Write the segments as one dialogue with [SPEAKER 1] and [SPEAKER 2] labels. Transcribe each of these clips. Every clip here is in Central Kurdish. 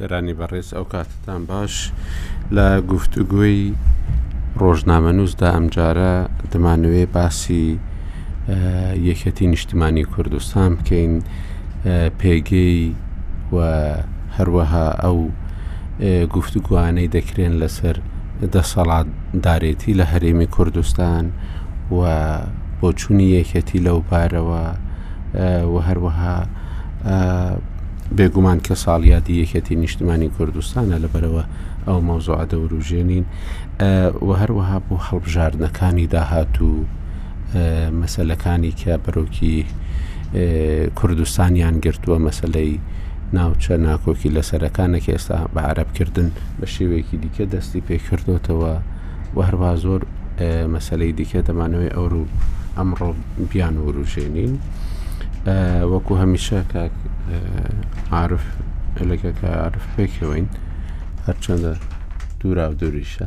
[SPEAKER 1] سەرانی بەڕێز ئەو کاتتان باش لە گفتوگوی ڕۆژنامەنووسدا ئەمجارە دەمانوێ باسی یەکەتی نیشتمانی کوردستان بکەین پێگەی و هەروەها ئەو گفتوگۆانەی دەکرێن لەسەر دەسەڵاتدارێتی لە هەرێمی کوردستان و بۆچوونی یەکەتی لەو بارەوە و هەروەها بێگومان کە ساڵیادی یەکەتی نیشتمانی کوردستانە لەبەرەوە ئەو مەوزوعە دەوروژێنین و هەروەها بۆ هەڵبژاردنەکانی داهاتوو مەسەلەکانی کە بەرۆکی کوردستانیان گرتووە مەسلەی ناوچە ناکۆکی لە سەرەکانە کە ئێستا بە عربکردن بە شێوەیەکی دیکە دەستی پێکردوتەوە و هەروە زۆر مەسلەی دیکە دەمانەوەی ئەوروو ئەمڕۆ بیان وروژێنین وەکو هەمیشە کاک عاعرف لەگە کە عرف پێکەوەین هەرچەندە دوورا و دووریشە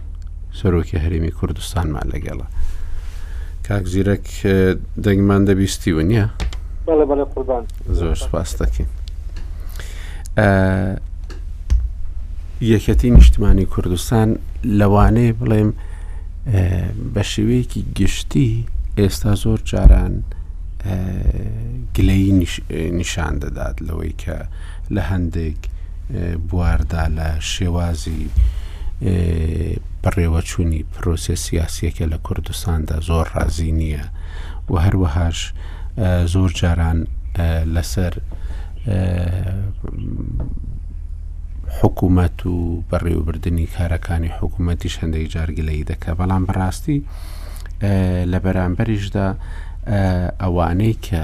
[SPEAKER 1] سەرۆکی هەرێمی کوردستانمان لەگەڵە کاک زیرەک دەنگمان دەبیستی و نییە بەڵێ بەڵێ قوربان زۆر سپاس دەکەین یەکەتی نیشتمانی کوردستان لەوانەیە بڵێم بە شێوەیەکی گشتی ئێستا زۆر جاران گلەی نیشان دەدات لەوەی کە لە هەندێک بواردا لە شێوازی بەڕێوەچوونی پرۆسێ سیاسیەکە لە کوردستاندا زۆر ڕازی نییە و هەروەهاش زۆر جاران لەسەر حکوومەت و بەڕێوەبردننی کارەکانی حکوومەتیش هەندێک جارگلەی دەکە بەڵام بەڕاستی لە بەرامبەریشدا ئەوانەی کە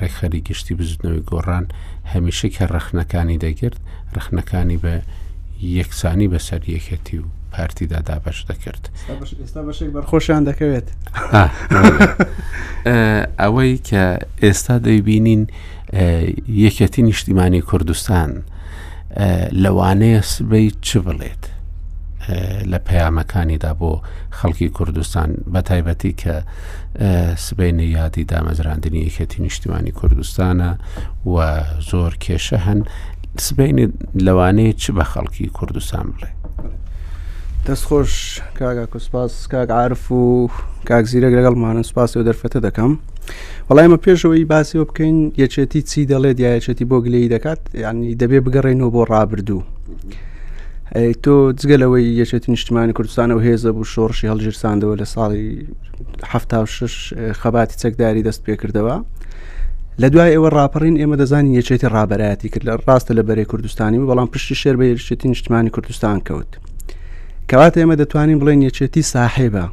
[SPEAKER 1] ڕێکخەری گشتی بزوتنەوەی گۆڕان هەمیشە کە ڕەخنەکانی دەگرت ڕخنەکانی بە یەکسانی بەسەر یەکەتی و پارتیدا دابش دەکرد
[SPEAKER 2] ئێستا بەشێک بەرخۆشیان دەکەوێت
[SPEAKER 1] ئەوەی کە ئێستا دەیبینین یەکەتی نیشتیمانی کوردستان لەوانەیە سبەی چ بڵێت لە پەیامەکانیدا بۆ خەڵکی کوردستان بە تایبەتی کە سبینە یادی دامەزراندنی یەکێتی نیشتیمانی کوردستانە و زۆر کێشە هەن سبینی لەوانەیە چ بە خەڵکی کوردستان بڵێ
[SPEAKER 2] دەستخۆش کاگا کوسپاس کاک عرف و کاک زیرەک لەگەڵمانە سوپاسی و دەرفەتە دەکەم وەڵا ئێمە پێش ئەوەی باسی ئەوە بکەین یەکێتی چی دەڵێت یا یەکێتی بۆ گلەی دەکات یعنی دەبێ بگەڕێنەوە بۆ ڕابردوو تۆ جگە لەوەی یەکێتی نیشتمانی کوردستان و هێزە بوو شۆڕشی هەڵگیرساندەوە لە ساڵی خەباتی چەکداری دەست پێکردەوە لە دوای ئێوە ڕاپەڕین ئێمە دەزانین یەکێتی ڕابەتی کرد لە ڕاستە لە بەرەی کوردستانی و بەڵام پشتی شێر بە یەکێتی نیشتمانی کوردستان کەوت کەواتە ئێمە دەتوانین بڵێن یەکێتی ساحێبە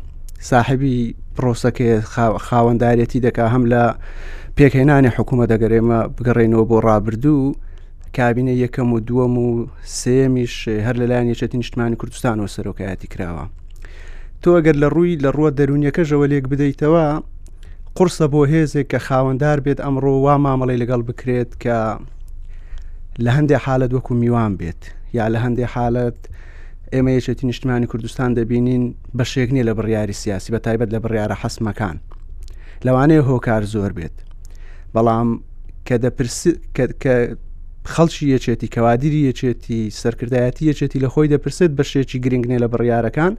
[SPEAKER 2] ساحبی پرۆسەکەی خاوەندارەتی دەکا هەم لە پێکهێنانی حکوومە دەگەرێمە بگەڕێنەوە بۆ ڕابردوو کابینە یەکەم و دووەم و سێمیش هەر لەلایەن یەچێتی نیشتمانی کوردستانەوە سەرۆکایەتی کراوە تۆ ئەگەر لە ڕووی لە ڕووە دەرونیەکەشەوە لێک بدەیتەوە قرسە بۆ هێزێک کە خاوەندار بێت ئەمڕۆ وا مامەڵی لەگەڵ بکرێت کە لە هەندێک حالت وەکو میوان بێت یا لە هەندێک حالت ئێمە یەکێتی نیشتمانی کوردستان دەبینین بەشێک نییە لە بڕیاری سیاسی بە تایبەت لە بڕیارە حەسمەکان لەوانەیە هۆکار زۆر بێت بەڵام کە دەپرس خەڵکی یەکێتی کەوادیری یەکێتی سەرکردایەتی یەکێتی لە خۆی دەپرسێت بەشێکی گرنگنێ لە بڕیارەکان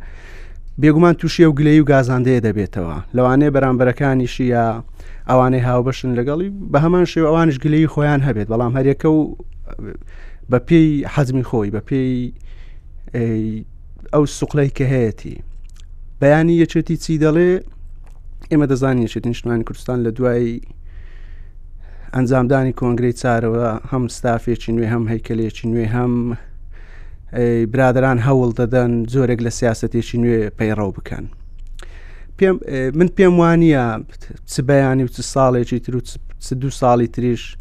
[SPEAKER 2] بێگومان تووشی و گلەی و گازاندەیە دەبێتەوە لەوانەیە بەرامبەرەکانیشی یا ئەوانەی هاوبەشن لەگەڵی بە هەمان شێوانش گلەی خۆیان هەبێت بەڵام هەرێکە و بە پێی حەزمی خۆی بە پێی ئەو سوقلای کە هەیەی بەیانی یەچێتی چی دەڵێ ئێمە دەزانین یەچێتی نیشتمانی کوردستان لە دوای ئەنجامدانی کۆنگری چارەوە هەم ستافێکی نوێ هەم هەیکلێکی نوێ هەم برادران هەوڵ دەدەن زۆرێک لە سیاستێکی نوێ پەیڕەو بکەن من پێم وانە چ بەیانی و چ ساڵێکی تر و دو ساڵی تریش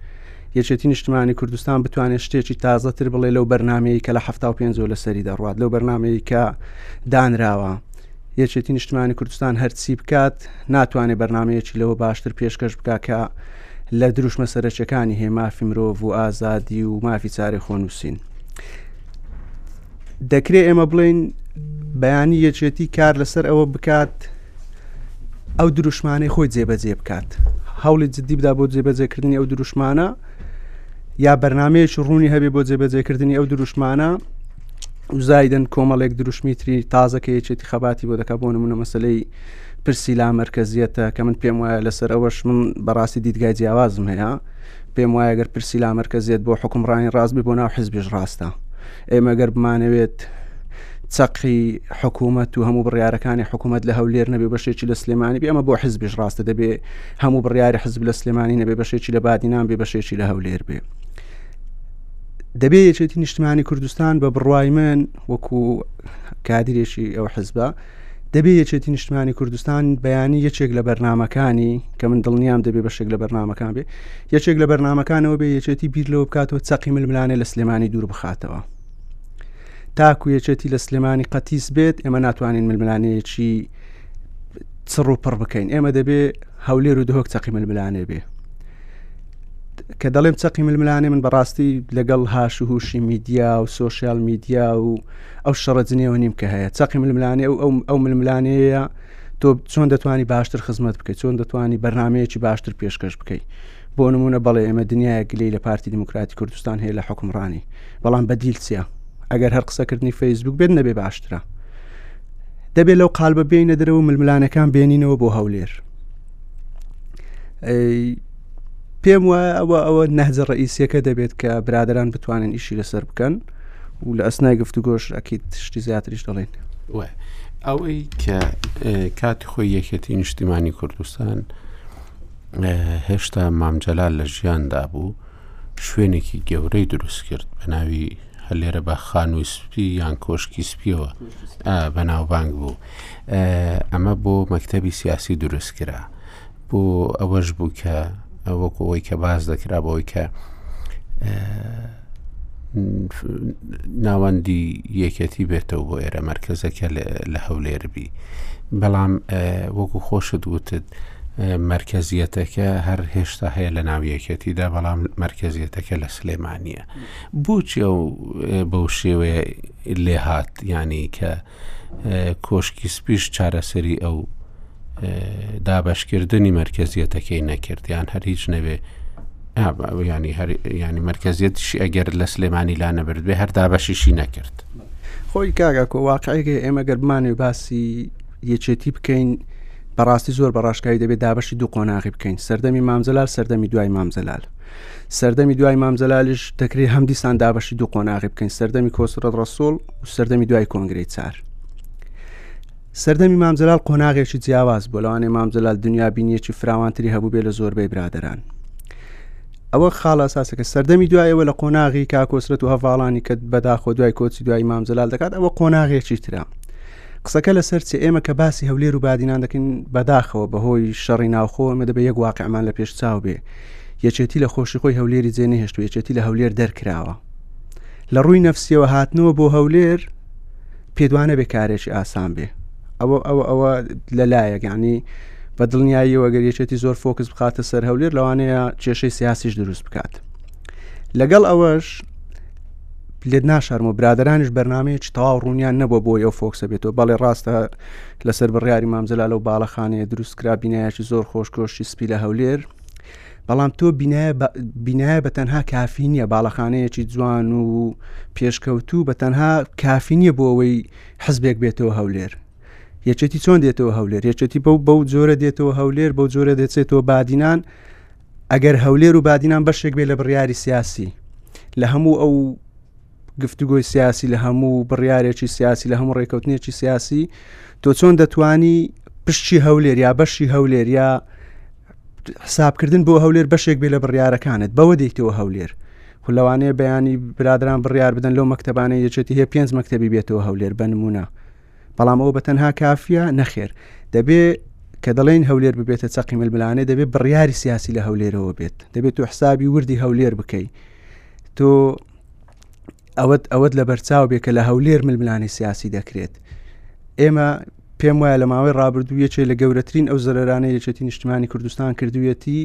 [SPEAKER 2] یەکێتی نیشتمانی کوردستان بتوانێت شتێکی تازەتر بڵێ لەو بەرنمەیە کە لە هەفتا و پێنجۆ لە سەری دەڕات لەو بەرنمەیە کە دانراوە یەکێتی نیشتمانی کوردستان هەرچی بکات ناتوانێت بەرنمەیەکی لەوە باشتر پێشکەش بک کە لە دروشمە سەرچەکانی هەیە مافی مرۆڤ و ئازادی و مافی چارەی خۆنووسین. دەکرێت ئێمە بڵێین بەیانی یەکێتی کار لەسەر ئەوە بکات ئەو دروشمانەی خۆی جێبەجێ بکات هەوڵی جددی بدا بۆ جێبەجێکردنی ئەو دروشمانە یا بەرنمەیەش ڕوونی هەبێ بۆ جێبەجێکردنی ئەو دروشمانە وزایدن کۆمەڵێک دروشمی تری تازەکە یەکێتی خەباتی بۆ دەکات بۆ نمونە مەسلەی پرسی لا مرکزیەتە کە من پێم وایە لەسەر ئەوەش من بەڕاستی دیدگای جیاوازم هەیە پێم وایە گەر پرسی لا مەرکەزیت بۆ حکومڕانی ڕاست بێ بۆ ناو حزبیش ڕاستە ئێمە گەر بمانەوێت چەقی حکوومەت و هەموو بڕارەکانی حکوومەت لە هەولێر نەبێ بەشێکی لە سلێمانی بێ ئەمە بۆ حزبیش ڕاستە دەبێ هەموو بڕیاری حزب لە سلێمانی نەبێ بەشێکی لە بادینان بێ بەشێکی لە هەولێر بێ دەبێ یەکێتی نیشتمانی کوردستان بە بڕای من وەکو کادرێکی ئەو حزبە دەبێ یەکێتی نیشتمانی کوردستان بەیانی یەکێک لە بەرنمەکانی کە من دڵنیام دەبێ بەشێک لە بەرنمەکان بێ یەکێک لە بەرنمەکانەوە بێ یەکێتی بیر لەوە بکاتەوە چەقی ململانێ لە سلێمانی دوور بخاتەوە تاکو یەکێتی لە سلێمانی قەتیس بێت ئێمە ناتوانین ململانەیەکی چڕ و پڕ بکەین ئێمە دەبێ هەولێر و دهۆک چەقی ململانێ بێ کە دەڵێم چەقی ململانێ من بەڕاستی لەگەڵ هاش و هوشی میدیا و سوۆسیال میدیا و ئەو شەڕە جنێوە نیم کە هەیە چەقی ململانێ ئەو ئەو ململانەیە تۆ چۆن دەتوانی باشتر خزمەت بکەیت چۆن دەتوانی بەرنمەیەکی باشتر پێشکەش بکەیت بۆ نمونە بەڵێ ئێمە دنیاە گلەی لە پارتی دیموکراتی کوردستان هەیە لە حکمڕانی بەڵام بەدیل چیە ئەگەر هەر قسەکردنی فەیسبوک بێت نەبێ باشترە دەبێت لەو قال بە بینە درەوە ململانەکان بێنینەوە بۆ هەولێر پێم وایە ئەوە ئەوە نەهجە ڕئیسیەکە دەبێت کە برادران بتوانن ئیشی لەسەر بکەن و لە ئەسنای گفتوگۆش ئەکیت شتی زیاتریش دەڵێن
[SPEAKER 1] ئەوەی کە کاتی خۆی یەکێتی نیشتیمانی کوردستان هێشتا مامجللا لە ژیاندا بوو شوێنێکی گەورەی دروست کرد بە ناوی هەلێرە بە خانووی سپی یان کۆشکی سپیەوە بەناوبانگ بوو ئەمە بۆ مەکتتەبی سیاسی دروست کرا. بۆ ئەوەش بوو کە وەکو ئەوەی کە باز دەکرا بۆی کە ناوەندی یەکەتی بێتەوە بۆ ئێرە مرکزەکە لە هەولێربی بەڵام وەکو خۆشت وتت مرکزیەتەکە هەر هێشتا هەیە لە ناو یەکەتیدا بەڵام مرکزیەتەکە لە سلێمانە بۆچی ئەو بەو شێوەیە لێهات ینی کە کۆشکی سپیش چارەسەری ئەو دابەشکردنی مەرکزیەتەکەی نەکرد یان هەر هیچ نەبێ ینی ینی مرکزیەتیشی ئەگەر لە سلێمانی لا نەبردبێ هەر دابەشیشی نەکرد
[SPEAKER 2] خۆی کاگا کۆواقعەکە ئێمە گەرمانێ باسی یەکێتی بکەین بەڕاستی زۆر بەڕاشکایی دەبێت دابشی دوو قۆناغی بکەین سەردەمی مامزلال سەردەمی دوای مامزلال سەردەمی دوای مام جەلالیش دەکرێت هەم دیسان دابەشی دوو قۆناغی بکەین سەردەمی کۆسرەت ڕسوڵ و سەردەمی دوای کۆنگری چار سەردەمی مامجلال قۆناغێکی جیاواز بۆ لەوانێ مامجلال دنیا بینیەکی فراوانتری هەبوو بێ لە زۆربەی برادران ئەوە خاڵە ساسەکە سەردەمی دوایەوە لە قۆناغی کاکۆسرەت و هەواڵانی کە بەداخۆ دوای کۆچی دوای مامجلال دەکات ئەوە قۆناغێکی تررا قسەکە لەسەر چ ئێمە کە باسی هەولێر و بادینان دەکەین بەداخەوە بەهۆی شەڕی ناوخۆ ئەمە دەبێت یەک واقعمان لە پێش چاو بێ یەکێتی لە خۆشی خۆی هەولێری جێ نەهێشت و یەکێتی لە هەولێر دەرکراوە لە ڕووی نەفسیەوە هاتنەوە بۆ هەولێر پێدوانە بێ کارێکی ئاسان بێ ئەوە ئەوە ئەوە لە لایەکانی بە دڵنیاییەوە گەر یەکێتی زۆر فۆکس بخاتە سەر هەولێر لەوانەیە کێشەی سیاسیش دروست بکات لەگەڵ ئەوەش لێت ناشارمەوە برادرانش بەرنمەیەکی تەواو ڕوونیان نەبووە بۆ ئەو فۆکسە بێتەوە بەڵێ ڕاستە لەسەر بڕیاری مام جەلال و باڵەخانەیە دروست کرا بینایەکی زۆر خۆش کۆشتی سپی لە هەولێر بەڵام تۆ بینایە بە تەنها کافی نییە باڵەخانەیەکی جوان و پێشکەوتوو بە تەنها کافی نییە بۆ ئەوەی حزبێک بێتەوە هەولێر یەکێتی چۆن دێتەوە هەولێر یەکێتی بەو بەو جۆرە دێتەوە هەولێر بەو جۆرە دەچێتەوە بادینان ئەگەر هەولێر و بادینان بەشێک بێ لە بڕیاری سیاسی لە هەموو ئەو گفتوگۆی سیاسی لە هەموو بڕیارێکی سیاسی لە هەموو ڕێککەوتنێکی سیاسی تۆ چۆن دەتانی پشتی هەولێر یا بەشی هەولێر یا حسابکردن بۆ هەولێر بەشێک بێ لە بڕیارەکانت بەوە دەیتەوە هەولێر خولەوانەیە بەیانی برادران بڕیار بدەن لەو مەکتتەبانە یەچێتی هەیە پێنج مەکتتەبی بێتەوە هەولێر بە نمونە بەڵام ئەوە بە تەنها کافە نەخێر دەبێ کە دەڵێن هەولێر ببێتە چەقی ململانێ دەبێت بڕیاری سیاسی لە هەولێرەوە بێت دەبێت و حسابی وردی هەولێر بکەیت تۆ ئەوەت ئەوەت لە بەرچاو بێ کە لە هەولێر ململانێ سیاسی دەکرێت ئێمە پێم وایە لە ماوەی ڕابردوو یەکێ لە گەورەترین ئەو زەرانە یەکێتی نیشتمانی کوردستان کردویەتی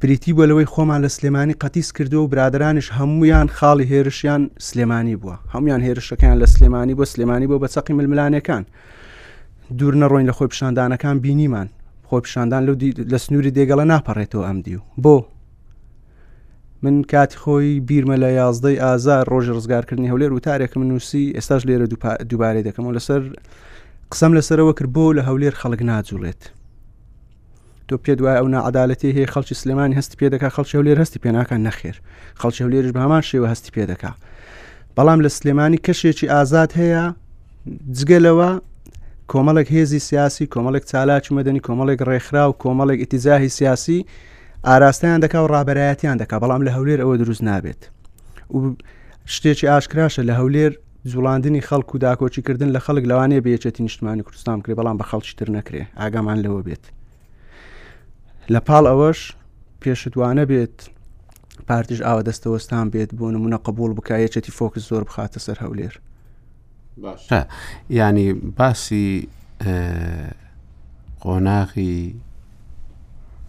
[SPEAKER 2] پریتی بۆ لەوەی خۆمان لە سلێمانی قەتیس کردو و برادرانش هەمویان خاڵی هێرشیان سلێمانی بووە هەمویان هێرشەکان لە سلێمانی بۆ سلێمانی بۆ بە چەقی ململانەکان دوور نەڕۆین لە خۆی پیشاندانەکان بینیمان خۆ پیشاندان لەو لە سنووری دێگەڵە ناپەڕێتەوە ئەم دیو بۆ من کاتی خۆی بیرمە لە یازدەی ئازار ڕۆژی ڕزگارکردنی هەولێر وتارێکم نووسی ئێستاش لێرە دووبارەی دەکەم و لەسەر قسەم لەسەرەوە کرد بۆ لە هەولێر خەڵک ناجوڵێت تۆ پێت وایە ئەو نەعادالەتی هەیە خەڵکی سلێمانی هەستی پێ دەکات خەڵکی هەولێر هەستی پێناکان نەخێر خەڵکی هەولێرش بە هەمان شێوە هەستی پێ دەکات بەڵام لە سلێمانی کەشێکی ئازاد هەیە جگە لەوە کۆمەڵێک هێزی سیاسی کۆمەڵێک چالاکی مەدەنی کۆمەڵێک ڕێکخرا و کۆمەڵێک ئتیزاهی سیاسی ئاراستەیان دەکا و ڕابەرایەتیان دەکا بەڵام لە هەولێر ئەوە دروست نابێت و شتێکی ئاشکراشە لە هەولێر جوڵاندنی خەڵک و داکۆچیکردن لە خەڵک لەوانەیە بێچێتی نیشتمانی کوردستان کرێ بەڵام بە خەڵکی تر نەکرێ ئاگامان لەوە بێت لە پاڵ ئەوەش پێشتوانە بێت پارتیش ئاوە دەستەوەستان بێت بۆ نمونە قبول بکایەتی فۆکس زۆر بخاتە سەر هەولێر
[SPEAKER 1] باشە ینی باسی قۆناغی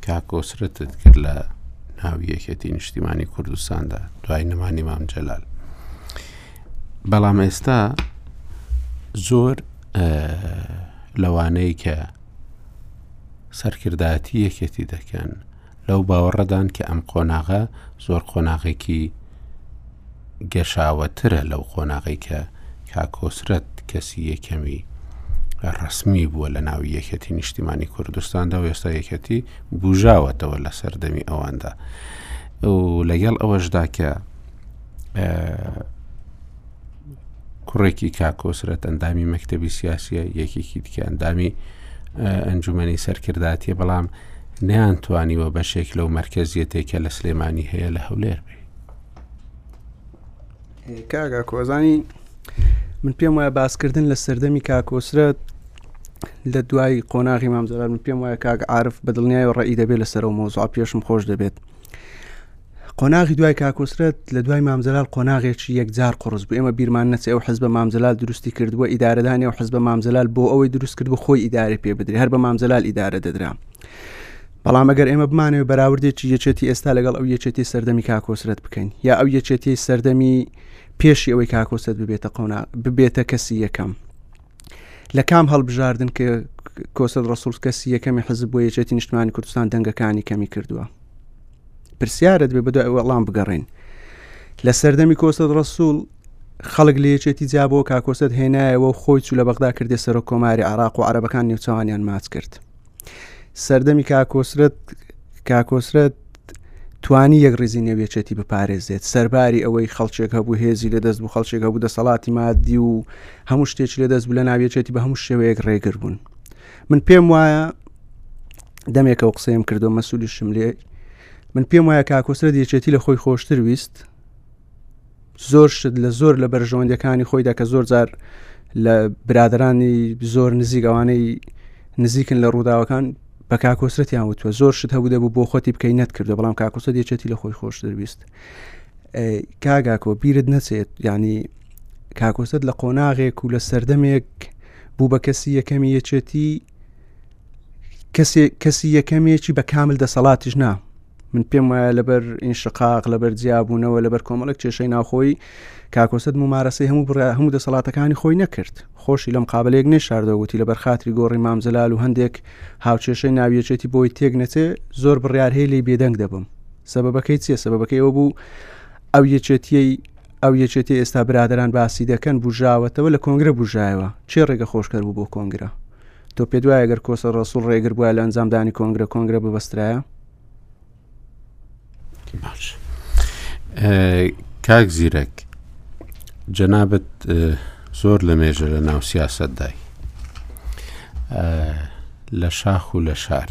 [SPEAKER 1] کاکۆسرەتت کرد لە ناوی یەکێتی نیشتیمانی کوردستاندا دوای نەمانی مام جەلال بەڵام ئێستا زۆر لەوانەیە کە سەرکردایەتی یەکێتی دەکەن لەو باوەڕەدان کە ئەم قۆناغە زۆر قۆناغێکی گەشاوەترە لەو قۆناغی کە کاکۆسرەت کەسی یەکەمی ڕسمی بووە لە ناوی یەکەتی نیشتیمانی کوردستاندا و ئێستا یەکەتی بژاوەتەوە لە سەردەمی ئەواندا و لەگەڵ ئەوەشدا کە کوڕێکی کاکۆسرەت ئەندامی مەکتتەبی سیاسیە یەکێکی دیکە ئەندامی ئەنجومەنی سەرکرداتیە بەڵام نیان توانیوە بەشێک لەو مرکزیەتێکە لە سلێمانی هەیە لە هەولێر بێ
[SPEAKER 2] کاگا کۆزانی من پێم وایە باسکردن لە سەردەمی کاکۆسرەت لە دوای قۆناغی مامزرار من پێم وایە کاک عرف بە دڵنیای و ڕێی دەبێت لەسەر و مۆزا پێشم خۆش دەبێت قۆناغی دوای کاکۆسرەت لە دوای مامزلال قۆناغێکی یەکجار قڕز بوو ئێمە بیرمان نەچێ ئەو حزبە مامزلال دروستی کردووە ئیدارەدانی ئەو حزبە مامزلال بۆ ئەوەی دروست کرد بۆ خۆی ئیدارە پێ بدرێ هەر بە مامزلال ئیدارە دەدرا بەڵام ئەگەر ئێمە بمانەوە بەراوردێکی یەکێتی ئێستا لەگەڵ ئەو یەکێتی سەردەمی کاکۆسرەت بکەین یا ئەو یەکێتی سەردەمی پێشی ئەوەی کاکۆسرەت ببێتە قۆنا ببێتە کەسی یەکەم لە کام هەڵبژاردن کە کۆسە ڕسوول کەسی یەکەمی حزب بۆ یەکێتی نیشتمانی کوردستان دەنگەکانی کەمی کردووە پرسیارت بێ بدو وەڵام بگەڕین لە سەردەمی کۆسە ڕسوول خەڵک لە یەکێتی جابەوە کاکۆسەت هێنایەوە و خۆی چوو لە بەغدا کردێ سەرۆک کۆماری عراق و عربەکان نێوچوانیان ماچ کرد سەردەمی کاکۆسرەت کاکۆسرەت توانی یەک ڕیزی نێویەچێتی بپارێزێت سەرباری ئەوەی خەڵچێک هەبوو هێزی لە دەست بوو خەڵچێک هەبوو دەسەڵاتی مادی و هەموو شتێکی لە دەست بوو لە ناویەچێتی بە هەموو شێوەیەک ڕێگر بوون من پێم وایە دەمێکە و قسەیەم کردو مەسوولشم لێ من پێم وایە کاکۆسرە دێچێتی لە خۆی خۆشتر ویست زۆر شت لە زۆر لە بەرژەوەندەکانی خۆیدا کە زۆر جار لە برادرانی زۆر نزیک ئەوانەی نزیکن لە ڕووداوەکان بە کاکۆسرەتیان وتوە زۆر شت هەبوو دەبوو بۆ خۆتی بکەی نەتکردو بەڵام کاکۆسە دێچێتی لە خۆی خۆش دەویست کاگاکۆ بیرت نەچێت ینی کاکۆسەت لە قۆناغێک و لە سەردەمێک بوو بە کەسی یەکەمی یەکێتی کەسی یەکەمێکی بە کامل دەسەڵاتیش نا من پێم وایە لەبەر این شقاق لەبەر جیابوونەوە لەبەر کۆمەڵک کێشەی ناوخۆی کاکۆسەد ممارەسەی هەموو بڕ هەموو دەسەڵاتەکانی خۆی نەکرد خۆشی لەم قابلێک نێشاردەوتی لەبەر خااتری گۆڕی مامزلال و هەندێک هاوچێشەی ناویەچێتی بۆی تێک نەچێ زۆر بڕیار هەیە لی بێدەنگ دەبم سەبەکەی چیە سەبەکەی ئەوە بوو ئەو یەچێتیەی ئەو یەچێتی ئێستا برادران باسی دەکەن بژاوەتەوە لە کۆنگرە بژایەوە چێ ڕێگە خۆشکەر بوو بۆ کۆنگرە تۆ پێت وایە گەر کۆسە ڕسوول ڕێگر بووە لە ئەنجام دانی کۆنگرە کۆنگرە ببەسترایە
[SPEAKER 1] کاک زیرەک جەنابەت زۆر لە مێژە لە ناو سیاستدای لە شاخ و لە شار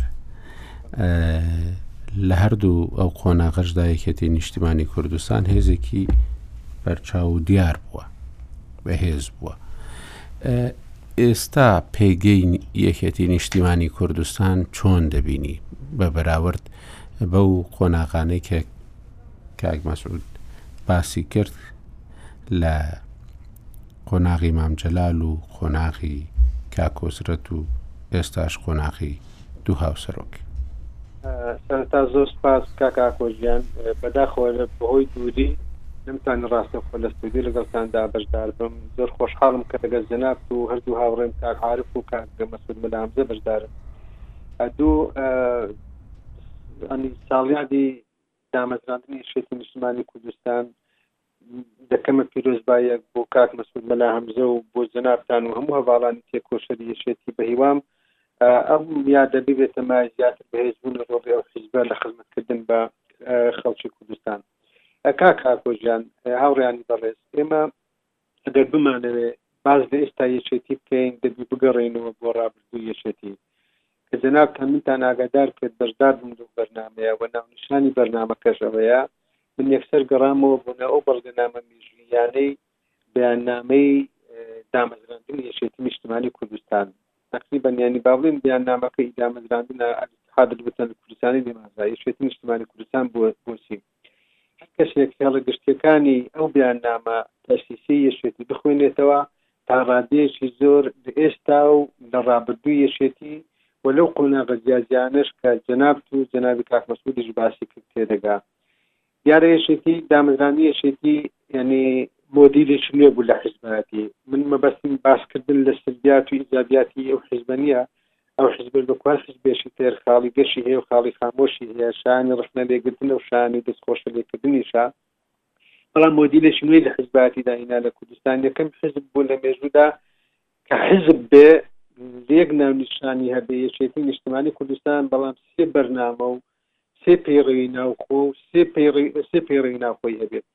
[SPEAKER 1] لە هەردوو ئەو قۆناغشدا یەکێتی نیشتمانی کوردستان هێزێکی بەرچاو و دیار بووە بەهێز بووە ئێستا پێگەی یەکێتی نیشتیمانی کوردستان چۆن دەبینی بە بەراورد بەو قۆناغانەی کە کاک مەسعود باسی کرد لە قۆناغی مامجلال و قۆناغی کاکۆزرەت و ئێستاش قۆناغی دوو هاوسەرۆک.
[SPEAKER 3] سەرەتا زۆر سپاس کاک ئاکۆ گیان بەداخەوە بەهۆی دووری نەمتوانی ڕاستەوخۆ لە ستۆدیو لەگەڵتاندا بەشدار بم زۆر خۆشحاڵم کە لەگەڵ جەنابت و هەردوو هاوڕێم کاک عارف و کاک مەسعود مەلا هەمزە بەشدارم دوو ئەنی ساڵیادی دامەزراندنی شێتی نیشتمانی کوردستان دەکەمە پیرۆزبایەک بۆ کاک مەسود مەلا هەمزە و بۆ جەنابتان و هەموو هەواڵانی تێکۆشەری یەشێتی بەهیوام ئەم یادە ببێتە ما زیاتر بەهێزبوون لە ڕۆبی ئەو حیزبە لە خزمەتکردن بە خەڵکی کوردستان کاک هاکۆژیان هاوڕیانی بەڕێز ئێمە ئەگەر بمانەوێ باز لە ئێستا یەکێتی بکەین دەبی بگەڕێنەوە بۆ ڕابردوو یەکێتی کە جەنابتان منتان ئاگادار کرد بەشدار بووم لەو بەرنامەیە و ناونیشانی بەرنامەکەش ئەوەیە، من یەکسەر گەڕامەوە بۆ ناو ئەو بەڵگەنامە مێژووییانەی بەیاننامەی دامەزراندنی یەکێتی نیشتمانی کوردستان تقریبا یانی با بڵێین بەیاننامەکەی دامەزراندنە الاتحاد الوطنی الکوردستانی لماذا یەکێتی نیشتمانی کوردستان بۆ بۆچی هەر کەسێک هێڵە گشتییەکانی ئەو بەیاننامە تەئسیسیەی یەکێتی بخوێنێتەوە، تا ڕادەیەکی زۆر لە ئێستا و لە ڕابردووی یەکێتی و لەو قۆناغە جیاجیانەش کە جەنابت و جەنابی کاک مەسعودیش باسی کرد تێدەگا. دیارە یەکێتی، دامەزرانی یەکێتی یەعنی، مۆدیلێکی نوێ بوو لە حیزبایەتی، من مەبەستم باسکردن لە سلبیات و ئیجابیاتی ئەو حیزبە نییە، ئەو حیزبەش بە کوان حیزبێکی تر خاڵی گەشی هەیە و خاڵی خامۆشی هەیە، شایانی ڕەخنە لێگرتنە و شایانی دەست خۆشە لێکردنیشە، بەڵام مۆدیلێکی نوێی لە حیزبایەتیدا هینا لە کوردستان، یەکەم حیزب بوو لە مێژوودا کە حیزب بێ لە یەک ناونیشانی هەبێ، یەکێتی نیشتمانی کوردستان، بەڵام سێ بەرنامە و سێ پەیڕەوی ناوخۆ و سێ پەیڕەوی سێ پەیڕەوی ناوخۆی هەبێت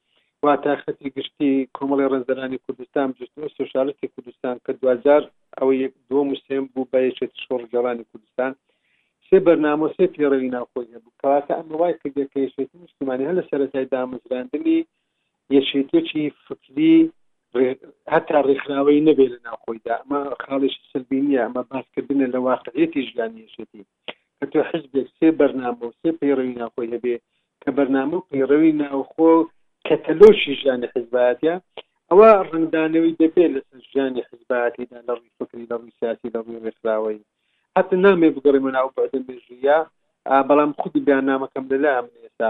[SPEAKER 3] واتە خەتی گشتی کۆمەڵی ڕێزدەرانی کوردستان بزوتنەوەی سۆشیالستی کوردستان کە دواجار ئەوە یەک دووەم و سێم بوو بە یەکێتی شۆڕگێڕانی کوردستان سێ بەرنامە و سێ پەیڕەوی ناوخۆی هەبوو کەواتە ئەمە وای کردیە کە یەکێتی نیشتیمانی هەر لە سەرەتای دامەزراندنی یەکێتیەکی فکری رێ هەتا رێکخراوەیی نەبێ لە ناو خۆیدا ئەمە خاڵێکی سەلبی نیە ئەمە باس کردنە لە واقعیەتی ژیانی یەکێتی کە تۆ حیزبێک سێ بەرنامە و سێ پەیڕەوی ناوخۆی هەبێ کە بەرنامە و پەیڕەوی ناوخۆ کەتەلۆشی ژیانی حیزباتە ئەوە رەنگدانەوەی دەبێ لە سەر ژیانی حیزباتیدا لە رووی فکری لە رووی سیاسی لە رووی رێکخراوەیی هەتا نامەوێ بگەڕێمە ناو بەعدە مێژوویە بەڵام خودی بەیاننامەکەم لە لایە من ئێستا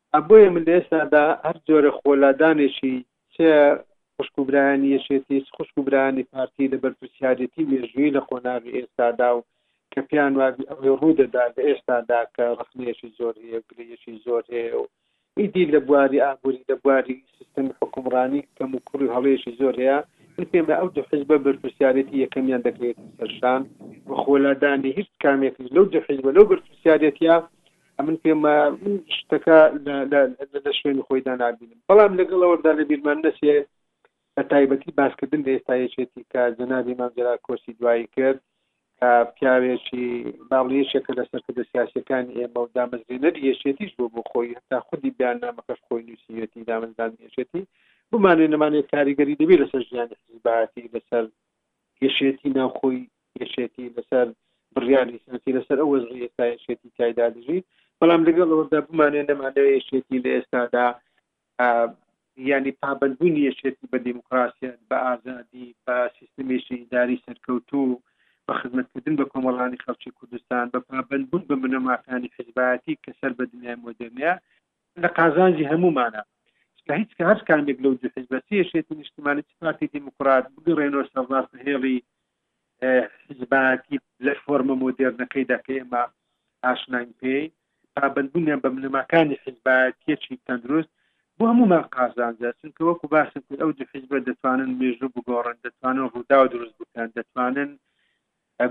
[SPEAKER 3] ئا بۆیە من لە ئێستادا هەر جۆرە خۆ لادانێکی چ خوشک و برایانی یەکێتی چ خوشک و برایانی پارتی لە بەرپرسیارێتی مێژوویی لە قۆناغی ئێستادا و کە پێیان وابی ئەوەی ڕوو دەدات لە ئێستادا کە ڕەخنەیەکی زۆر هەیە و گلەیەکی زۆر هەیە و ئیدی لە بواری ئابووری لە بواری سیستەمی حوکمڕانی کەم و کوڕی و هەڵەیەکی زۆر هەیە من پێم وایە ئەو دوو حیزبە بەرپرسیارێتی یەکەمیان دەکرێتە سەر شان و خۆ لادانی هیچ کامێکیش لەو دوو حیزبە لەو بەرپرسیارێتییە ئەمن پێمە شتەکە لە شوێنی خۆیدا نبینم بەڵام لەگەڵ ئەوەدا لە بیرمان نەچێ بە تایبەتی باسکردن لە ئێستا یەکێتی کە جەنابی مامجرا کۆسی دوایی کرد کە پیاوێکی باڵیەکێکە لە سەرکردە سیاسەکانی ئێمە و دامەزرێنەری یەکێتیش بۆ بۆ خۆی هەتا خودی بیان نامەکەش خۆی نووسیەتی دامەزدان یەکێتی بمانێ نمانێت کاریگەری دەبێت لەسەر ژیانی حزباتی لەسەر یەکێتی ناوخۆی یەکێتی لەسەر بڕیاری سیاسی لەسەر ئەو وەزعی ئێستا یەکێتی تایدا دژی بەڵام لەگەڵ ئەوەدا بمانێ نەمانەوە یەکێتی لە ئێستادا ینی پابندبوون یەکێتی بە دیموکراسیت بە ئازادی بە سیستمێکی ئیداری سەرکەوتوو بە خزمەتکردن بە کۆمەڵانی خەڵکی کوردستان بە پابندبوون بە منەماکانی حزبایەتی کە سەر بە دنیای مۆدرنە لە قازانجی هەموومانە کە هیچ کە هەر کامێک لەو دوو حیزبە چ یەکێتی نیشتمانی چ پارتی دیموکرات بگەڕێنەوە سەر ڕاست و هێڵی حیزبایەتی لە فۆرمە مۆدێرنەکەیدا کە ئێمە ئاشناین پێی پابەندبوونیان بە بنەماکانی حیزبایەتیەکی تەندروست بۆ هەمومان قازانجە چونکە وەکو باسم کرد ئەو دوو حیزبە دەتوانن مێژوو بگۆڕن دەتوانن ڕووداو دروست بکەن دەتوانن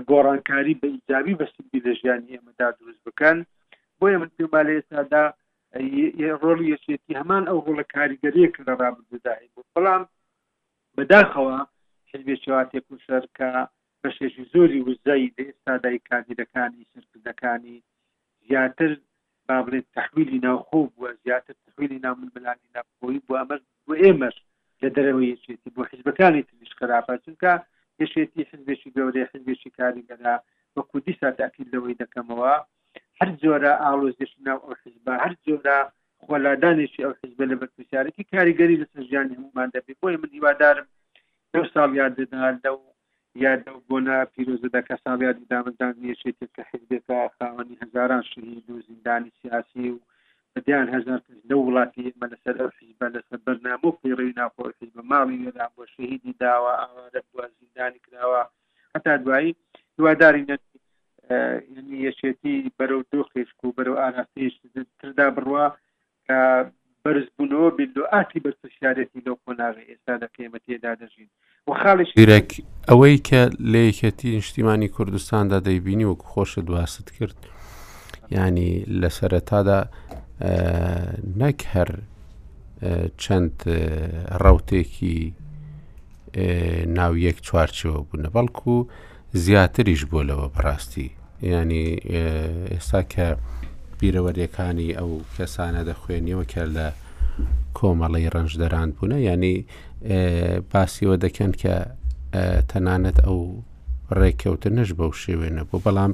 [SPEAKER 3] گۆڕانکاری بە ئیجابی بە سودی لە ژیانی ئێمەدا دروست بکەن بۆیە من پێم بالە ئێستادا ڕۆڵی یەکێتی هەمان ئەو ڕۆڵە کاریگەریە کە لە ڕابردودا هەیبوو بەڵام بەداخەوە حزبێکەوە تێکوسەر کە بەشێکی زۆری وزای لە ئێستادای کاندیدەکانی سەرکردەکانی زیاتر با بڵێین تەحویلی ناوخۆ بووە، زیاتر تەحویلی ناوململانی ناوخۆیی بووە، ئەمەش بۆ ئێمەش لە دەرەوەی یەکێتی، بۆ حیزبەکانی تریش خراپە، چونکە یەکێتی حیزبێکی گەورەیە، حیزبێکی کاریگەرە، وەکو دیسا تەئکید لەوەی دەکەمەوە، هەر جۆرە ئاڵۆزییەکی ناو ئەو حیزبە، هەر جۆرە خۆلادانێکی ئەو حیزبە لە بەرپرسیارێتی کاریگەری لەسەر ژیانی هەموومان دەبێت، بۆیە من هیوادارم لەو ساڵیادەدا، لەو یاد لەو بۆنە پیرۆزەدا کە ساڵیادی دامەزراندنی یەکێتیە کە حیزبێکە خاوەنی هەزاران شەهید و زیندانی سیاسی و بە دەیان هەزار کەس لەو وڵاتی ئێمە لەسەر ئەو حیزبە لەسەر بەرنامە و پەیڕەوی ناوخۆ ئەو حیزبە ماڵی وێران بووە شەهیدی داوە ئاوارە بووە زیندانی کراوە هەتا دوایی هیوادارین یەکێتی بەرەو دۆخێشک و بەرەو ئاراستەیەکی تردا بڕوا کە بەرزبوونەوە بێت لۆ ئاستی بەرپرسیارێتی لەو قۆناغەی ئێستادا کە ئێمە تێدا دەژین
[SPEAKER 1] و خاڵێکی گرنگ ئەوەی کە لە یەکێتی نیشتیمانی کوردستاندا دەیبینی وەکو خۆشە دواست کرد ینی لە سەرەتادا نەک هەر چەند ڕوتێکی ناو یەک چوارچەوە بوونە بەڵکو زیاتریش بووە لەوە بەڕاستی یانی ئێستا کە بیرەوەریەکانی ئەو کەسانە دەخوێنیەوە کە لە کۆمەڵی ڕەنجدەران بوونە یانی باسیەوە دەکەن کە تەنانەت ئەو ڕێککەوتنش بەو شێوێ نەبوو بەڵام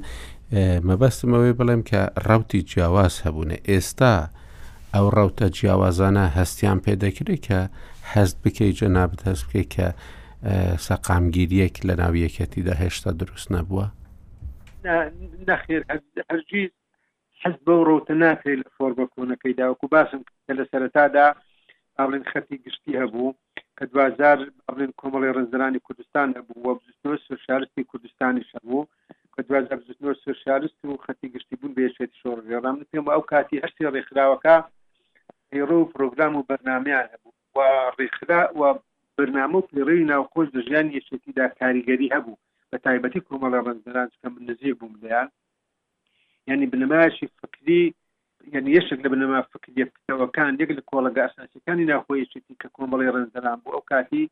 [SPEAKER 1] مەبەستمەوەی بڵێم کە ڕوتی جیاواز هەبوونە ئێستا ئەو ڕوتە جیاوازانە هەستیان پێ دەکرێت کە هەست بکەی جەنابەت هەست بکەیت کە سەقامگیریەک لە ناو یەکێتیدا هێشتا دروست نەبووە
[SPEAKER 3] نەخێر هەرگیز حەز بەو ڕوتە ناکرێت لە فۆرمە کۆنەکەی داوەکو باسم کە لە سەرەتادا ئاڵین خەتی گشتی هەبوو کە دوزار ئەڵێن کۆمەڵی ڕێزدرانی کوردستان هەبوو وە بزنەوە سوسیالستی کوردستانی هەبوو کە دوزار بزنەوە سوسیالست و خەتی گشتی بوون بێشێت شۆڕ ڕێڕام پێم ئەو کاتی هەرسی ڕێکخراوەکە هێڕۆ و پرۆگرام و بەرنامیان هەبوو و ڕێکخرا و بەرنامە و پەیڕەوی ناوخۆش لە ژیانی یەکێتیدا کاریگەری هەبوو بە تایبەتی کۆمەڵی ڕەنجدەران چونکە من نزیک بووم لێیان یعنی بنەمایشی فکری یعنی یەشێک لە بنەما فکریە پتەوەکان یەک لە کۆڵەگە ئەساسەکانی ناخۆیەکێتی کە کۆمەڵی ڕەنجدەران بوو ئەو کاتی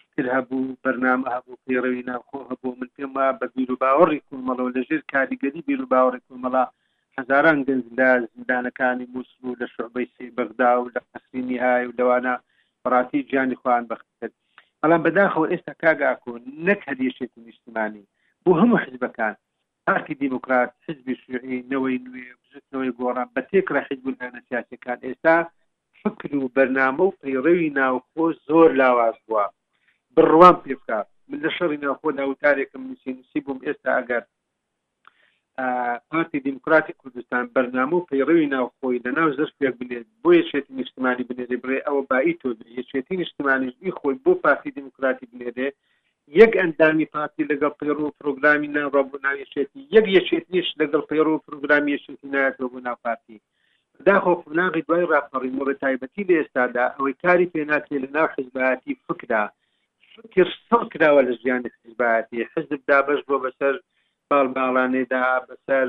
[SPEAKER 3] فکر هەبوو بەرنامە هەبوو پەیڕەوی ناوخۆ هەبوو من پێم وا بە بیر و باوەڕی کۆمەڵەوە لەژێر کاریگەری بیر و باوەڕی کۆمەڵە هەزاران گەنج لە زیندانەکانی موسڵ و لە شوعبەی سێی بەغدا و لە قەسری نیهای و لەوانە بەڕاستی گیانی خۆیان بەخت کرد بەڵام بەداخەوە ئێستا کاک ئاکۆ نەک هەر یەکێتی نیشتمانی بۆ هەموو حزبەکان پارتی دیموکرات حزبی شوعی نەوەی نوێ بزوتنەوەی گۆڕان بە تێکڕای حزب و لایەنە سیاسیەکان ئێستا فکر و بەرنامە و پەیڕەوی ناوخۆ زۆر لاواز بووە بڕوام پێ بکە من لە شەڕی ناوخۆدا وتارێکم نووسی نووسیبووم ئێستا ئەگەر پارتی دیموکراتی کوردستان بەرنامە و پەیڕەوی ناوخۆی لە ناو زەرفێک بنێت بۆ یەکێتی نیشتمانی بنێری بڵێ ئەوە بایی تۆ بێ یەکێتی نیشتمانیش ئی خۆی بۆ پارتی دیموکراتی بنێرێ یەک ئەندامی پارتی لەگەڵ پەیڕۆ و پرۆگرامی ناڕا بۆ ناو یەکێتی یەک یەکێتیش لەگەڵ پەیڕۆ و پرۆگرامی یەکێتی نایەتەوە بۆ ناو پارتی داخۆ قوناغی دوای ڕاپەڕین و بە تایبەتی لە ئێستادا ئەوەی کاری پێناکرێ لە ناو حزبایەتی فکرە فکر سڵ کراوە لە ژیانی حیزبایەتی، حیزب دابەش بووە بەسەر باڵ باڵانێدا، بەسەر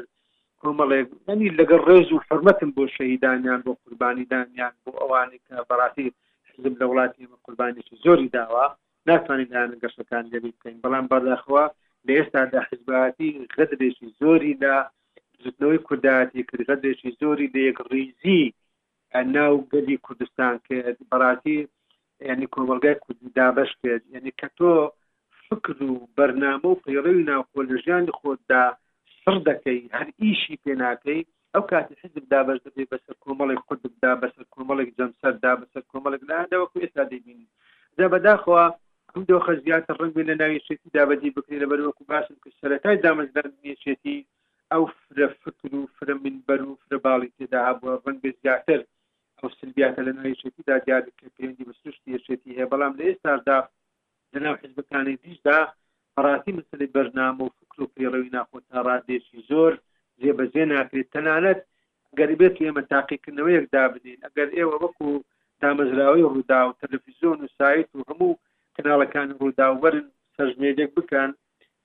[SPEAKER 3] کۆمەڵێک یانی لەگەڵ ڕێز و حورمەتم بۆ شەهیدانیان بۆ قوربانیدانیان بۆ ئەوانەی کە بەڕاستی حیزب لە وڵاتی ئێمە قوربانیەکی زۆری داوە ناتوانین لایەنە گەشەکان لێبی بکەین بەڵام بەداخەوە لە ئێستادا حیزبایەتی غەدرێکی زۆری لە بزوتنەوەی کوردایەتی کرد غەدرێکی زۆری لە یەک ڕیزی ناو گەلی کوردستان کرد بەڕاستی یعنی کۆمەڵگای کوردی دابەش کرد یعنی کە تۆ فکر و بەرنامە و پەیڕەوی ناوخۆ لە ژیانی خۆتدا سڕ دەکەی هەر ئیشی پێ ناکەی ئەو کاتی حزب دابەش دەبێت بەسەر کۆمەڵێک قوتبدا بەسەر کۆمەڵێک جەمسەردا بەسەر کۆمەڵێک لادەوەکو ئێستا دەبینی جا بەداخەوە ئەم دۆخە زیاتر ڕنگێ لە ناویشێتیدا بەدی بکرێت لە بەروەکو باسم کرد سەرەتای دامەزراندنیشێتی ئەو فرە فکر و فرە مینبەر و فرە باڵی تێدا هەبووە ڕەنگە زیاتر ئەو سلبیاتە لە ناو یەکێتیدا دیار بێت کە پەیوەندی بە سروشتی یەکێتی هەیە بەڵام لە ئێستاشدا لە ناو حیزبەکانی دیشدا بەڕاستی مەسەلەی بەرنامە و فکر و پەیڕەوی ناخۆ تا ڕادێکی زۆر جێبەجێ ناکرێت تەنانەت گەر بێت ئێمە تاقیکردنەوەیەک دابنین ئەگەر ئێوە وەکو دامەزراوەی ڕوودا و تەلەفیزیۆن و سایت و هەموو کەناڵەکانی ڕوودا وەرن سەرژمێرێک بکەن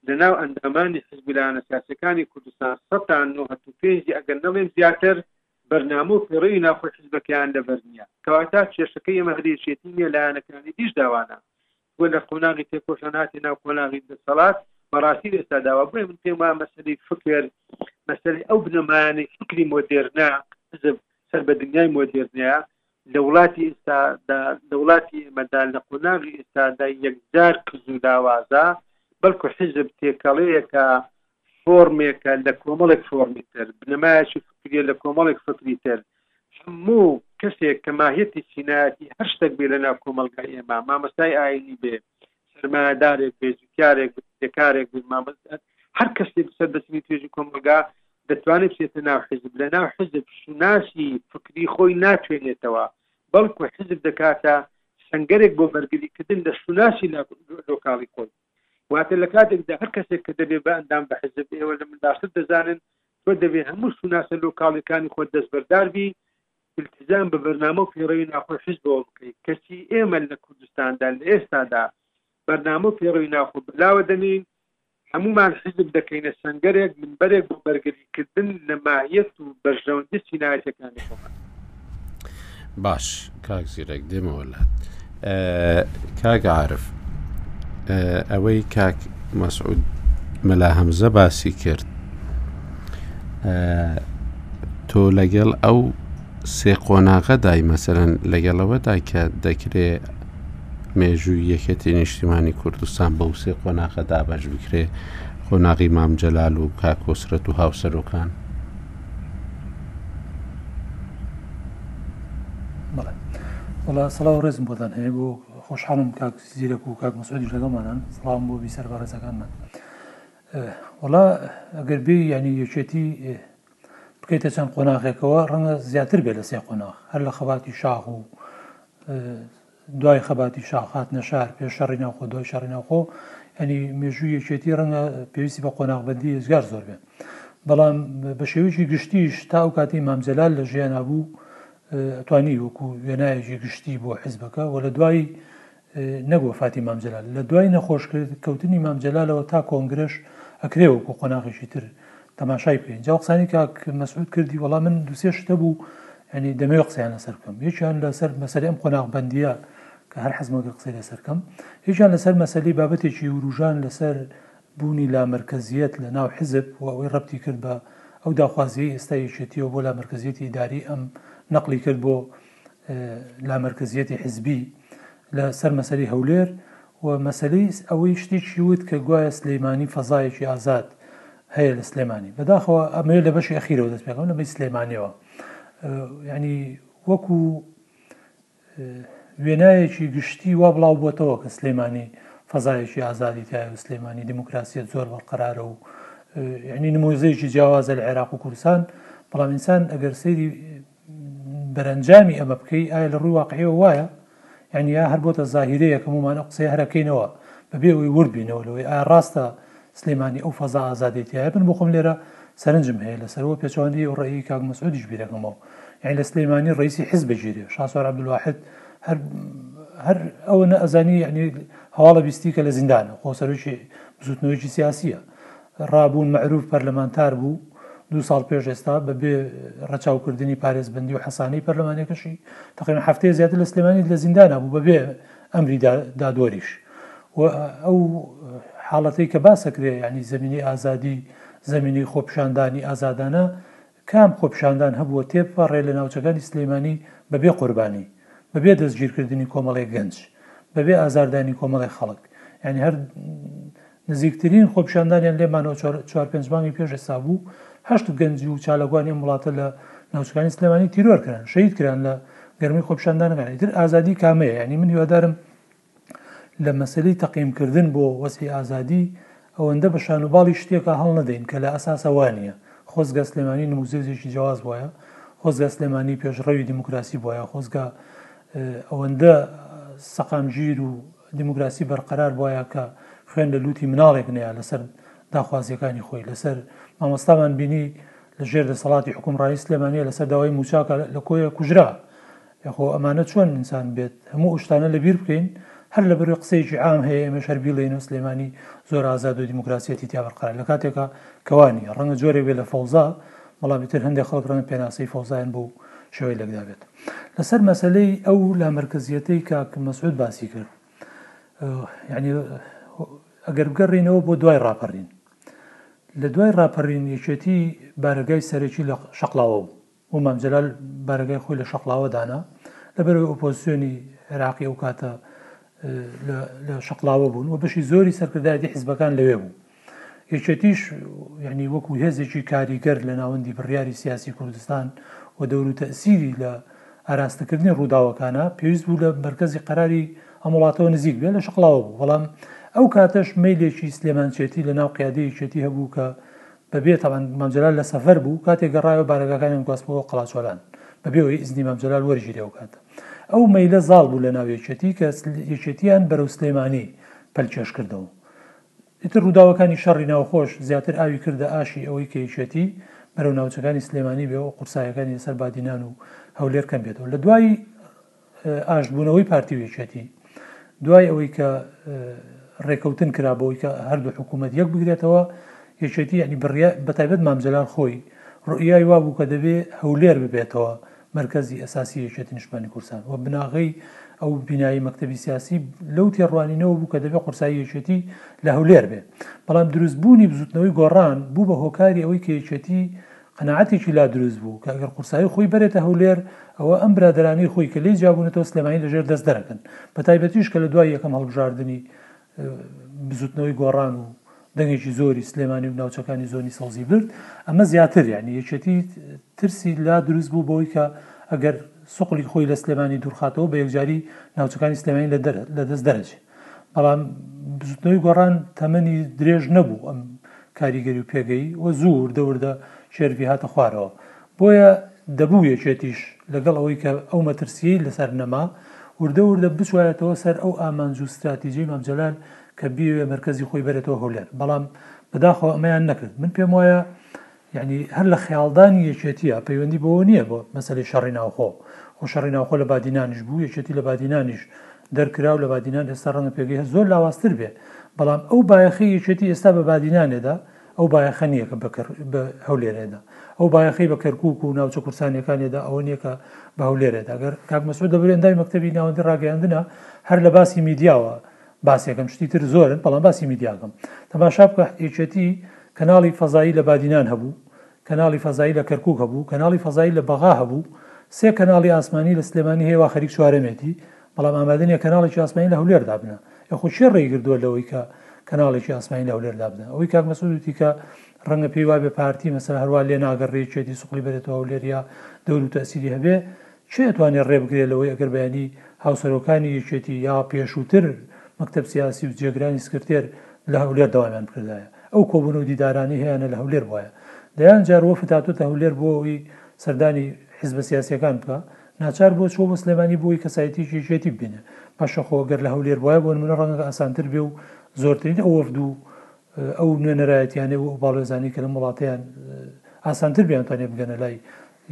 [SPEAKER 3] لە ناو ئەندامانی حیزب و لایەنە سیاسیەکانی کوردستان سەتا نۆ هەتو پێنجی ئەگەر نەڵیم زیاتر بەرنامە و پێڕەوی ناوخۆی حیزبەکەیان لەبەر نیە کەواتە کێشەکەی ئێمە هەر یەکێتی نیە لایەنەکانی دیش داوانە بۆ لە قۆناغی تێکۆشان هاتی ناو قۆناغی دەسەڵات بەڕاستی ئێستا داوا بۆیە من پێم وایە مەسەلەی فکر مەسەلەی ئەو بنەمایانەی فکری مۆدێرنە حزب سەر بە دنیای مۆدێرنەیە لە وڵاتی ئێستادا، لە وڵاتی ئێمەدا، لە قۆناغی ئێستادا یەکجار کز و لاوازە، بەڵکو حیزب تێکەڵەیەکە، فۆرمێکە لە کۆمەڵێک فۆرمی تر، بنەمایەکی فکریە لە کۆمەڵێک فکری تر. هەموو کەسێک کە ماهیەتی چینایەتی هەر شتەک بێ لە ناو کۆمەڵگای ئێمە، مامۆستای ئایینی بێ، سەرمایەدارێک بێت، جوتیارێک بێت، کرێکارێک بێت، مامۆستا بێت، هەر کەسێک بچێت بە چەمی توێژی کۆمەڵگا دەتوانێت بچێتە ناو حزب، لەناو حزب شوناسی فکری خۆی ناتوێنێتەوە، بەڵکو حزب دەکاتە سەنگەرێک بۆ بەرگریکردن لە شوناسی لە لۆکاڵی خۆی. واتە لە کاتێکدا هەر کەسێک کە دەبێ بە ئەندام بە حزب، ئێوە لە من باشتر دەزانن، تۆ دەبێ هەموو شوناسە لۆکاڵییەکانی خۆت دەستبەردار بی، ئیلتیزام بە بەرنامە و پێڕەوی ناوخۆی حیزبەوە بکەیت، کەچی ئێمە لە کوردستاندا لە ئێستادا بەرنامە و پێڕەوی ناوخۆ بەلاوە دەنێین، هەموومان حیزب دەکەینە سەنگەرێک، منبەرێک بۆ بەرگریکردن لە ماهیەت و بەرژەوەندییە چینایەتییەکانی خۆمان.
[SPEAKER 1] باش کاک زیرەک دێمەوە لات. کاک عارف ئەوەی کاک مەسعود مەلا هەمزە باسی کرد تۆ لەگەڵ ئەو سێ قۆناغە دای مەسەرەن لەگەڵەوەدا کە دەکرێ مێژوو یەکەتی نیشتیمانی کوردستان بەو سێ قۆناغە دابش بکرێ قۆناغی مامجلال و کاکۆسرەت و هاوسەرۆکان
[SPEAKER 4] بەڵێ وەڵا سڵاو و ڕێزم بۆتان هەیە بۆ خۆشحاڵم کاک زیرەک و کاک مسعودیش لەگەڵمانان سڵاوم بۆ بیسەر بەڕێزەکانمان وەڵا ئەگەر بێ ینی یەکێتی بکەیتە چەند قۆناغێکەوە ڕەنگە زیاتر بێت لە سێ قۆناغ هەر لە خەباتی شاخ و دوای خەباتی شاخ هاتنە شار، پێش شەڕی ناوخۆ، دوای شەڕی ناوخۆ، یانی مێژووی یەکێتی ڕەنگە پێویستی بە قۆناغبەندی ئێجگار زۆر بێت. بەڵام بە شێوەیەکی گشتیش تا ئەو کاتەی مام جەلال لە ژیانا بوو توانی وەکو وێنایەکی گشتی بۆ حیزبەکە و لە دوای نەک وەفاتی مام جەلال لە دوای نەخۆش کەوتنی مام جەلالەوە تا کۆنگرەش ئەکرێ وەکو قۆناغێکی تر تەماشای بکەین جا قسانی کاک مەسعود کردی وەڵام من دوسێ شتە بوو یانی دەمەوێت قسەیان لەسەر بکەم یەکیان لەسەر مەسەری ئەم قۆناغبندیە کە هەر حەزمەگە قسەی لەسەر کەم یەکیان لەسەر مەسەلی بابەتێکی وروژان لەسەر بوونی لامەرکزیت لە ناو حزب و ئەوەی ڕەتی کرد بە ئەو داخوازیی ئێستا یەکێتیەوە بۆ لامەرکزیەتی داری ئەم نەقلی کرد بۆ لامەرکزیەتی حزبی لە سەر مەسەری هەولێر و مەسلەی ئەوەی شتێکی وت کە گوایە سلەیمانی فەزایەکی ئازاد هەیە لە سلێمانی بەداخەوە ئەمەوێت لە بەشی ئەخیرەوە دەست پێکەم لە بەی سلێمانیەوە ینی وەکو وێنایەکی گشتی وا بڵاو بووتەوە کە سلێمانی فەزایەکی ئازادی تای و سلێمانی دیموکراسیت زۆر بەقەرارە و ینی نمۆزەیەکی جیاوازە لە عێراق و کوردستان بەڵام ئینسان ئەگەر سەیری دەرەنجامی ئەمە بکەی ئایا لە ڕووی واقعیەوە وایە یعنی یا هەر بۆتە زاهیرەیە کە مومان ئەو قسەی هەرەکەینەوە بەبێ ئەوەی ورد بینەوە لەوەی ئایا ڕاستە سلێمانی ئەو فەزا ئازادێتیایە بن بخۆم لێرە سەرنجم هەیە لەسەرەوە پێچوانەی و ڕێی کاک مەسعودیش بیرەکەمەوە یعنی لە سلێمانی ڕیسی حز بگیرێ شاسوار عبدواحد هەر هەر ئەوە نە ئەزانی یعنی هەواڵە بیستی کە لە زیندانە خۆ سەرۆکی بزوتنەوەیکی سیاسیە ڕابوون مەعروف پەرلەمانتار بوو دوو ساڵ پێش ئێستا بە بێ ڕەچاوکردنی پارێزبەندی و حەسانەی پەرلەمانەکەشی تقریبا هەفتەیە زیاتر لە سلێمانی لە زیندان بوو بە بێ ئەمری دادوەریش و ئەو حاڵەتەی کە باسەکرێ ینی زمینی ئازادی زمینی خۆپشاندانی ئازادانە کام خۆپیشاندان هەبووە تێبپەڕێ لە ناوچەکانی سلیمانی بەبێ قوربانی، بەبێ دەستگیرکردنی کۆمەڵێک گەنج، بەبێ ئازاردانی کۆمەڵێک خەڵک، یانی هەر نزیکترین خۆپیشاندانیان لێ مانەوە چوار پێنج مانگی پێش ئێستا بوو، هەشت گەنج و چالاکوانی ئەم وڵاتە لە ناوچەکانی سلێمانی تیرۆر کران، شەهید کران لە گەرمەی خۆپیشاندانەکان، ئیتر ئازادی کامەیە، یانی من هیوادارم. لە مەسەلەی تەقیمکردن بۆ وەسفی ئازادی، ئەوەندە بە شان و باڵی شتێکا هەڵنەدەین کە لە ئەساسا وا نییە. خۆزگە سلێمانی نموزێزێکی جیاواز بوایە، خۆزگە سلێمانی پێشڕەوی دیموکراسی بوایە، خۆزگە ئەوەندە سەقامگیر و دیموکراسی بەرقەرار بوایە کە خوێن لە لووتی مناڵێک نەیا لەسەر داخوازیەکانی خۆی لەسەر مامۆستامان بینی لە ژێر دەسەڵاتی حکومڕانی سلێمانیە لەسەر داوای موچاکە لە کۆیە کوژرا خۆ ئەمانە چۆن ئینسان بێت هەموو ئەو شتانە لە بیر بکەین هەر لە بەروی قسەیەکی عام هەیە ئێمەش هەر بیڵێین و سلێمانی زۆر ئازاد و دیموکراسیەتی تیا بەرقەرار لە کاتێکا کەوا نیە ڕەنگە جۆرێک بێت لە فەوزا بەڵام ئیتر هەندێک خەڵک ڕەنگە پێناسەی فەوزایان بۆ شێوەی لێکدا بێت لەسەر مەسلەی ئەو لامەرکزیەتەی کاک مەسعود باسی کرد یعنی ئەگەر بگەڕینەوە بۆ دوای ڕاپەڕین لە دوای ڕاپەڕین یەکێتی بارەگای سەرەکی لە شەقلاوە بوو و مام جەلال بارەگای خۆی لە شەقڵاوە دانا، لەبەرئەوەی ئۆپۆزسیۆنی عێراقی ئەو کاتە لە شەقڵاوە بوون و بەشی زۆری سەرکردایەتی حیزبەکان لەوێ بوو. یەکێتیش یعنی وەکو هێزێکی کاریگەر لە ناوەندی بڕیاری سیاسی کوردستان و دەور و تەسیری لە ئاراستەکردنی ڕووداوەکانە پێویست بوو لە مەرکەزی قەراری ئەم وڵاتەوە نزیک بێ لە شقڵاوە بوو بەڵام ئەو کاتەش مەیلێکی سلێمانچێتی لە ناو قیادەیەکێتی هەبوو کە بەبێ تەبعەن مام جەلال لە سەفەر بوو کاتێ گەڕایەوە بارەگاکانیان گواستبوو بۆ قەڵاچۆلان بەبێ ئەوەی ئیزنی مام جەلال وەرگیرێ ئەو کاتە ئەو مەیلە زاڵ بوو لە ناو یەکێتی کە یەکێتیان بەرەو سلێمانی پەلکێش کردەوە ئیتر ڕووداوەکانی شەڕی ناوخۆش زیاتر ئاوی کردە ئاشی ئەوەی کە یەکێتی بەرەو ناوچەکانی سلێمانی بێ و قورسایەکانی لەسەر بادینان و هەولێر کەم بێتەوە لە دوای ئاشتبوونەوەی پارتی و یەکێتی دوای ئەوەی کە ڕێکەوتن کرا بۆی کە هەردوو حکوومەت یەک بگرێتەوە یەکێتی ینی بڕە بە تایبەت مامجلال خۆی ڕئیای وا بوو کە دەبێ هەولێر ببێتەوە مرکزی ئەساسی یەکێتی نیشمانی کورسان و بناغی ئەو بینایی مەکتتەبی سیاسی لەو تێڕوانینەوە بوو کە دەبێت قورسایی یەکێتی لە هەولێر بێ بەڵام دروستبوونی بزوتنەوەی گۆڕان بوو بە هۆکاری ئەوەی کە یەکێتی قەناعەتێکی لا دروست بوو کە ئەگەر قورسایی خۆی بەرێتە هەولێر ئەوە ئەم برادەرانەی خۆی کە لێی جیابوونەتەوە سلێمانی لە ژێر دەست دەرەکەن بە تایبەتیش کە لە دوای یەکەم هەڵبژاردنی بزوتنەوەی گۆڕان و دەنگێکی زۆری سلێمانی و ناوچەکانی زۆنی سەوزی برد ئەمە زیاتر یعنی یەکێتی ترسی لا دروست بوو بۆی کە ئەگەر سوقلی خۆی لە سلێمانی دوورخاتەوە بە یەکجاری ناوچەکانی سلێمانی لە دەست دەرەچێت بەڵام بزوتنەوەی گۆڕان تەمەنی درێژ نەبوو ئەم کاریگەری و پێگەی و زوو وردە وردە شێرڤی هاتە خوارەوە بۆیە دەبوو یەکێتیش لەگەڵ ئەوەی کە ئەو مەترسیی لەسەر نەما وردە وردە بچوایەتەوە سەر ئەو ئامانج و ستراتیجی مامجلال کە بیەوێ مەرکەزی خۆی بەرێتەوە هەولێر بەڵام بەداخەوە ئەمەیان نەکرد من پێم وایە یەعنی هەر لە خەیاڵدانی یەکێتیە پەیوەندی بەوە نیە بۆ مەسەلەی شەڕی ناوخۆ خۆ شەڕی ناوخۆ لە بادینانیش بوو یەکێتی لە بادینانیش دەرکراو لە بادینان ئێستا ڕەنگە پێگەی هەر زۆر لاوازتر بێ بەڵام ئەو بایەخی یەکێتی ئێستا بە بادینانێدا ئەو بایەخە نییە کە بە هەولێرێدا ئەو بایەخی بە کەرکک و ناوچە کورسانەکانێدا ئەوە نییەکە بە هەولێرێدا گەر کاک مەسود دەبرێندای مەکتتەبی ناوەندی ڕاگەیاندنە هەر لە باسی میدیاوە باس یەکەم شتی تر زۆرن بەڵام باسی میدیاکەم تەماشا بکە یەکێتی کەناڵی فەزایی لە بادینان هەبوو کەناڵی فەزایی لە کەرکوک هەبوو کەناڵی فەزایی لە بەغا هەبوو سێ کەناڵی ئاسمانی لە سلێمانی هەیە وا خەریک چوارەمێتی بەڵام ئامادە نیە کەناڵێکی ئاسمانی لە هەولێر دابنا یاخۆ کێ ڕێی گردووە لەوەی کە کەناڵێکی ئاسمانی لە هەولێر دابنا ئەوەی کاک مەسعود وتی کە ڕەنگە پێی وابێ پارتی مەسەل هەروە لێ ناگەڕێ یەکێتی سوقلی بەرێتەوە هەولێر یا دەور و تەسیری هەبێ کێ ئەتوانێ ڕێبگرێ لەوەی ئەگەر بەیانی هاوسەرۆکانی یەکێتی یا پێشووتر مەکتەب سیاسی و جێگرانی سکرتێر لە هەولێر دەوامیان بکردایە؟ ئەو کۆبوونە و دیدارانەی هەیانە لە هەولێر بوایە. دەیان جار وەفد هاتۆتە هەولێر بۆ ئەوەی سەردانی حیزبە سیاسییەکان بکا، ناچار بووە چووە بۆ سلێمانی بۆ ئەوەی کەسایەتییەکی یەکێتی ببینێ. باشە خۆ گەر لە هەولێر بوایە بۆ نموونە ڕەنگە ئاسانتر بێ و زۆرترین ئەو وەفد و ئەو نوێنەرایەتییانەی و ئەو باڵوێزانەی کە لەم وڵاتەیان ئاسانتر بیانتوانێ بگەنە لای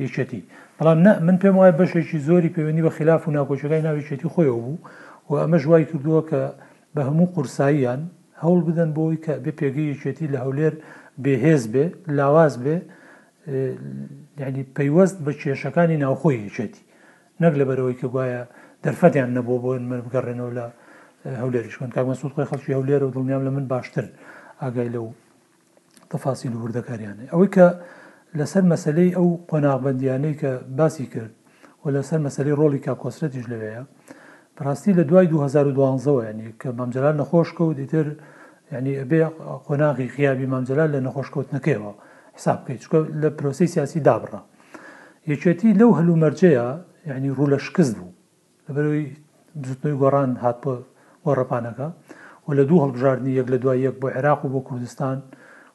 [SPEAKER 4] یەکێتی، بەڵام نا، من پێم وایە بەشێکی زۆری پەیوەندی بە خیلاف و ناکۆکیەکانی ناو یەکێتی خۆیەوە بوو و ئەمەش وای کردووە کە بە هەموو قورساییان هەوڵ بدەن بۆ ئەوەی کە بێ پێگەی یەکێتی لە هەولێر بێ هێز بێ، لاواز بێ یانی پەیوەست بە کێشەکانی ناوخۆی یەکێتی نەک لە بەرەوەی کە گوایە دەرفەتیان نەبووە بۆ من بگەڕێنەوە لە هەولێریش من کاک مەسعود خۆی خەڵکی هەولێرە و دڵنیام لە من باشتر ئاگای لەو تەفاسیل و وردەکاریان هەیە. ئەوەی کە لەسەر مەسەلەی ئەو قۆناغبەندیانەی کە باسی کرد و لەسەر مەسەلەی ڕۆڵی کاک کۆسرەتیش لەوێیە بەڕاستی لە دوای 2012 ەوە ینی کە مامجلال نەخۆش کەوت ئیتر ینی ئەبێ قۆناغی غیابی مامجلال لە نەخۆشکەوتنەکەیەوە حساب بکەیت چکە لە پرۆسی سیاسی دابڕە یەکێتی لەو هەلومەرجەیە ینی ڕوو لە شکست بوو لەبەرئەوەی بزوتنەوەی گۆڕان هات بۆ گۆڕەپانەکە و لە دوو هەڵبژاردنی یەک لە دوای یەک بۆ عێراق و بۆ کوردستان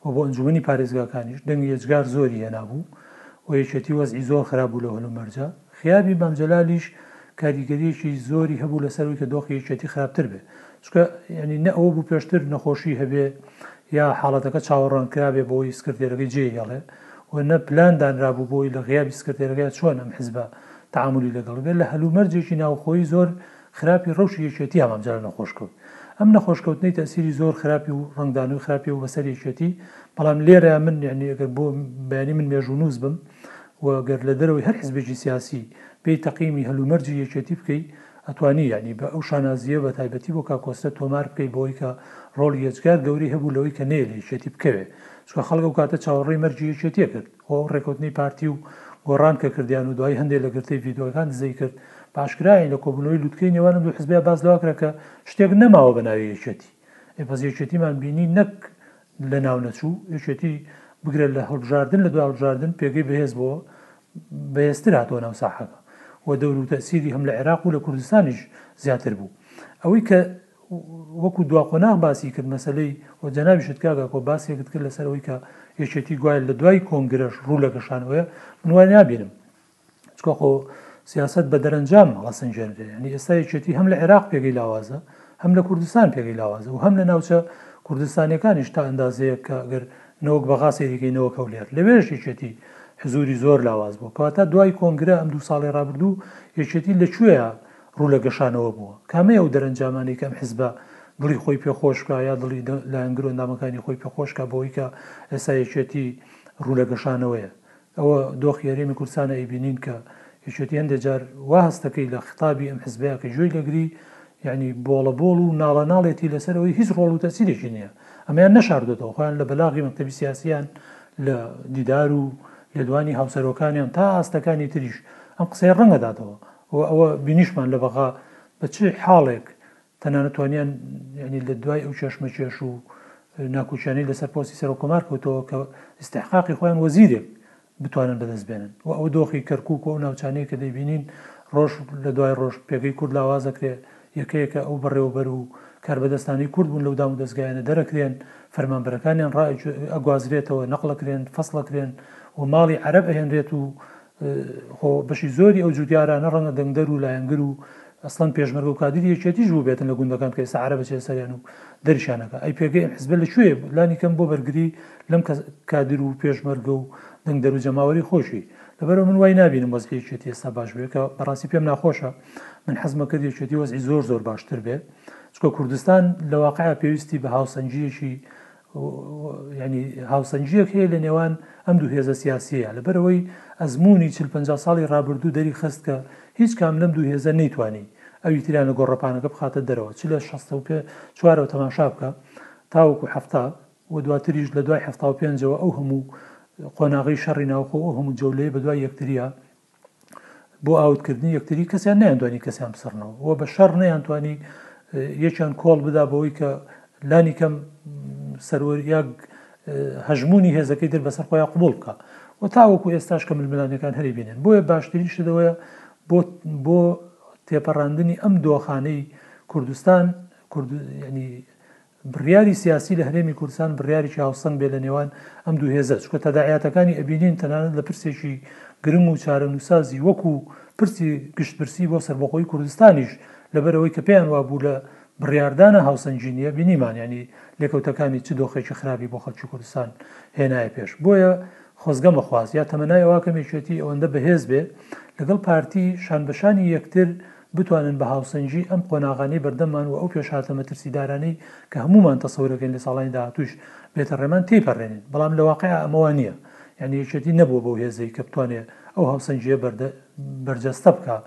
[SPEAKER 4] و بۆ ئەنجومەنی پارێزگاکانیش دەنگی ئێجگار زۆری هێنابوو و یەکێتی وەزعی زۆر خراپ بوو لەو هەلومەرجە، خیابی مام جەلالیش کاریگەریەکی زۆری هەبوو لەسەر ئەوی کە دۆخی یەکێتی خراپتر بێ چونکە یانی نە ئەوە بوو پێشتر نەخۆشی هەبێ یا حاڵەتەکە چاوەڕوان کرابێ بۆ ئەوی سکرتێرەکەی جێی هێڵێ و نە پلان دانرابوو بۆ ئەوی لە غیابی سکرتێرەکەیا چۆن ئەم حزبە تەعامولی لەگەڵ بێت لە هەلومەرجێکی ناوخۆیی زۆر خراپی رەوشی یەکێتی هەمامجارە نەخۆش کەوت. ئەم نەخۆش کەوتنەی تەئسیری زۆر خراپی و رەنگدانەوەی خراپی هەبوو بەسەر یەکێتی، بەڵام لێرە من یەعنی ئەگەر بۆ بیانی من مێژوونووس بم و گەر لە دەرەوەی هەر حزبێکی سیاسی بێی تەقیمی هەلومەرجی یەکێتی بکەی ئەتوانی یەعنی بە ئەو شانازییە بە تایبەتی بۆ کاک کۆسرەت تۆمار بکەی بەوەی کە رۆڵی یەجگار گەورەی هەبوو لەوەی کە نەیەوێ یەکێتی بکەوێ چونکە خەڵک ئەو کاتە چاوەڕێی مەرگی یەکێتییەکرد. و ڕێکەوتنی پارتی و گۆڕان کە کردیان و دوایی هەندێ لە گرتەی ڤیدۆکان دزەی کرد بە ئاشکرا ئەی لە کۆبونەوەی لوتکەی نێوان ئەم دوو حزبە باس لەوە کرا کە شتێک نەماوە بە ناوی یەکێتی ئەی بەس یەکێتیمان بینی نەک لە ناو نەچوو یەکێتی بگرە لە هەڵبژاردن لە دوای هەڵبژاردن پێگەی بەهێز بۆوە بەهێزتر هاتەوە ناو ساحەکە و دەور و تەسیری هەم لە عێراق و لە کوردستانیش زیاتر بوو ئەوەی کە وەکو دوا قۆناغ باسی کرد مەسەلەی و جەنابیشت کاک ئاکۆ باسێکت کرد لەسەر ئەوەی کە یەکێتی گوایە لە دوای کۆنگرەش ڕوو لە گەشانەوەیە من وای نابینم چکە خۆ سیاست بە دەرەنجام هەڵسەنگێنرێ ینی ئێستا یەکێتی هەم لە عێراق پێگەی لاوازە هەم لە کوردستان پێگەی لاوازە و هەم لە ناوچە کوردستانەکانیش تا ئەندازەیە کە گەر نەوەک بەغا سەیریکەینەوە کەولێر لەوێش یەکێتی حزوری زۆر لاواز بوو کەواتە دوای کۆنگرە ئەم دوو ساڵی ڕابردوو یەکێتی لە کوێە ڕوو لە گەشانەوە بووە. کامەیە ئەو دەرەنجامانەی کە ئەم حزبە دڵی خۆی پێ خۆش بکا یا دڵی لایەنگر و ئەندامەکانی خۆی پێ خۆش بکا بەوەی کە ئێستا یەکێتی ڕوو لە گەشانەوەیە؟ ئەوە دۆخی هەرێمی کوردستانە ئەیبینین کە یەکێتی هەندێ جار وا هەست دەکەی لە خیتابی ئەم حزبەیا کە گوێی دەگری یەعنی بۆڵە بۆڵ و ناڵە ناڵێتی لەسەر ئەوەی هیچ ڕۆڵ و تەئسیرێکی نییە. ئەمەیان نەشاردۆتەوە خۆیان لە بەلاغی مەکتەبی سیاسییان لە دیدار و لێدوانی هاوسەرۆکانیان تا ئاستەکانی تریش ئەم قسەیە ڕەنگ ئەداتەوە. وە ئەوە بینیشمان لە بەغا بە چ حاڵێک تەنانەت توانیان یانی لە دوای ئەو کێشمەکێش و ناکوکیانەی لەسەر پۆستی سەرۆک کۆمار کەوتەوە کە ئیستحقاقی خۆیان وەزیرێک بتوانن بەدەست بێنن و ئەو دۆخی کەرکوک و ئەو ناوچانەیە کە دەیبینین ڕۆژ لە دوای ڕۆژ پێگەی کورد لاواز دەکرێ یەکەیەکە ئەو بەڕێوەبەر و کاربەدەستانەی کورد بوون لەو دام و دەزگایانە دەرەکرێن فەرمانبەرەکانیان ڕا ئەگوازرێتەوە نەقڵەکرێن فەسڵەکرێن و ماڵی عەرەب ئەهێنرێت و خۆ بەشی زۆری ئەو جوتیارانە ڕەنگە دەنگدەر و لایەنگر و ئەسڵەن پێشمەرگە و کادری یەکێتیش بوو بێتن لە گوندەکان کە ئێستا عەرەبە چێ سەریان و دەریشانەکە ئەی پێگەی ئەم حزبە لە کوێ لانی کەم بۆ بەرگری لەم کە کادر و پێشمەرگە و دەنگدەر و جەماوەری خۆشی لەبەرەوە من وای نابینم وەزعی یەکێتی ئێستا باش بێ کە بەڕاستی پێم ناخۆشە من حەزمە کرد یەکێتی وەزعی زۆر زۆر باشتر بێ چکە کوردستان لە واقعە پێویستی بە هاوسەنگیەکی یانی هاوسەنگییەک هەیە لە نێوان ئەم دوو هێزە سیاسییە، لەبەرئەوەی ئەزموونی چل پەنجا ساڵی رابردوو دەریخست کە هیچ کام لەم دوو هێزە نەیتوانی ئەوی تریان لە گۆڕەپانەکە بخاتە دەرەوە، چ لە شەست و چوار ەوە تەماشا بکە تاوەکو حەفتا و دواتریش لە دوای حەفتا و پێنج ەوە ئەو هەموو قۆناغەی شەڕی ناوخۆ و ئەو هەموو جەولەیە بەدوای یەکترییە بۆ ئاوتکردنی یەکتری کەسیان نەیاندوانی کەسیان بسڕنەوە و بە شەڕ نەیانتوانی یەکیان کۆڵ بدا بەوەی کە لانی کەم سەرۆر یا هەژمونی هێزەکەی در بەسەر خۆیان قوبول بکە و تاوەکو ئێستاش کە ململانەکان هەری بینن بۆیە باشترین شدەوەیە بۆ بۆ تێپەڕاندنی ئەم دۆخانەی کوردستان کوردنی بڕیاری سیاسی لە هەرێمی کوردستان بڕیارێکی هاوسەنگ بێت لە نێوان ئەم دوو هێزە، چونکە تەداعیاتەکانی ئەبینین تەنانەت لە پرسێکی گرنگ و چارەنووسسازی وەکوو پرسی گشتپرسی بۆ سەربەخۆیی کوردستانیش لەبەر ئەوەی کە پێیان وابوو لە بڕیاردانا هاوسەنگی نییە بینیمان یانی لێکەوتەکانی چ دۆخێکی خراپی بۆ خەڵکی کوردستان هێنایە پێش بۆیە خۆزگە مەخواست یا تەمەنای ئەوە کەم یەکێتی ئەوەندە بەهێز بێ لەگەڵ پارتی شان بەشانی یەکتر بتوانن بە هاوسەنگی ئەم قۆناغانەی بەردەممان و ئەو پێشهاتە مەترسیدارانەی کە هەموومان تەسەورەکەین لە ساڵانی داهاتووش بێتە ڕێمان تێیپەڕێنین بەڵام لە واقیعا ئەمە وا نییە یانی یەکێتی نەبووە بەو هێزەی کە بتوانێ ئەو هاوسەنگییە بەردە بەرجەستە بکا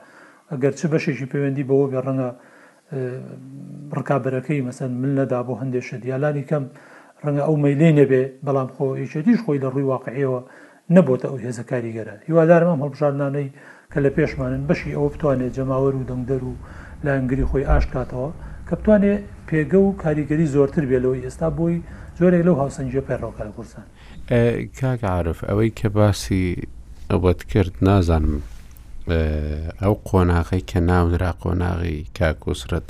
[SPEAKER 4] گەر چ بەشێکی پەیوەندی بەوە بێ ڕەنگە ڕکابەرەکەی مەسەن مل نەدا بۆ هەندێ شت یا لانی کەم ڕەنگە ئەو مەیلەی نەبێ بەڵام خۆ یەکێتیش خۆی لە ڕووی واقعیەوە نەبۆتە ئەو هێزە کاریگەرە. هیوادارم ئەم هەڵبژاردنانەی کە لە پێشمانن بەشی ئەوە بتوانێ جەماوەر و دەنگدەر و لایەنگری خۆی ئاشت کاتەوە کە بتوانێ پێگە و کاریگەری زۆرتر بێ لەوەی ئێستا بۆی جۆرێک لەو هاوسەنگیە پەیڕەو کا لە کوردستان.
[SPEAKER 1] کاک عارف ئەوەی کە باسی ەت کرد نازانم ئەو قۆناغی کە ناونرا قۆناغی کاکۆسرەت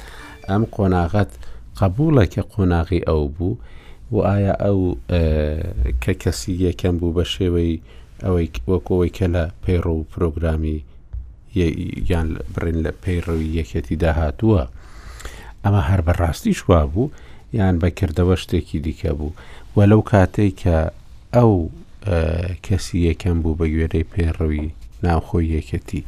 [SPEAKER 1] ئەم قۆناغەت قبولە کە قۆناغی ئەو بوو و ئایا ئەو کە کەسی یەکەم بوو بە شێوەی ئەوەی وەکەوەی کە لە پەیڕە و پرۆگرامی یان بڕین لە پەیڕەوی یەکێتی داهاتووە ئەمە هەر بەڕاستیش وا بوو یان بەکردەوە شتێکی دیکە بوو و لەو کاتێک کە ئەو کەسی یەکەم بوو بە گوێرەی پێڕەوی ناوخۆی یەکێتی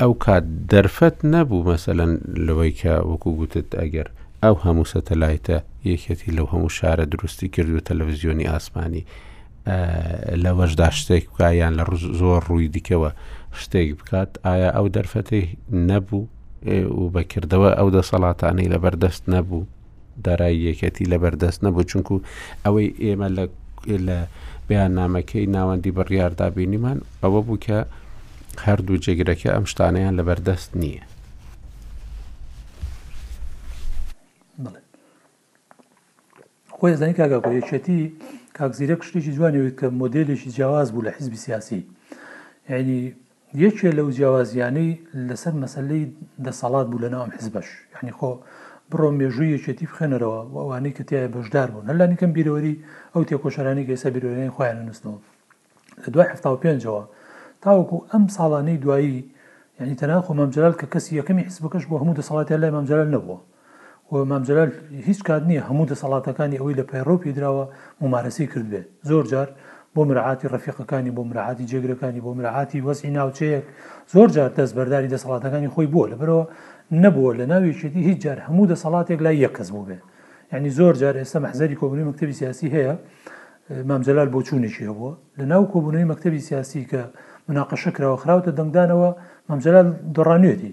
[SPEAKER 1] ئەو کات دەرفەت نەبوو مەسەەن لەوەی کە وەکو گوتت ئەگەر ئەو هەموو سەتەلایتە یەکێتی لەو هەموو شارە دروستی کرد و تەلەڤزیۆنی ئاسمانی لەوەشدا شتێک بکە یان لە زۆر ڕووی دیکەوە شتێک بکات ئایا ئەو دەرفەتی نەبوو و بەکردەوە ئەو دەسەڵاتانەی لەبەردەست نەبوو دارایی یەکێتی لەبەردەست نەبوو، چونکو ئەوەی ئێمە لە لە بەیاننامەکەی ناوەندی بڕیاردا بینیمان ئەوە بوو کە هەردوو جێگرەکە ئەم شتانەیان لەبەردەست نییە.
[SPEAKER 4] خۆی زانانی کاکە بە یەکێتی کاک زیرەک شتێکی جوانیەوەی کە مۆدلێکی جیاواز بوو لە حیزبی سیاسی یعنی یەکێ لەو جیاوازیانەی لەسەر مەسەلەی دەسەڵات بوو لەناو ئەم حزبەش یانی خۆ بڕۆ مێژووی یەکێتی بخێنەرەوە و ئەوانەی کە تیایە بەشدار بوون هەر لانیکەم بیرەوەری ئەو تێکۆشەرانی کە ئێستا بیرەوەریانی خۆیان نووسنەوە لە دوای هەفتا و پێنجەوە تاوەکو ئەم ساڵانەی دوایی یعنی تەنها خۆ مام جەلال کە کەسی یەکەمی حزبەکەش بۆ هەموو دەسەڵاتی لای مام جەلال نەبووە و مام جەلال هیچ کات نیە هەموو دەسەڵاتەکانی ئەوەی لە پەیڕەو پێی دراوە مومارەسەی کردبێت زۆر جار بۆ مراعاتی ڕەفیقەکانی بۆ مراعاتی جێگرەکانی بۆ مراعاتی وەزعی ناوچەیەک زۆر جار دەست بەرداری دەسەڵاتەکانی خۆی بووە لەبەرەوە نەبووە لە ناو یەکێتی هیچ جار هەموو دەسەڵاتێک لای یەک کەس بووبێ یعنی زۆر جار ئێستا مەحزەری کۆبنی مەکتتەبی سیاسی هەیە مام جەلال بۆ چوونێکی هەبووە لە ناو کۆبنەوەی مەکتتەبی سیاسی کە مناقەشە کراوە خراوتە دەنگدانەوە مام جەلال دۆڕانوێتی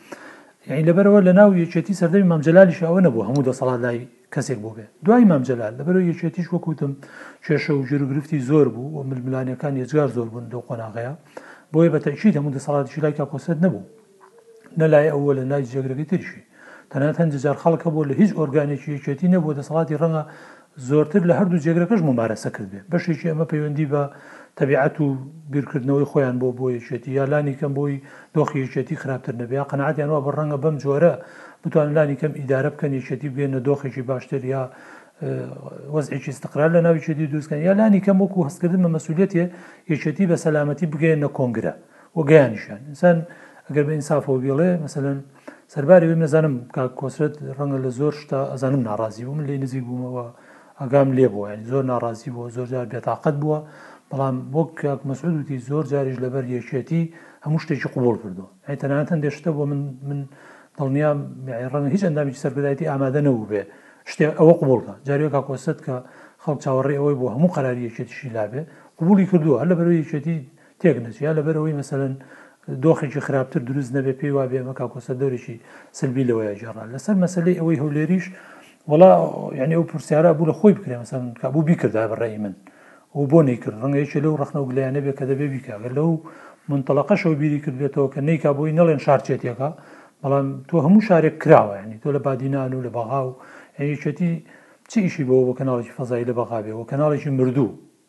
[SPEAKER 4] یانی لەبەرەوە لە ناو یەکێتی سەردەمی مام جەلالیش ئەوە نەبوو هەموو دەسەڵات لای کەسێک بوو بێ دوای مام جەلال لەبەرەوە یەکێتیش وەکوتم کێشە و گیروگرفتی زۆر بوو و ململانیەکان یەجگار زۆر بوون لەو قۆناغەیە بۆیە بە تەکید هەموو دەسەڵاتیشی لای کاکۆسەت نەبوو نەلای ئەوە لە لای جێگرەکەی تریشی تەنانەت هەندێک جار خەڵک هەبوو لە هیچ ئۆرگانێکی یەکێتی نەبووە دەسەڵاتی ڕەنگە زۆرتر لە هەردوو جێگرەکەش مومارەسە کردبێ. بەشێکی ئەمە پەیوەندی بە تەبیعەت و بیرکردنەوەی خۆیان بۆ بۆ یەکێتی یا لانی کەم بۆی دۆخی یەکێتی خراپتر نەبێ یا قەناعەتیان وابوو ڕەنگە بەم جۆرە بتوانن لانی کەم ئیدارە بکەن یەکێتی بگەینە دۆخێکی باشتر یا وەزعێکی ئیستقرار لە ناو یەکێتی دروست کەن یا لانی کەم وەکوو هەستکردن بە مەسوولیەتێ یەکێتی بە سەلامەتی بگەیەنە کۆنگرە و گەیانیشیان ئینسان ئەگەر بە ئینسافەوە بیڵێ مەسەلەن سەرباری ویم نەزانم کاک کۆسرەت ڕەنگە لە زۆر شتا ئەزانم ناڕازی بوو من لێ نزیک بوومەوە ئاگام لێ بووە یعنی زۆر ناڕازی بووە زۆر جار بێتاقەت بووە بەڵام وەک کاک مەسعود وتی زۆر جاریش لەبەر یەکێتی هەموو شتێکی قبول کردووە ئەی تەنانەت هەندێک شتە بۆ من من دڵنیام یعنی ڕەنگە هیچ ئەندامێکی سەرکردایەتی ئامادە نەبوو بێ شتێ ئەوە قبول کە جاریوە کاک کۆسرەت کە خەڵک چاوەڕێ ئەوەی بۆ هەموو قەراری یەکێتیشی لابێ قبولی کردووە هەر لەبەرەوەی یەکێتی تێک نەچێ یا لەبەرئەوەی مەسەلەن دۆخێکی خراپتر دروست نەبێ پێی وابێ ئەمە کاکۆسە دەورێکی سلبی لەوەیە جێڕا لەسەر مەسلەی ئەوەی هەولێریش وڵا یعنی ئەو پرسیارە بوو لە خۆی بکرێ مەسەن کابوو بیکردا بەڕێی من و بۆ نەیکرد ڕەنگەیەکی لەو ڕخنە و گلیانە بێ کە دەبێ بیکاگە لەو منتەڵەقەشەوە بیری کردبێتەوە کە نیکا بۆی نەڵێن شارچێتیەکە بەڵام تۆ هەموو شارێک کراوە ینی تۆ لە بادینان و لە بەغا و یەکێتی چی ئیشی بەوە بۆ کەناڵێکی فەزایی لە بەغاابێەوە کەناڵێکی مردوو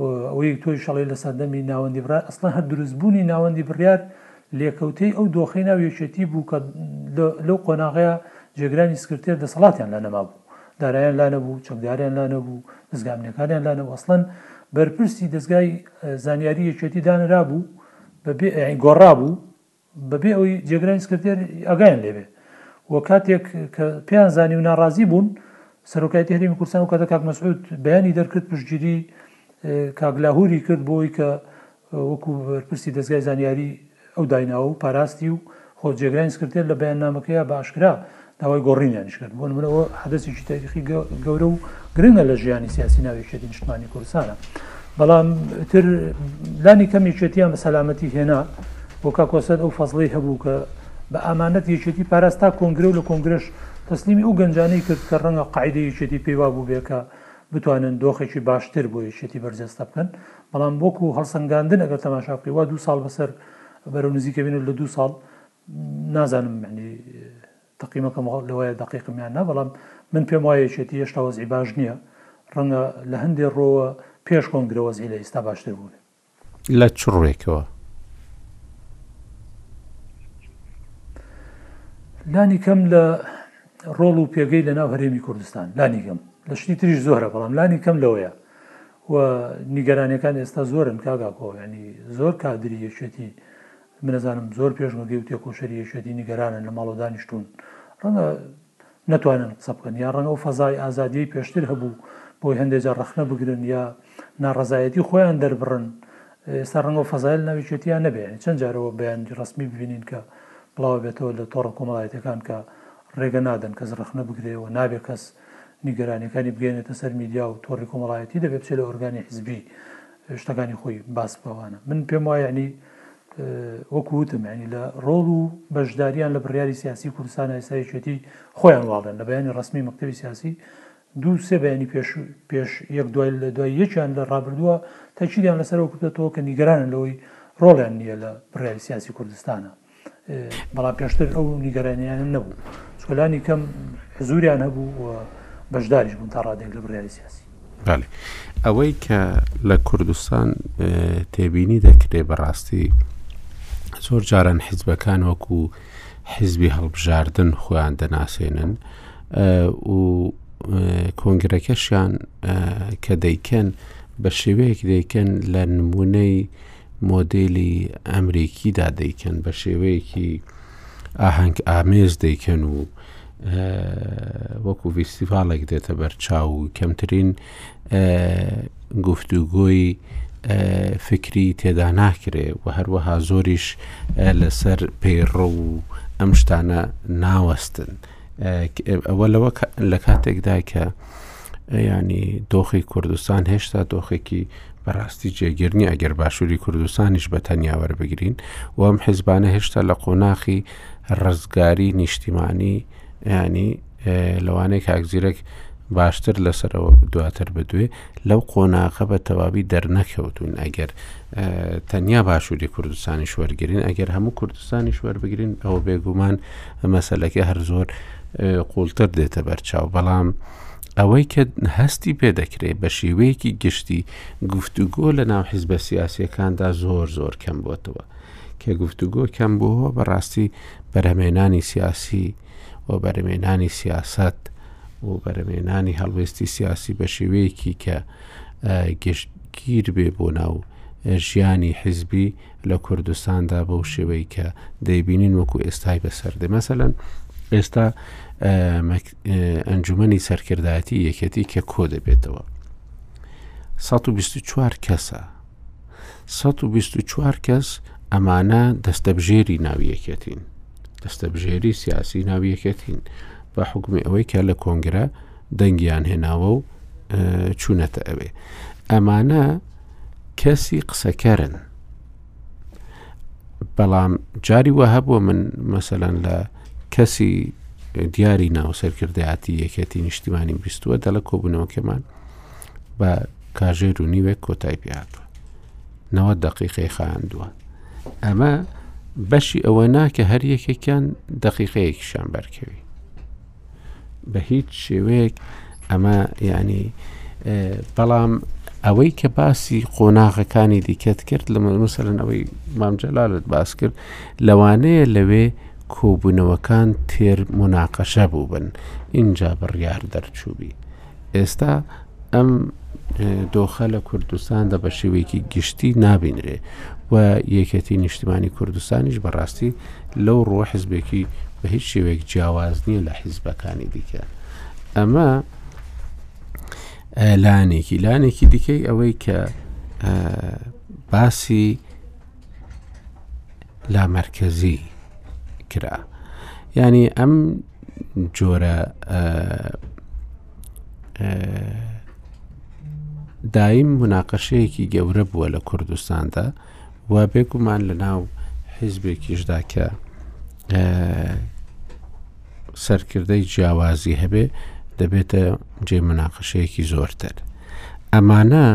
[SPEAKER 4] و ئەوەی تۆیش ئەڵێی لەسەردەمی ناوەندی بڕیار ئەسڵەن هەر دروست بوونی ناوەندی بڕیار لێکەوتەی ئەو دۆخەی ناو یەکێتی بوو کە لەو قۆناغەیە جێگرانی سکرتێر دەسەڵاتیان لا نەمابوو دارایان لا نەبوو چەکداریان لا نەبوو دەزگا ئەمنیەکانیان لا نەبوو ئەسڵەن بەرپرسی دەزگای زانیاری یەکێتی دانرابوو بەبێ گۆڕابوو بەبێ ئەوەی جێگرانی سکرتێر ئاگایان لێبێ و کاتێک کە پێیان زانی و ناڕازی بوون، سەرۆکایەتی هەرێمی کوردستان و کاتە کاک مەسعود بەیانی دەرکرد پشتگیری کاک لاهوری کرد بۆ ئەوەی کە وەکو بەرپرسی دەزگای زانیاری ئەو دایناوە و پاراستی و خۆ جێگرانی سکرتێر لە بەیاننامەکەیا بە ئاشکرا داوای گۆڕینیانیش کرد، بۆ نموونە ئەوە حەدەسێکی تاریخی گەورە و گرنگە لە ژیانی سیاسی ناو یەکێتی نیشتمانی کوردستانە بەڵام تر لانی کەم یەکێتیان بە سەلامەتی هێنا بۆ کاکۆسەر ئەو فەزڵی هەبوو کە بە ئامانەت یەکێتی پاراستا کۆنگرە و لە کۆنگرش تەسلیمی ئەو گەنجانەی کرد کە ڕەنگە قاعدە یەکێتی پێیوا بوو بێکە بتوانن دۆخێکی باشتر بۆ یەکێتی بەرجەستە بکەن بەڵام وەکو هەڵسەنگاندن ئەگەر تەماشا بکەی وا دوو ساڵ بەسەر بەرەو نزیکەبین و لە دوو ساڵ نازانم یانی تەقیمەکەم لەوەیە دەقیقم یان نا بەڵام من پێم وایە یەکێتی هێشتا وەزعی باش نییە ڕەنگە لە هەندێ ڕۆوە پێش کۆنگرە وەزعی لە ئیستا باشتر بوون
[SPEAKER 1] لە چ ڕوێکەوە
[SPEAKER 4] لانی کەم لە ڕۆڵ و پێگەی لە ناو هەرێمی کوردستان لانی گەم لە شتی تریش زۆرە بەڵام لانی کەم لەوەیە و نیگەرانەکان ئێستا زۆرن کاگاکۆ ینی زۆر کادری یەکێتی بنەزانم زۆر پێشمەرگەی و تێکۆشەری یەکێتی نیگەرانن لە ماڵەوە دانیشتوون، ڕەنگە نەتوانن قسە بکەن، یا ڕەنگە ئەو فەزای ئازادییەی پێشتر هەبوو بۆی هەندێ جار ڕەخنە بگرن یا ناڕەزایەتی خۆیان دەربڕن، ئێستا ڕەنگە ئەو فەزایە لە ناو یەکێتییا نەبێ، یانی چەند جار ئەوە بەیانیی ڕەسمی ببینین کە بڵاوە بێتەوە لە تۆڕە کۆمەڵایەتییەکان کە ڕێگە نادەن کەس ڕەخنە بگرێ و نابێ کەس نیگەرانییەکانی بگەیەنێتە سەر میدیا و تۆڕی کۆمەڵایەتی، دەبێ بچێ لە ئۆرگانی حیزبی شتەکانی خۆی باس بەوانە من پێم وایە ینی وەکوتم ینی لە ڕۆڵ و بەشداریان لە بڕیاری سیاسی کوردستان ئایسایەتی خۆیان واڵێن لە بەیانی ڕسمی مەکتتەبی سیاسی دوو سێ بەیانی پێش پێش یەک دوای لە دوای یەکیان لە ڕابردووە تاچیدیان لەسەرەوە کردێتەوە کە نیگەرانن لەوەی ڕۆڵیان نییە لە بڕیاری سیاسی کوردستانە بەڵام پێشتر ئەو نیگەرانیانە نەبوو چکە لانی کەم حزوریان هەبوو و بەشداریش بوون تا ڕادێک لە بڕیاری سیاسی
[SPEAKER 1] بەێ ئەوەی کە لە کوردستان تێبینی دەکرێ بەڕاستی زۆر جاران حیزبەکان وەکو حیزبی هەڵبژاردن خۆیان دەناسێنن و کۆنگرەکەشیان کە دەیکەن بە شێوەیەک دەیکەن لە نمونەی مۆدێلی ئەمریکیدا دەیکەن بە شێوەیەکی ئاهەنگ ئامێز دەیکەن و وەکو ڤیستیڤالێک دێتە بەرچاو و کەمترین گفتوگۆی فکری تێدا ناکرێ و هەروەها زۆریش لەسەر پەیڕە و ئەم شتانە ناوەستن. ئەوە لەوە لە کاتێکدا کە ینی دۆخی کوردستان هێشتا دۆخێکی بەڕاستی جێگیرنی ئەگەر باشووری کوردستانیش بە تەنیاوەەر بگرین و ئەم حیزبانە هێشتا لە قۆناخی ڕزگاری نیشتیمانی ینی لەوانەیە کاکزیرەک باشتر لەسەرەوە دواتر بدوێ لەو قۆناغە بە تەواوی دەرنەکەوتون ئەگەر تەنیا باشووری کوردستانیش وەرگین ئەگەر هەموو کوردستانیش وەربگرین ئەوە بێگومان مەسلەکە هەر زۆر قوڵتر دێتە بەرچاو بەڵام ئەوەی کە هەستی پێ دەکرێت بە شێوەیەکی گشتی گفتوگۆ لە ناو حیزبە سیاسیەکاندا زۆر زۆر کەم بۆتەوە کە گفتوگۆ کەم بووەوە بەڕاستی بەرهمێنانی سیاسی و بەرمێنانی سیاست و بەرمێنانی هەڵوێستی سیاسی بە شێوەیەکی کە گشت گیر بێ بۆ ناو ژیانی حیزبی لە کوردستاندا بەو شێوەی کە دەیبینین وەکو ئێستای بەسەردێ مەسەەن ئێستا ئەنجومنی سەرکردایەتی یەکەتی کە کۆ دەبێتەوە 124 کەسە 124 کەس ئەمانە دەستەبژێری ناویەکەتین دەستەبژێری سیاسی ناویەکەتین بە حکومی ئەوەی کە لە کۆنگرە دەنگیان هێناوە و چوونەتە ئەوێ ئەمانە کەسی قسەکەرن بەڵام جاری وە هەبووە من مەسەەن لە کەسی دیاری ناو سەرکردایەتی یەکێتی نیشتیمانی بیستووە دەڵە کۆبوونەوەکەمان بە کاژێر و نیوێک کۆتای پێاتوە نەوە دقیقی خاندووە ئەمە بەشی ئەوە ناکە هەر یەکێکیان دقیقەیەکیشان بەرکەوی بەهیچ شێوەیەک ئەمە یعنی بەڵام ئەوەی کە باسی قۆناغەکانی دیکەت کرد لە مەمەسەرن ئەوەی مامجلالت باس کرد لەوانەیە لەوێ کۆبوونەوەکان تێر مناقەشە بوو بن اینجا بڕیار دەرچووبی ئێستا ئەم دۆخە لە کوردستاندا بە شێوەیەکی گشتی نابینرێ و یەکەتی نیشتمانی کوردستانیش بەڕاستی لەو ڕوە حزبێکی بە هیچ شێوێک جیاواز نییە لە حیزبەکانی دیکە ئەمە لانێکی لانێکی دیکەی ئەوەی کە باسی لامەرکزی کرا ینی ئەم جۆرە دایم مناقەشەیەکی گەورە بووە لە کوردستاندا و بێگومان لە ناو حیزبێکیشدا کە سەرکردەی جیاوازی هەبێ دەبێتە جێ مناقەشەیەکی زۆرتر ئەمانە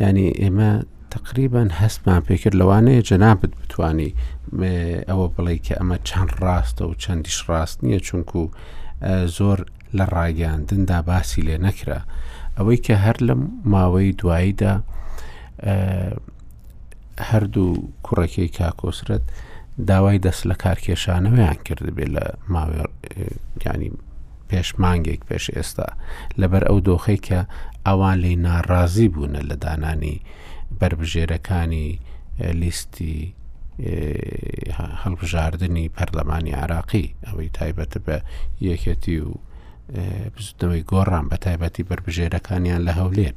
[SPEAKER 1] یانی ئێمە تقریبان هەستمان پێکرد لەوانەیە جەنابەت بتانی ئەوە بڵێ کە ئەمە چەند ڕاستە و چەندیش ڕاست نییە چونکو زۆر لە ڕاگەاندندا باسی لێ نەکرا ئەوەی کە هەر لەم ماوەی دواییدا هەردوو کوڕەکەی کاکۆسرەت داوای دەست لە کارکێشانەوەیان کردبێ لە ماوێ ینی پێش مانگێک پێش ئێستا، لەبەر ئەو دۆخەی کە ئەوان لێی ناڕازی بوونە لە دانانی بەربژێرەکانی لیستی هەڵبژاردنی پەرلەمانی عراقی، ئەوەی تایبەتە بە یەکێتی و بزوتنەوەی گۆڕان بە تایبەتی بەربژێرەکانیان لە هەولێر.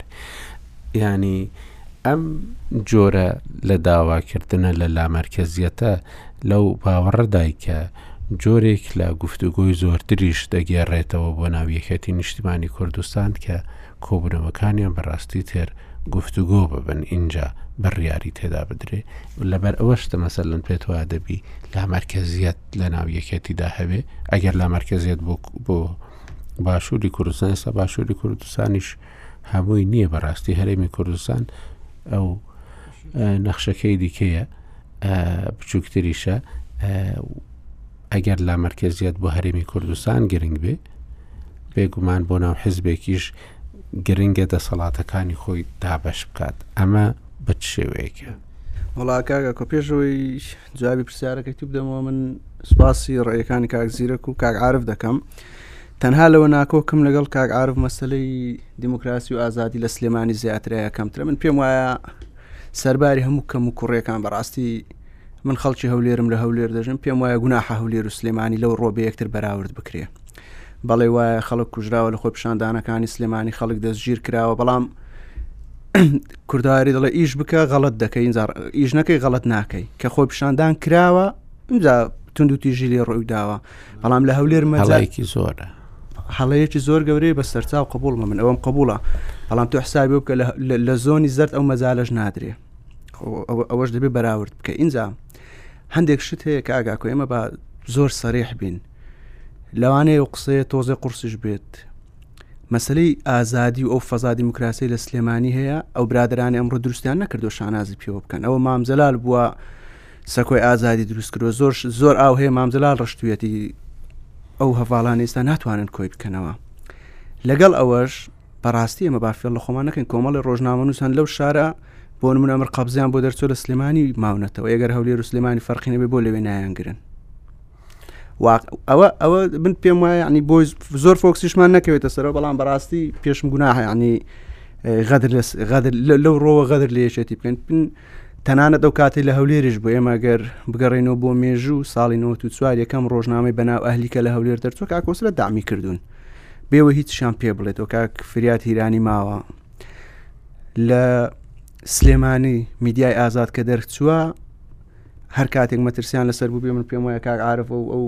[SPEAKER 1] ینی ئەم جۆرە لە داواکردنە لە لامەرکزیەتە لەو باوەڕدای کە جۆرێک لە گفتوگۆی زۆرتریش دەگێڕێتەوە بۆ ناو یەکێتی نیشتیمانی کوردستان کە کۆبوونەوەکانیان بە ڕاستی تر گفتوگۆ ببن ئینجا بڕیاری تێدا بدرێ لەبەر ئەوەشتە مەسەلەن پێت وا دەبی لا مەرکەزیەت لە ناو یەکێتیدا هەبێ ئەگەر لا مەرکەزیەت بۆ بۆ باشووری کوردستان ئێستا باشووری کوردستانیش هەمووی نییە بەڕاستی هەرێمی کوردستان ئەو نەخشەکەی دیکەیە بچووکتریشە ئەگەر لا مرکزیت بۆ هەرێمی کوردستان گرنگ بێ بێگومان بۆ ناو حزبێکیش گرنگە دەسەڵاتەکانی خۆی دابش بکات ئەمە بە شێوەیەکە
[SPEAKER 2] وڵاکگە کۆ پێشەوەی جوابی پرسیارەکەی تو بدەمەوە من سپاسی ڕێیەکانی کاک زیرەک و کاک عاعرف دەکەم تەنها لەوە ناکۆکم لەگەڵ کاک عاعرف مەسلەی دیموکراسی و ئازادی لە سلێمانی زیاترەیە کەمترە من پێم وایە سەرباری هەموو کەم و کوڕیەکان بەڕاستی من خەڵکی هەولێرم لە هەولێر دەژم پێم وایە گوناحە هەولێر و سلێمانی لەو ڕۆ بە یەکتر بەراورد بکرێ بەڵێ وایە خەڵک کوژراوە لە خۆی پیشاندانەکانی سلێمانی خەڵک دەستگیر کراوە بەڵام کورداری دڵە ئیش بکە غەڵت دەکەی ئیش نەکەی غەڵت ناکەی کە خۆی پیشاندان کراوە اینجا تونند و تیژی لێ ڕووی داوە بەڵام لە هەولێر
[SPEAKER 1] مەزایەکی زۆرە
[SPEAKER 2] هەڵەیەکی زۆر گەورەیە بە سەرچا و قبول من ئەوم قبولە بەڵام تۆ حسابی بکە لە زۆنی زرد ئەو مەزالەش نادرێ ئەوەش دەبێ بەراورد بکە ئینجا هەندێک شت هەیە کە ئاگاکو ئێمە بە زۆر سەرێح بین لەوانەیە و قسەیە تۆزێ قورسش بێت مەسلەی ئازادی و ئەو فەزا دیموکراسی لە سلێمانی هەیە ئەو برادرانی ئەمڕۆ دروستیان نەکردو شانازی پێوە بکەن ئەوە مامزلال بووە سەکۆی ئازادی دروست کرۆ زۆر زۆر ئاو هەیە مامجلال ڕشتویەتی ئەو هەڤاڵانی ئستا ناتوانن کۆی بکەنەوە لەگەڵ ئەوەش بەڕاستی ئەمە بافێڵ لە خۆمان نەکەین کۆمەڵی ڕۆژنامە نووسان لەو شارە بۆ من ئەمر قبزیان بۆ دەرچۆ لە سلێمانی ماونەتەوە ئەگەر هەولێر و سلێمانی فەرقینەبێ بۆ لەوێ نایانگرن ئەوە ئەوە من پێم وایە ینی بۆ زۆر فۆکسیشمان نەکەوێتە سەرەوە بەڵام بەڕاستی پێشم گوناهیانی غەدر غەدر لەو ڕۆوە غەدر لێشێتی بکەن پن تەنانەت ئەو کاتی لە هەولێریش بۆ ئێمەگەر بگەڕێنەوە بۆ مێژوو ساڵی 94 یەکەم ڕۆژنامەی بەناو ئەهلیکە لە هەولێر دەرچوە کاکۆسرە دامی کردوون بێوە هیچیان پێ بڵێت و کاک فریات هیرانی ماوە لە سلێمانی میدیای ئازاد کە دەرچووە هەر کاتێک مەترسیان لەسەر بووبێ من پێم وایە کاک عاعرف و ئەو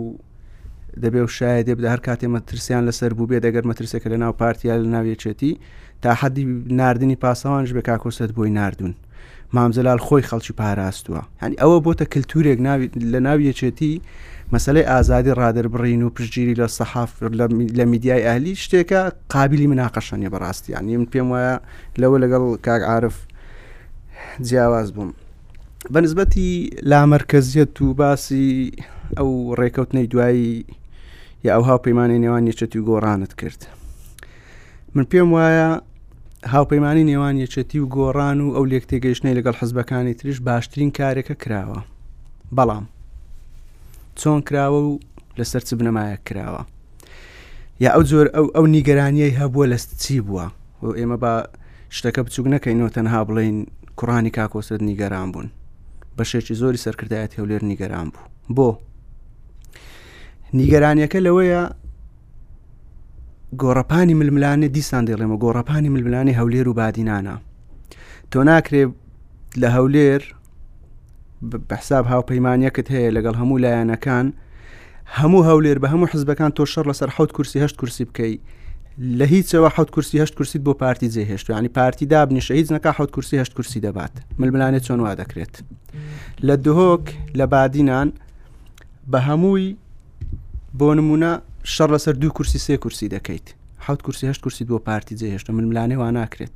[SPEAKER 2] دەبێ و شایە دێ بدە هەر کاتێ مەترسیان لەسەر بوو بێ دەگەر مەترسێکە لە ناو پارتیا لە ناوێچێتی تا حەدی نردنی پاسەوانش بە کاکۆسەت بۆی نردون مامزلال خۆی خەڵکی پاراستووە هەنی ئەوە بۆتە کللتورێک لە ناو یەکێتی مەسلەی ئازادی ڕادربڕین و پشتگیری لە سەحاف لە میدیای ئەهلی شتێکە قابلی مناقەشەنی بەڕاستیان من پێم وایە لەوە لەگەڵ کاک عاعرف جیاواز بووم. بەنسبەتی لامەرکزیەت و باسی ئەو ڕێکەوتنەی دوایی یا ئەو هاوپەیمانانی نێوان یەچەتی و گۆڕانت کرد من پێم وایە هاوپەیمانانی نێوان یەچەتی و گۆڕان و ئەو لێک تێگەیشتنەی لەگەڵ حزبەکانی تریش باشترین کارێکە کراوە بەڵام چۆن کراوە و لەسەر چ بنەمایەک کراوە یا ئەو جۆر ئەو ئەو نیگەرانیەی هەبووە لە چی بووە و ئێمە بە شتەکە بچوک نەکەینەوە تەنها بڵین کوڕانی کاکۆسرت نیگەران بوون بەشێکی زۆری سەرکردایەت هەولێر نیگەران بوو بۆ نیگەرانیەکە لەوەیە گۆڕەپانی ململانێ دیسان دەڵێمە گۆڕەپانی ململانێ هەولێر و بادینانە تۆ ناکرێ لە هەولێر بەحساب هاوپەیمانیەکت هەیە لەگەڵ هەموو لایەنەکان هەموو هەولێر بە هەموو حزبەکان تۆ شەڕ لەسەر حوت کورسی هەشت کورسی بکەی لە هیچەوە حوت کورسی هەشت کورسیت بۆ پارتی جێهێشت ینی پارتی دابنیشە هیچ نەکە حوت کورسی هەشت کورسی دەبات ململانێ چۆن وا دەکرێت لە دهۆک لە بادینان بە هەمووی بۆ نمونە شەڕ لەسەر دوو کورسی سێ کورسی دەکەیت حوت کورسی هەشت کورسی بۆ پارتی جێهێشتە ململانێ وا ناکرێت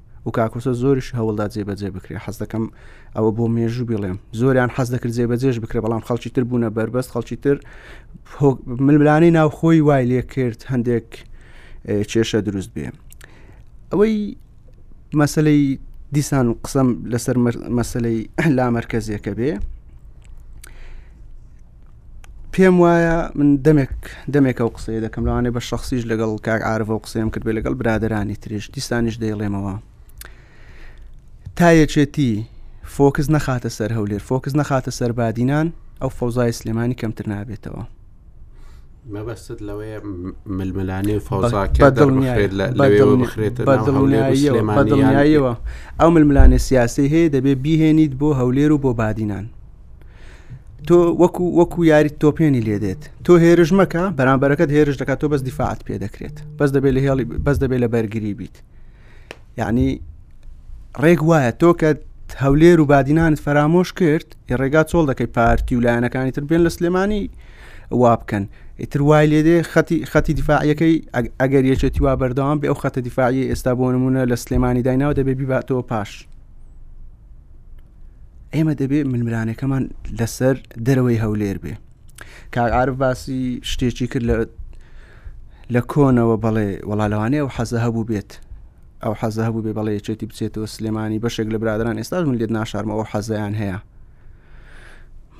[SPEAKER 2] و کاکۆسە زۆریش هەوڵدا جێبەجێ بکرێ حەز دەکەم ئەوە بۆ مێژوو بڵێم زۆریان حەز دەکرد جێبەجێش بکرێ بەڵام خەڵکی تر بوونە بەربەست خەڵکی تر ململانەی ناوخۆی وای لێ کرد هەندێک کێشە دروست بێ ئەوەی مەسلەی دیسان و قسەم لەسەر مەسلەی لامەرکەزیەکە بێ پێم وایە من دەمێک دەمێکە و قسەیە دەکەم لەوانێ بە شخصیش لەگەڵ کار عاعرفە و قسەیەم کرد بێ لەگەڵ برادرانی تریش دیسانیش دەیڵێمەوە تا یەکێتی فۆکس نەخاتە سەر هەولێر فۆکس نەخاتە سەر بادینان ئەو فەوزای سلێمانی کەمتر نابێتەوە
[SPEAKER 1] مەبەستت لەوەیە ململانێ فۆزاکەێتەوەخرێتەوەخرێتەوەەوە
[SPEAKER 2] ئەو ململانێ سیاسی هەیە دەبێ بیهێنیت بۆ هەولێر و بۆ بادینان تۆ وەکو وەکو یاری تۆپێنی لێ دێت تۆ هێرش مەکە بەرامبەرەکەت هێرش دەکات تۆ بەس دیفاعات پێ دەکرێت بەس دەبێت لە هێڵی بەس دەبێت لە بەرگری بیت یعنی ڕێک وایە تۆ کە هەولێر و بادینانت فەرامۆش کرد ی ڕێگا چۆڵ دەکەی پارتی و لایەنەکانی تر بێن لە سلێمانی وا بکەن ئیتر وای لێ دێ خەتی خەتی دیفاعیەکەی ئەگەر یەکێتی وا بەردەوام بێ ئەو خەتە دیفاعی ئێستا بۆ نمونە لە سلێمانی دایناوە دەبێ بیباتەوە پاش ئێمە دەبێ ململانەکەمان لەسەر دەرەوەی هەولێر بێ کاعاعرف باسی شتێکی کرد لە لە کۆنەوە بەڵێ وڵا لەوانەیە و حەزە هەبوو بێت ئەو حەزە هەبوو بێ بەڵێ یەکێتی بچێتەوە سلێمانی بەشێک لە برادران ئێستاش من لێت ناشارمەوە حەزیان هەیە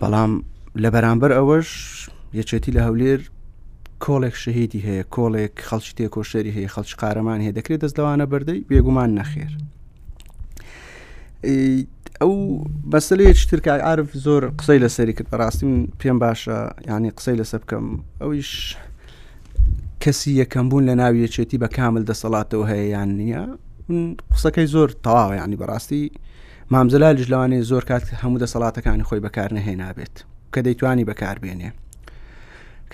[SPEAKER 2] بەڵام لە بەرامبەر ئەوەش یەکێتی لە هەولێر کۆڵێک شەهیدی هەیە کۆڵێک خەڵکی تێکۆشەری هەیە خەڵکی قارەمان هەیە دەکرێت دەست لەوانە بەردەی بێگومان نەخێر ئەو بەسەرێک ترکە عرف زۆر قسەی لەسەری کرد بەڕاستی من پێم باشە ینی قسەی لەسەر بکەم ئەویش کەسی یەکەم بوون لە ناوی یەکێتی بە کامل دەسەڵاتەوە هەیە یان نییە قسەکەی زۆر تەواوە ینی بەڕاستی مامزلالیش لەوانەیە زۆر کات هەموو دەسەڵاتەکانی خۆی بەکار نەهێنابێت کە دەیتوانی بەکاربێنێ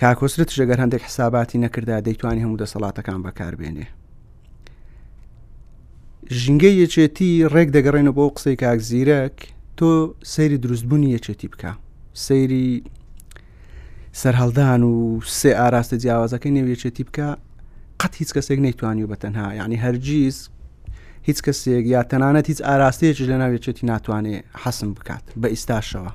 [SPEAKER 2] کاکۆسرت ژەگەر هەندێک حساباتی نەکردا دەیتوانی هەموو دەسەڵاتەکان بەکاربێنێ ژینگە یەکێتی ڕێک دەگەڕێنە بۆ قسەی کاک زیرەک تۆ سەیری دروستبوونی یەکێتی بکە سەیری سەرهەڵدان و سێ ئاراستە جیاوازەکەی نێو یەکێتی بکە قەت هیچ کەسێک نەیتوانی و بەتەنها یعنی هەرگیز هیچ کەسێک یا تەنانەت هیچ ئاراستەیەکی لە ناوێچێتی ناتوانێت حەسم بکات بە ئیستاشەوە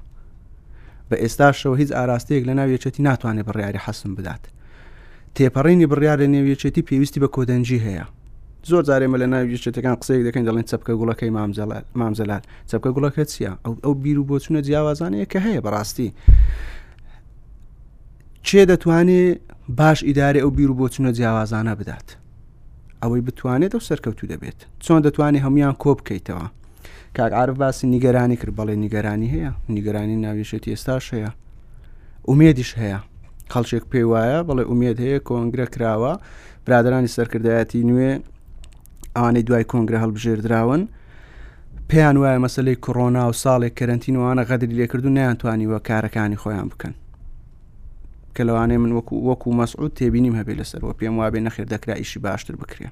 [SPEAKER 2] بە ئێستاشەوە هیچ ئاراستەیەک لە ناوێچێتی ناتوانێت بڕیاری حەسم بدات تێپەڕینی بڕیار لە نێو یەکێتی پێویستی بە کۆدەنگی هەیە. زۆر جار ئێمە لە ناو یەکێتیەکان قسەیەک دەکەین دەڵێن چەپکە گوڵەکەی مام جەلال مام جەلال چەپکە گوڵەکە چییە ئەو ئەو بیر و بۆچوونە جیاوازانەیە کە هەیە بەڕاستی چێ دەتوانێت باش ئیدارە ئەو بیر و بۆچوونە جیاوازانە بدات ئەوەی بتوانێت ئەو سەرکەوتو دەبێت چۆن دەتوانێت هەمویان کۆ بکەیتەوە کاک عارف باسی نیگەرانی کرد بەڵێ نیگەرانی هەیە نیگەرانی ناویشێتی ئێستاش هەیە ئومێدیش هەیە خەڵچێک پێی وایە بەڵێ ئومێد هەیە کۆنگرە کراوە برادرانی سەرکردایەتی نوێ ئەوانەی دوای کۆنگرە هەڵبژێردراون پێیان وایە مەسلەی کۆرۆنا و ساڵێک کەرنتینوانە غەدری لێکردو نیانتوانی وە کارەکانی خۆیان بکەن کە لەوانەیە من وەکو وەکو مەسعود تێبینیم هەبێ لەسەر وە پێم وابێ نەخێر دەکرا ئیشی باشتر بکرێ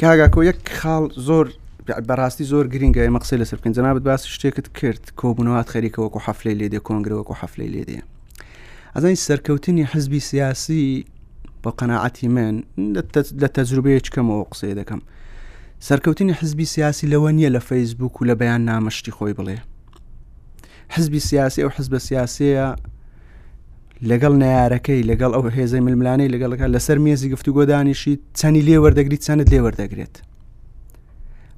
[SPEAKER 2] کاگاکۆ یەک خاڵ زۆر بەڕاستی زۆر گرنگە ئمە قسەی لەسەر بکەن جنابەت باسی شتێکت کرد کۆبوونەوەات خەریکەوەکو حەفلەی لێدێ کۆنگرەوەکو حەفلەی لێدێ ئەزانی سەرکەوتنی حزبی سیاسی بە قەنەعەتی من لە تەجروبەیەک کەمەوە قسەی دەکەم سەرکەوتنی حزبی سیاسی لەوە نییە لە فەیسبوک و لە بەیان نامەشتی خۆی بڵێ حزبی سیاسی ئەو حزبە سیاسەیە لەگەڵ نارەکەی لەگەڵ ئەو هێزەی ململانەی لەگەڵەکە لەسەر مێزی گفتوگۆدانیشی چەنی لێ وەردەگری چەند لێ وەردەگرێت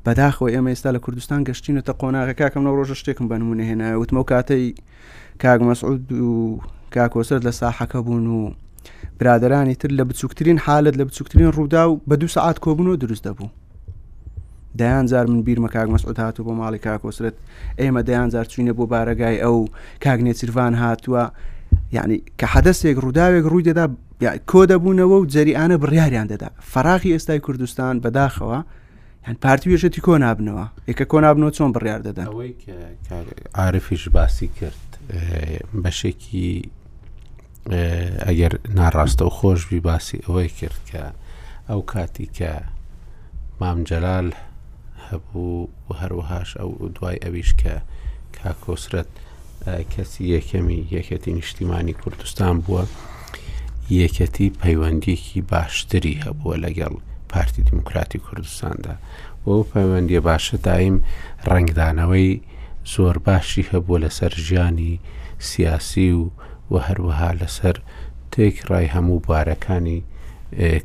[SPEAKER 2] بەداخۆ ئێمە ئێستا لە کوردستان گەشتینەتە قۆناغە کاکەم نە ڕۆژە شتێکم بە نمونە هێنا وتمە و کاتەی کاگمەسعود و کاکۆسەر لە ساحەکە بوون و برادرانی تر لە بچووکترین حالت لە بچووکترین ڕوودا و بە دوو سعات کۆبوون و دروست دەبوو دەیان جار من بیرمە کاک مەسعود هاتو بۆ ماڵی کاکۆسرەت ئێمە دەیان جار چوینە بۆ بارەگای ئەو کاک نێچیرڤان هاتووە یعنی کە حەدەسێک ڕووداوێک ڕووی دەدا کۆ دەبوونەوە و جەریانە بڕیاریان دەدا فراغی ئێستای کوردستان بەداخەوە هەن پارتی وێژەتی کۆ نابنەوە یەکە کۆ نابنەوە چۆن بڕیار دەدا ئەوەی
[SPEAKER 1] عاعرفیش باسی کرد بەشێکی ئەگەر ناڕاستەوخۆش بی باسی ئەوەی کرد کە ئەو کاتی کە مام جەلال هەبوو و هەروەهاش ئەو دوای ئەویش کە کاکۆسرەت کەسی یەکەمی یەکەتی نیشتیمانی کوردستان بووە یەکەتی پەیوەندیەکی باشتری هەبووە لەگەڵ پارتی دیموکراتی کوردستاندا بۆ پەیوەندی باشە دایم ڕنگدانەوەی زۆر باشی هەبووە لەسەر ژیانی سیاسی و و هەروەها لەسەر تێکڕای هەموو بوارەکانی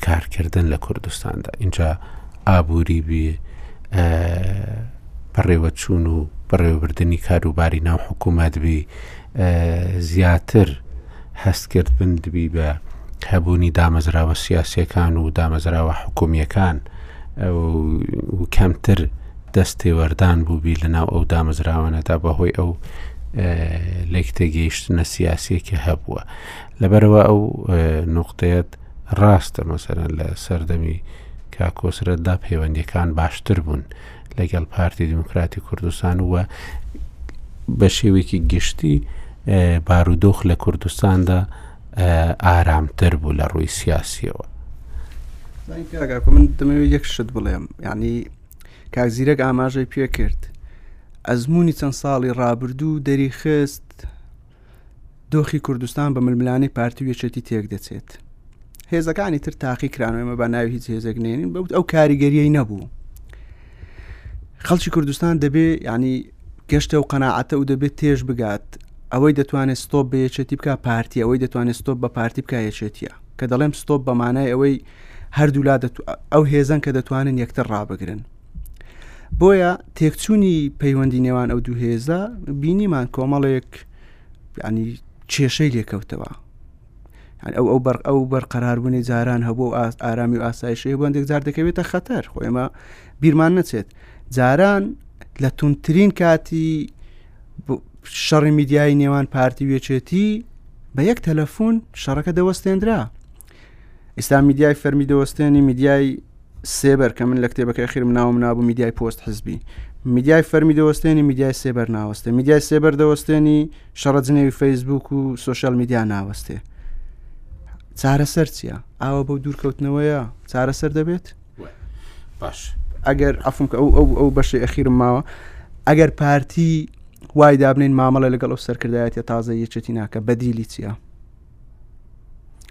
[SPEAKER 1] کارکردن لە کوردستاندا ئینجا ئابووری بی بەڕێوەچوون و بەڕێوەبردننی کاروباری ناو حکوومەت بی زیاتر هەستکرد بن دبی بە هەبوونی دامەزراوە سیاسەکان و دامەزراوە حکومیەکان و کەمتر دەست تێوەردان بووبی لە ناو ئەو دامەزراوانەدا بەهۆی ئەو لێکتێگەیشتنە سیاسیە کە هەبووە لەبەرەوە ئەو نقطەیەت ڕاستە مەسەرەن لە سەردەمی کاکۆسرەتدا پەیوەندیەکان باشتر بوون لەگەڵ پارتی دیموکراتی کوردستان وە بە شێوێکی گشتی بارودۆخ لە کوردستاندا ئارامتر بوو لە ڕووی سیاسیەوە
[SPEAKER 2] من دەمەوێت یەک شت بڵێم ینی کاک زیرەک ئاماژەی پێکرد ئەزمموی چەند ساڵی ڕابردوو دەریخست دۆخی کوردستان بە ململانی پارتی و یەکێتی تێک دەچێت هێزەکانی تر تاقی کرانەوەمە بە ناوی هیچ هێزێک نێنین بەوت ئەو کاریگەریەی نەبوو خەڵکی کوردستان دەبێ ینی گەشتە و قەنەعاتە و دەبێت تێش بگات ئەوەی دەتوانێت ستۆپ بە یەکێتی بکە پارتی ئەوەی دەتوانێت ستۆپ بە پارتی بکە یەکێتیە کە دەڵێم ستۆپ بەمانای ئەوەی هەردوولا ئەو هێزن کە دەتوانن یەکتر ڕابگرن بۆیە تێکچوونی پەیوەندی نێوان ئەو دوو هێزە بینیمان کۆمەڵێک ینی کێشەی لێکەوتەوە ئەو ئەو بەر ئەو بەرقەراربوونی جاران هەبوو ئاست ئارامی و ئاسایشەیە بۆ هەندێک جار دەکەوێتە خەتەر خۆ ئێمە بیرمان نەچێت جاران لە تونترین کاتی شەڕی میدیایی نێوان پارتی وێچێتی بە یەک تەلەفۆن شەڕەکە دەوەستێنرا ئیستا میدیای فەرمی دەوەستێنی میدیای سێبەر کە من لە کتێبەکە خیرم ناوم نابوو میدیای پۆست حزبی میدیای فەرمی دەوەستێنی میدیای سێبەر ناوەستێ میدیای سێبەر دەوەستێنی شەڕە جنێوی فەیسبوک و سوۆشال میدیا ناوەستێ چارەسەر چییە ئاوە بەو دوورکەوتنەوەیە چارەسەر دەبێت
[SPEAKER 1] باش
[SPEAKER 2] ئەگەر ئەفم کە ئەو ئەو ئەو بەشی ئەخیرم ماوە ئەگەر پارتی وای دابنین مامەڵە لەگەڵ ئەو سەرکردایەتە تازە یەکێتی ناکە بەدیلی چییە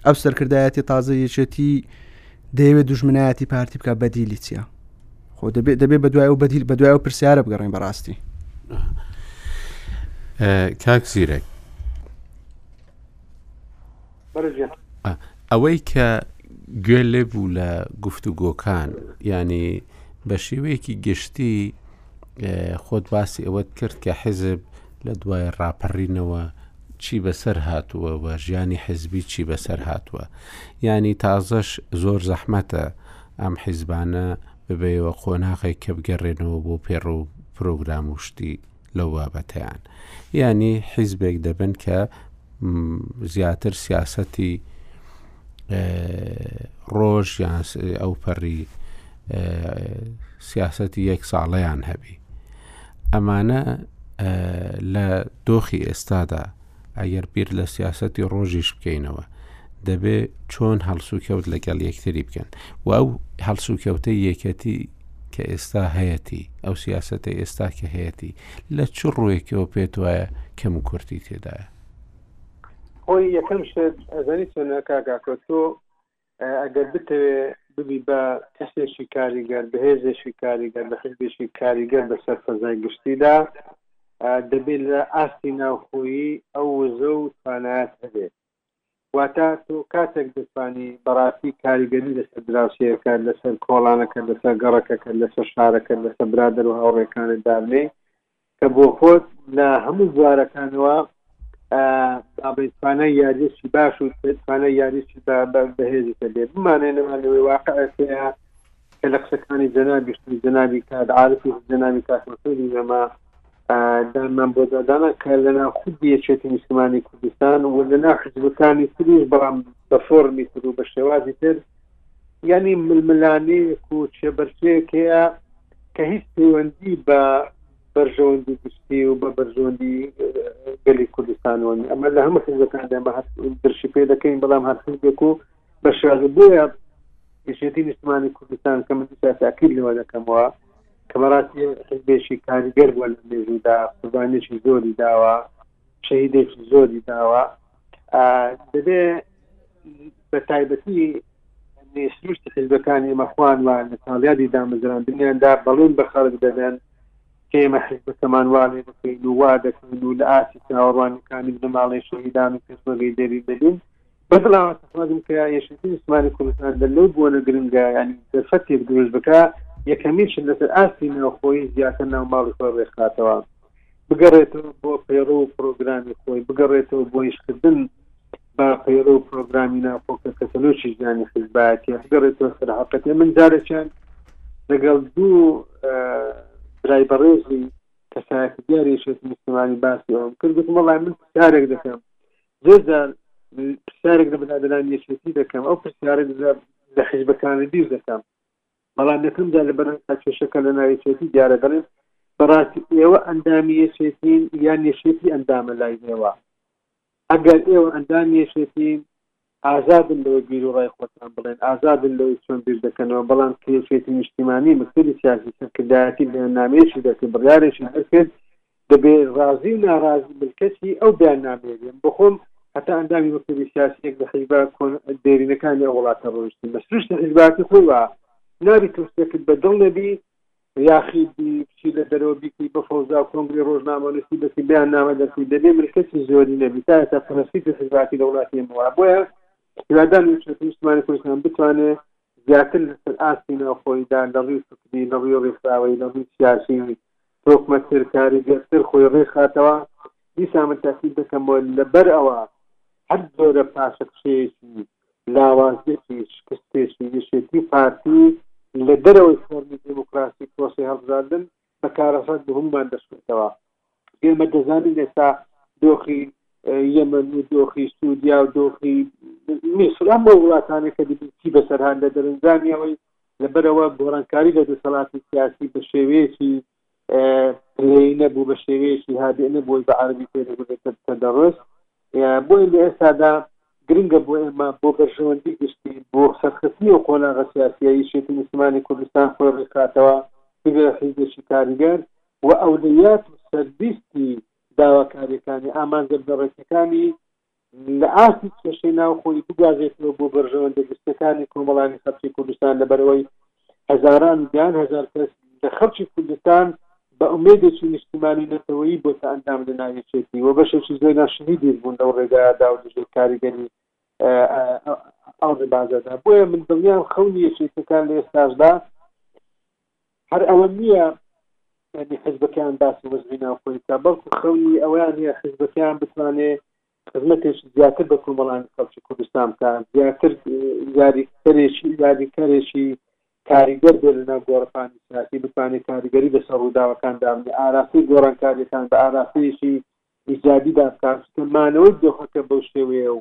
[SPEAKER 2] ئەو سەرکردایەتی تازە یەکێتی دەیەوێت دژمنایەتی پارتی بکە بەدیلی چیە خۆ دەبێت دەبێت بە دوای و بەدیل بە دوای و پرسیارە بگەڕین بەڕاستی
[SPEAKER 1] کاک زیرەک ئەوەی کە گوێ لێ بوو لە گفتوگۆکان ینی بە شێوەیەکی گشتی خۆت باسی ئەوەت کرد کە حیزب لە دوای ڕاپەڕینەوە چی بەسەر هاتووە و ژیانی حیزبی چی بەسەر هاتووە ینی تازەش زۆر زەحمەتە ئەم حیزبانە ببەوە قۆناغێک کە بگەڕێنەوە بۆ پێڕ و پرۆگرام و شتی لەو بابەتیان ینی حیزبێک دەبن کە زیاتر سیاسەتی ڕۆژ یان ئەو پەڕی سیاسەتی یەک ساڵەیان هەبی ئەمانە لە دۆخی ئێستادا ئەگەر بیر لە سیاسەتی ڕۆژیش بکەینەوە دەبێ چۆن هەڵسوکەوت لەگەڵ یەکتری بکەن و ئەو هەڵسوکەوتە یەکەتی کە ئێستا هەیەتی ئەو سیاستە ئێستا کە هەیەتی لە چ ڕوویەکەوە پێت وایە کەم و کورتی تێدایە
[SPEAKER 3] خۆی یەکەم شت ئەزانی چۆنە کاکاکۆ تۆ ئەگەر بتەوێ ببی بە کەسێکی کاریگەر بەهێزێکی کاریگەر بە حزبێکی کاریگەر بەسەر فەزای گشتیدا دەبێت لە ئاستی ناوخۆیی ئەو وزە و توانات هەبێت واتە تۆ کاتێک دەتوانی بەڕاستی کاریگەری لەسەر دراوسەکە لەسەر کۆڵانەکە لەسەر گەڕەکەکە لەسەر شارەکە لەسەر برادر و هاوڕێکانت دابنێ کە بۆ خۆت لە هەموو بوارەکانەوە بابەیتوانای یاریشی باش و توانای یاریشی بەهێزی دەبێت بمانێنەوە لەوەی واقعەکەیە کە لە قسەکانی جەنابیشتنی جەنابی کات عاعرفی جەنابی کاتمەسەری نەما دانمان بۆ دادانە کە لەنا خود یەکێتی نیشتمانی کوردستان و لەنا حزبەکانی تریش بەڵام بە فۆرمی تر و بە شێوازی تر یانی ململانێیەک و کێبەرکێیەک هەیە کە هیچ پەیوەندی بە بەرژەوەندی گشتی و بە بەرژەوەندی گەلی کوردستانەوە نیە ئەمە لە هەموو حزبەکان دەمە هەر درشی پێ دەکەین بەڵام هەر حزبێک و بە شێوازە بۆیە یەکێتی نیشتمانی کوردستان کە من دیسا تاکید لەوە دەکەمەوە کە بەڕاستی حزبێکی کاریگەر بووە لە مێژوودا قوربانێکی زۆری داوە شەهیدێکی زۆری داوە دەبێ بە تایبەتی سروشتی حزبەکانی مەخوان و لە ساڵیادی دامەزراندنیاندا بەڵێن بە خەڵک دەدەن کێمە حزبەکەمان وا لێ دەکەین و وا دەکەین و لە ئاسی چاوەڕوانەکانی بنەماڵەی شەهیدان و پێشمەگەی دەری دەبین بەدڵاوەتەخوازم کە یەشتی عوسمانی کوردستان دە لەو بوونە گرنگە ینی دەرفەتێک دروست بکە یەکەمیش لەسەر ئاستی ناوخۆی زیاتر ناو ماڵی خۆی ڕێکخاتەوە بگەڕێتەوە بۆ پەیڕەو و پڕۆگرامی خۆی، بگەڕێتەوە بۆ ئیشکردن بە پەیڕەو و پڕۆگرامی ناوخۆ کە کەتەلۆکی ژیانی حیزبایەتیە، بگەڕێتەوە سەر هەقەتی. من جارێکیان لەگەڵ دوو برای بەڕێزی کەسایەتی دیاری یەکێتی نیشتمانی باسی ئەوەم کرد، گوتم وەڵای من پرسیارێک دەکەم، زۆر جار پرسیارێک لە برادەرانی یەکێتی دەکەم، ئەو پرسیارە لە حیزبەکانی بیر دەکەم. بەڵام یەکەم جار لە بەرەنگار کێشەکە لە ناو یەکێتی دیارە دەڵێن بەڕاستی ئێوە ئەندامی یەکێتین یان یەکێتی ئەندامە لای ئێوە ئەگەر ئێوە ئەندامی یەکێتین ئازادن لەوەی بیر و ڕای خۆتان بڵێن ئازادن لەوەی چۆن بیر دەکەنەوە بەڵام کە یەکێتی نیشتیمانی مکتبی سیاسی سەرکردایەتی بەیاننامەیەکی دەکرد بڕیارێکی دەکرد دەبێ ڕازی و ناڕازی ملکەچی ئەو بەیاننامەیە بێم، بۆخۆم هەتا ئەندامی مەکتەبی سیاسییەک لە حیزبە کۆن دێرینەکانی ئەو وڵاتە ڕۆیشتم، بە سروشتی حیزبایەتی خۆی وایە، نابی کورسییەکت بە دڵ نەبی، یاخیت بی، بچی لە دەرەوە بیکەی بە فەوزا و کۆنگرەی ڕۆژنامەنووسی بەسی بەیاننامە دەرکەی، دەبێ ملکەچی زۆری نەبی، تا ئێستا پرەنسیپی حیزبایەتی لە وڵاتی ئێمە وایە، بۆیە هیوادارم یەکێتیی نیشتمانی کوردستان بتوانێ، زیاتر لەسەر ئاستی ناوخۆییدا لە ڕووی فکری، لە ڕووی ڕیکخراوەیی، لە ڕووی سیاسیی، تۆکمەتر، کاریگەرتر خۆی ڕێک خاتەوە، دیسان من تاکید دەکەمەوە لە بەر ئەوە هەر جۆرە پاشەکشەیەکی، لاوازییەکی، شکستێکی یەکێتی و پارتی لە دەرەوەی فۆرمی دیموکراسی پرۆسەی هەڵبژاردن، بە کارەسات بۆ هەموومان دەستکردەوە ئێمە دەزانین ئێستا دۆخی یەمەن و دۆخی سوودیا و دۆخی میسرام بۆ وڵاتانە کە دەبیی بەسەرهاان لە دەرنجامیەوەی لەبەرەوە گۆڕانکاری لە دەسەڵاتی سیاسی بە شێوەیەکی پلەی نەبوو بە شێوەیەکی هادێ نەبووی بە عربی پێ دەگوتێتە تەدەڕست بۆیە لە ئێستادا گرنگە بۆ ئێمە بۆ بەرژەوەندی گشتی بۆ سەرخستنی و قۆناغە سیاسیە یەکێتی نیشتمانی کوردستان خۆی ڕێکخاتەوە ببێ حیزبێکی کاریگەر و ئەولەویات و سەرویستی داواکاریەکانی ئامانجە بنەڕەتیەکانی لە ئاستی کێشەی ناوخۆی بگوازێتەوە بۆ بەرژەوەندە گشتەکانی کۆمەڵانی خەلکی کوردستان لەبەرەوەی هەزاران و دەیان هەزار کەس لە خەڵکی کوردستان بە ئومێدێکی نیشتیمانی و نەتەوەیی بۆتە ئەندام لە ناو یەکێتی و بەشێکی زۆریان شلی دیر بوون لەو ڕێگایەدا و دژی کاریگەری ئەو ڕێبازەدا بۆیە من دڵنیام خەونی یەکێتەکان لە ئێستاشدا هەر ئەوە نییە ینی حزبەکان باسی وەزبی ناوخۆی بکە بەڵکو خەونی ئەویان هەیە حزبەکان بتوانێت خزمەتێکی زیاتر بە کۆمەڵانی خەڵکی کوردستان بکات، زیاتر یاریکەرێکی یاریکەرێکی کاریگەر بێت لەناو گۆڕەپانی سیاسی، بتوانێت کاریگەری لەسەر ڕووداوەکان دابنێت، ئاراستەی گۆڕانکارییەکان بە ئاراستەیەکی ئیجابیدا بکات، چونکە مانەوەی دۆخەکە بەو شێوەیە و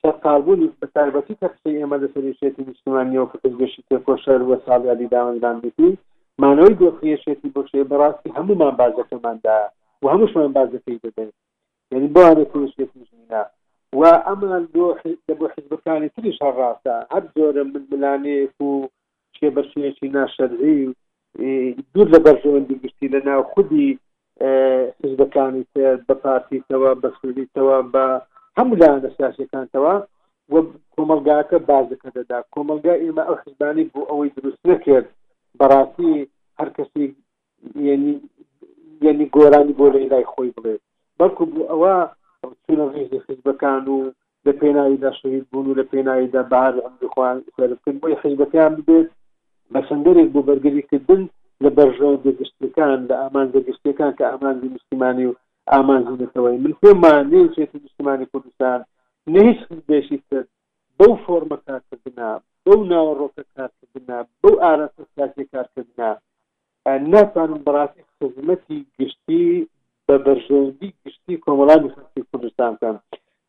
[SPEAKER 3] سەرقاڵبوونی، بەتایبەتی کە قسەی ئێمە لەسەر یەکێتی نیشتمانییەوە کە پزگەشی تێکۆشەر و ساڵیادی دامەزراندوویەتی، مانەوەی دۆخی یەکێتی بەو شێوەیە بەڕاستی هەموومان باجەکەمان دایە و هەمووشمان باجەکەی دەدەین. یانی بۆانە تێشێتی ژینا وا ئەمان لۆ لە بۆ حزبەکانی تریش هەر ڕاستە هەر جۆرە ململانێک و شێ بە شێکی ناشەرزی دوور لە بەرژەوەندی گشتی لە ناو خودی حزبەکانی تر بە پارتیتەوە بە سووریتەوە بە هەموو لایەنە سیاسەکانتەوە و کۆمەلگاکە بازەکە دەدا کۆمەلگا ئێمە ئەو حزبانی بۆ ئەوەی دروست نەکرد بەڕاستی هەر کەسی یەنی گۆرانی بۆ لە لای خۆی بڵێ بەڵکو بوو ئەوە چونە ڕیزی حیزبەکان و لە پێناویدا شەهید بوون و لە پێناویدا بەهار ئەمدیخوان سەرکرد بۆی حیزبەکان ببێت بە سندەرێک بۆ بەرگریکردن لە بەرژەوە دەگشتەکان لە ئامان دەگشتەکان کە ئامانجی نیشتیمانی و ئامانجی نەتەوەی من پێمان نەیچێت نیشتیمانی کوردستان نە هیچ حزبێکی تر بەو فۆرمە کارکردنا بەو ناوەڕۆکە کارکردنا بەو ئاراستە سیاسی کارکردنا ناتوانم بەڕاستی خزمەتی گشتی بە بەرژەوەندی گشتی کۆمەڵانی خەڵکی کوردستان بکەم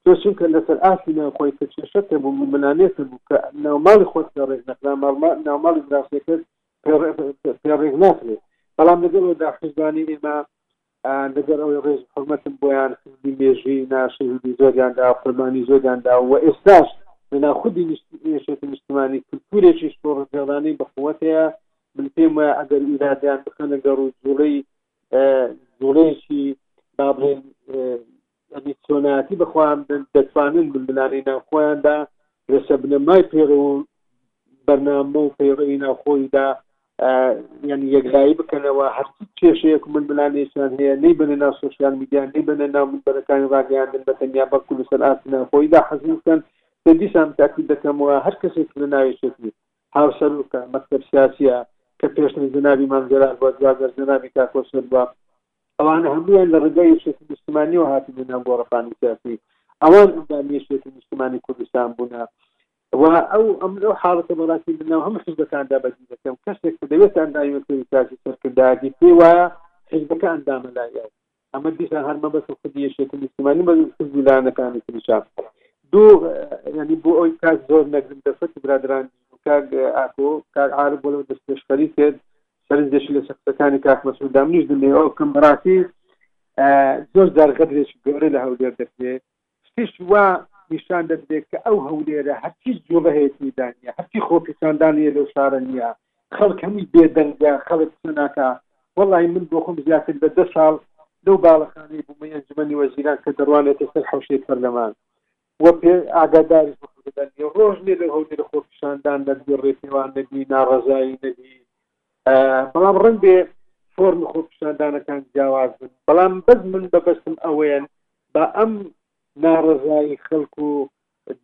[SPEAKER 3] تۆ چونکە لەسەر ئاستی ناوخۆی کە کێشەت هەبوو ململانێت هەبوو کە ناوماڵی خۆت پێ ڕێک نەخرا ناوماڵی دراوسێکەت پێ ڕێک ناخرێت بەڵام لەگەڵ ئەوەدا حیزبانی ئێمە لەگەر ئەوەی ڕێز و حورمەتم بۆیان خوێندی مێژوی نا شەهیدی زۆریان دا قوربانی زۆریان دا و ئێستاش لە ناو خودی نیشتیمانیەشێتی نیشتمانی کلتورێکی شۆڕش گێڕانەی بە قوەت هەیە من پێم وایە ئەگەر ئیرادەیان بخەنە گەڕ و جوڵەی جوڵەیەکی بابڵێن یانی چۆنایەتی بەخۆیان بدەن، دەتوانن ململانێی ناوخۆیاندا لەسەر بنەمای پەیڕەوو بەرنامە و پەیڕەوی ناوخۆییدا یانی یەکلایی بکەنەوە، هەرچی کێشەیەک و ململانێیەکیان هەیە نەیبەنە ناو سۆشیال میدیا، نەیبەنە ناو مونبەرەکانی ڕاگەیاندن بەتەنیا، بەڵکو لەسەر ئاستی ناوخۆییدا حەزم بکەن، دە دیسان تاکید دەکەم و هەر کەسێک کە لە ناویەکێتی هاوسەرۆکە مەکتەب سیاسیە کە پێشتر جەنابی مام جەلال بوە دواتر جەنابی کاک هۆشیەر بوە، ئەوانە هەموویان لە ڕێگای یەکێتی نیشتمانیەوە هاتبوو ناو گۆڕەپانی سیاسی ئەوان ئەندام یەکێتی نیشتمانی کوردستان بوونە و ئەو ئەم لەو حاڵەتە بەڕاستی لەناو هەم حزبەکاندا بەدی دەکەم کەسێک کە دەوێت ئەندامی وەکوی سیاسی سەرکردایەتی پێ وایە حزبەکە ئەندامە لای ئەو ئەمە دیسان هەرمە بەس خودی یەکێتی نیشتمانی بە حزبی لایەنەکانی تریشا دوو ینی بۆ ئەوی کات زۆر نەگرم دەفەتی برادران کاک ئاکۆ کاک عارف بۆ لەو دەست پێشخەری کرد سەرنجێکی لەسەر قسەکانی کاک مەسعود دام منیش دڵنیایەوە بکەم بەڕاستی زۆر جار غەدرێکی گەورە لە هەولێر دەکرێت شتیش وا نیشان دەدرێت کە ئەو هەولێرە هەرچی جوڵە هەیە تێدا نیە هەرچی خۆپیشاندان هەیە لەو شارە نییە خەڵک هەمووی بێدەنگە خەڵک قسە ناکا وەڵی من بۆ خۆم زیاتر لە دە ساڵ لەو باڵەخانەی بوومە ئەنجومەنی وەزیران کە دەڕوانێتە سەر حەوشەی پەرلەمان و پێ ئاگاداریش بکەن کە دەنگی ڕۆژ نیە لەو هەولێرە خۆپیشاندان نەبی، ڕێپێوان نەبی، ناڕەزایی نەبی، بەڵام ڕەنگبێ فۆرمی خۆپیشاندانەکان جیاواز بن، بەڵام بەس من بەبەستم ئەوەیە با ئەم ناڕەزایی خەڵک و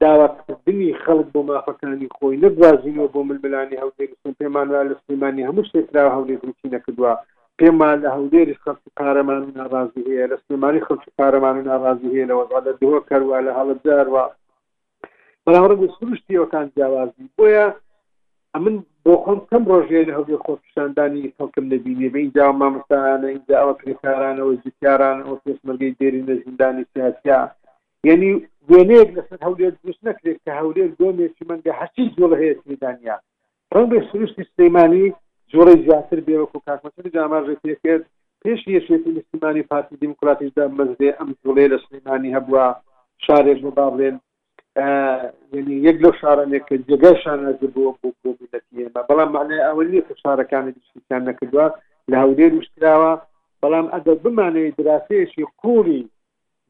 [SPEAKER 3] داواکردنی خەڵک بۆ مافەکانی خۆی نەگوازینەوە بۆ ململانێ هەولێر و سم، پێمان وایە لە سلێمانی هەموو شتێک کراوە هەولێر هیچی نەکردوە، پێموایە لە هەولێریش خەڵکی قارەمان و ناڕازی هەیە، لە سلێمانی خەڵکی قارەمان و ناڕازی هەیە لە وەزعە، لە دهۆک هەروا، لە هەڵەبجە هەروا، بەڵام ڕەنگە سروشتی ئەوتان جیاواز بی، بۆیە ئەمن بۆ خۆم کەم ڕۆژەیە لە هەولێر خۆپیشاندانی خەڵکم نەبینیە، بە ئینجا ئەوە مامۆستایانە، ئینجا ئەوە کرێکارانە، ئەوە جوتیارانە، ئەوە پێشمەرگەی دێرینە، زیندانی سیاسیە، یەنی وێنەیەک لەسەر هەولێر دروست نەکرێت کە هەولێر دۆمێکی مەنگە هەرچی جوڵە هەیە تێیدا نیە، ڕەنگە سروشتی سلێمانی جووڵەی زیاتر بێ وەکو کاک مەسعودیش ئاماژەی پێکرد، پێش یەکێتی نیشتیمانی و پارتی دیموکراتیش دامەزرێ ئەم جووڵەیە لە سلێمانی هەبووە، شارێک بوو با بڵێن یەنی یەک لەو شارانەی کە جێگای شانازی بووە بۆ بۆ میلەتی ئێمە، بەڵام مەعنای ئەوە نییە کە شارەکانی دیش هیچیان نەکردووە، لە هەولێریش کراوە، بەڵام ئەگەر بمانەوێ دراسەیەکی قووڵی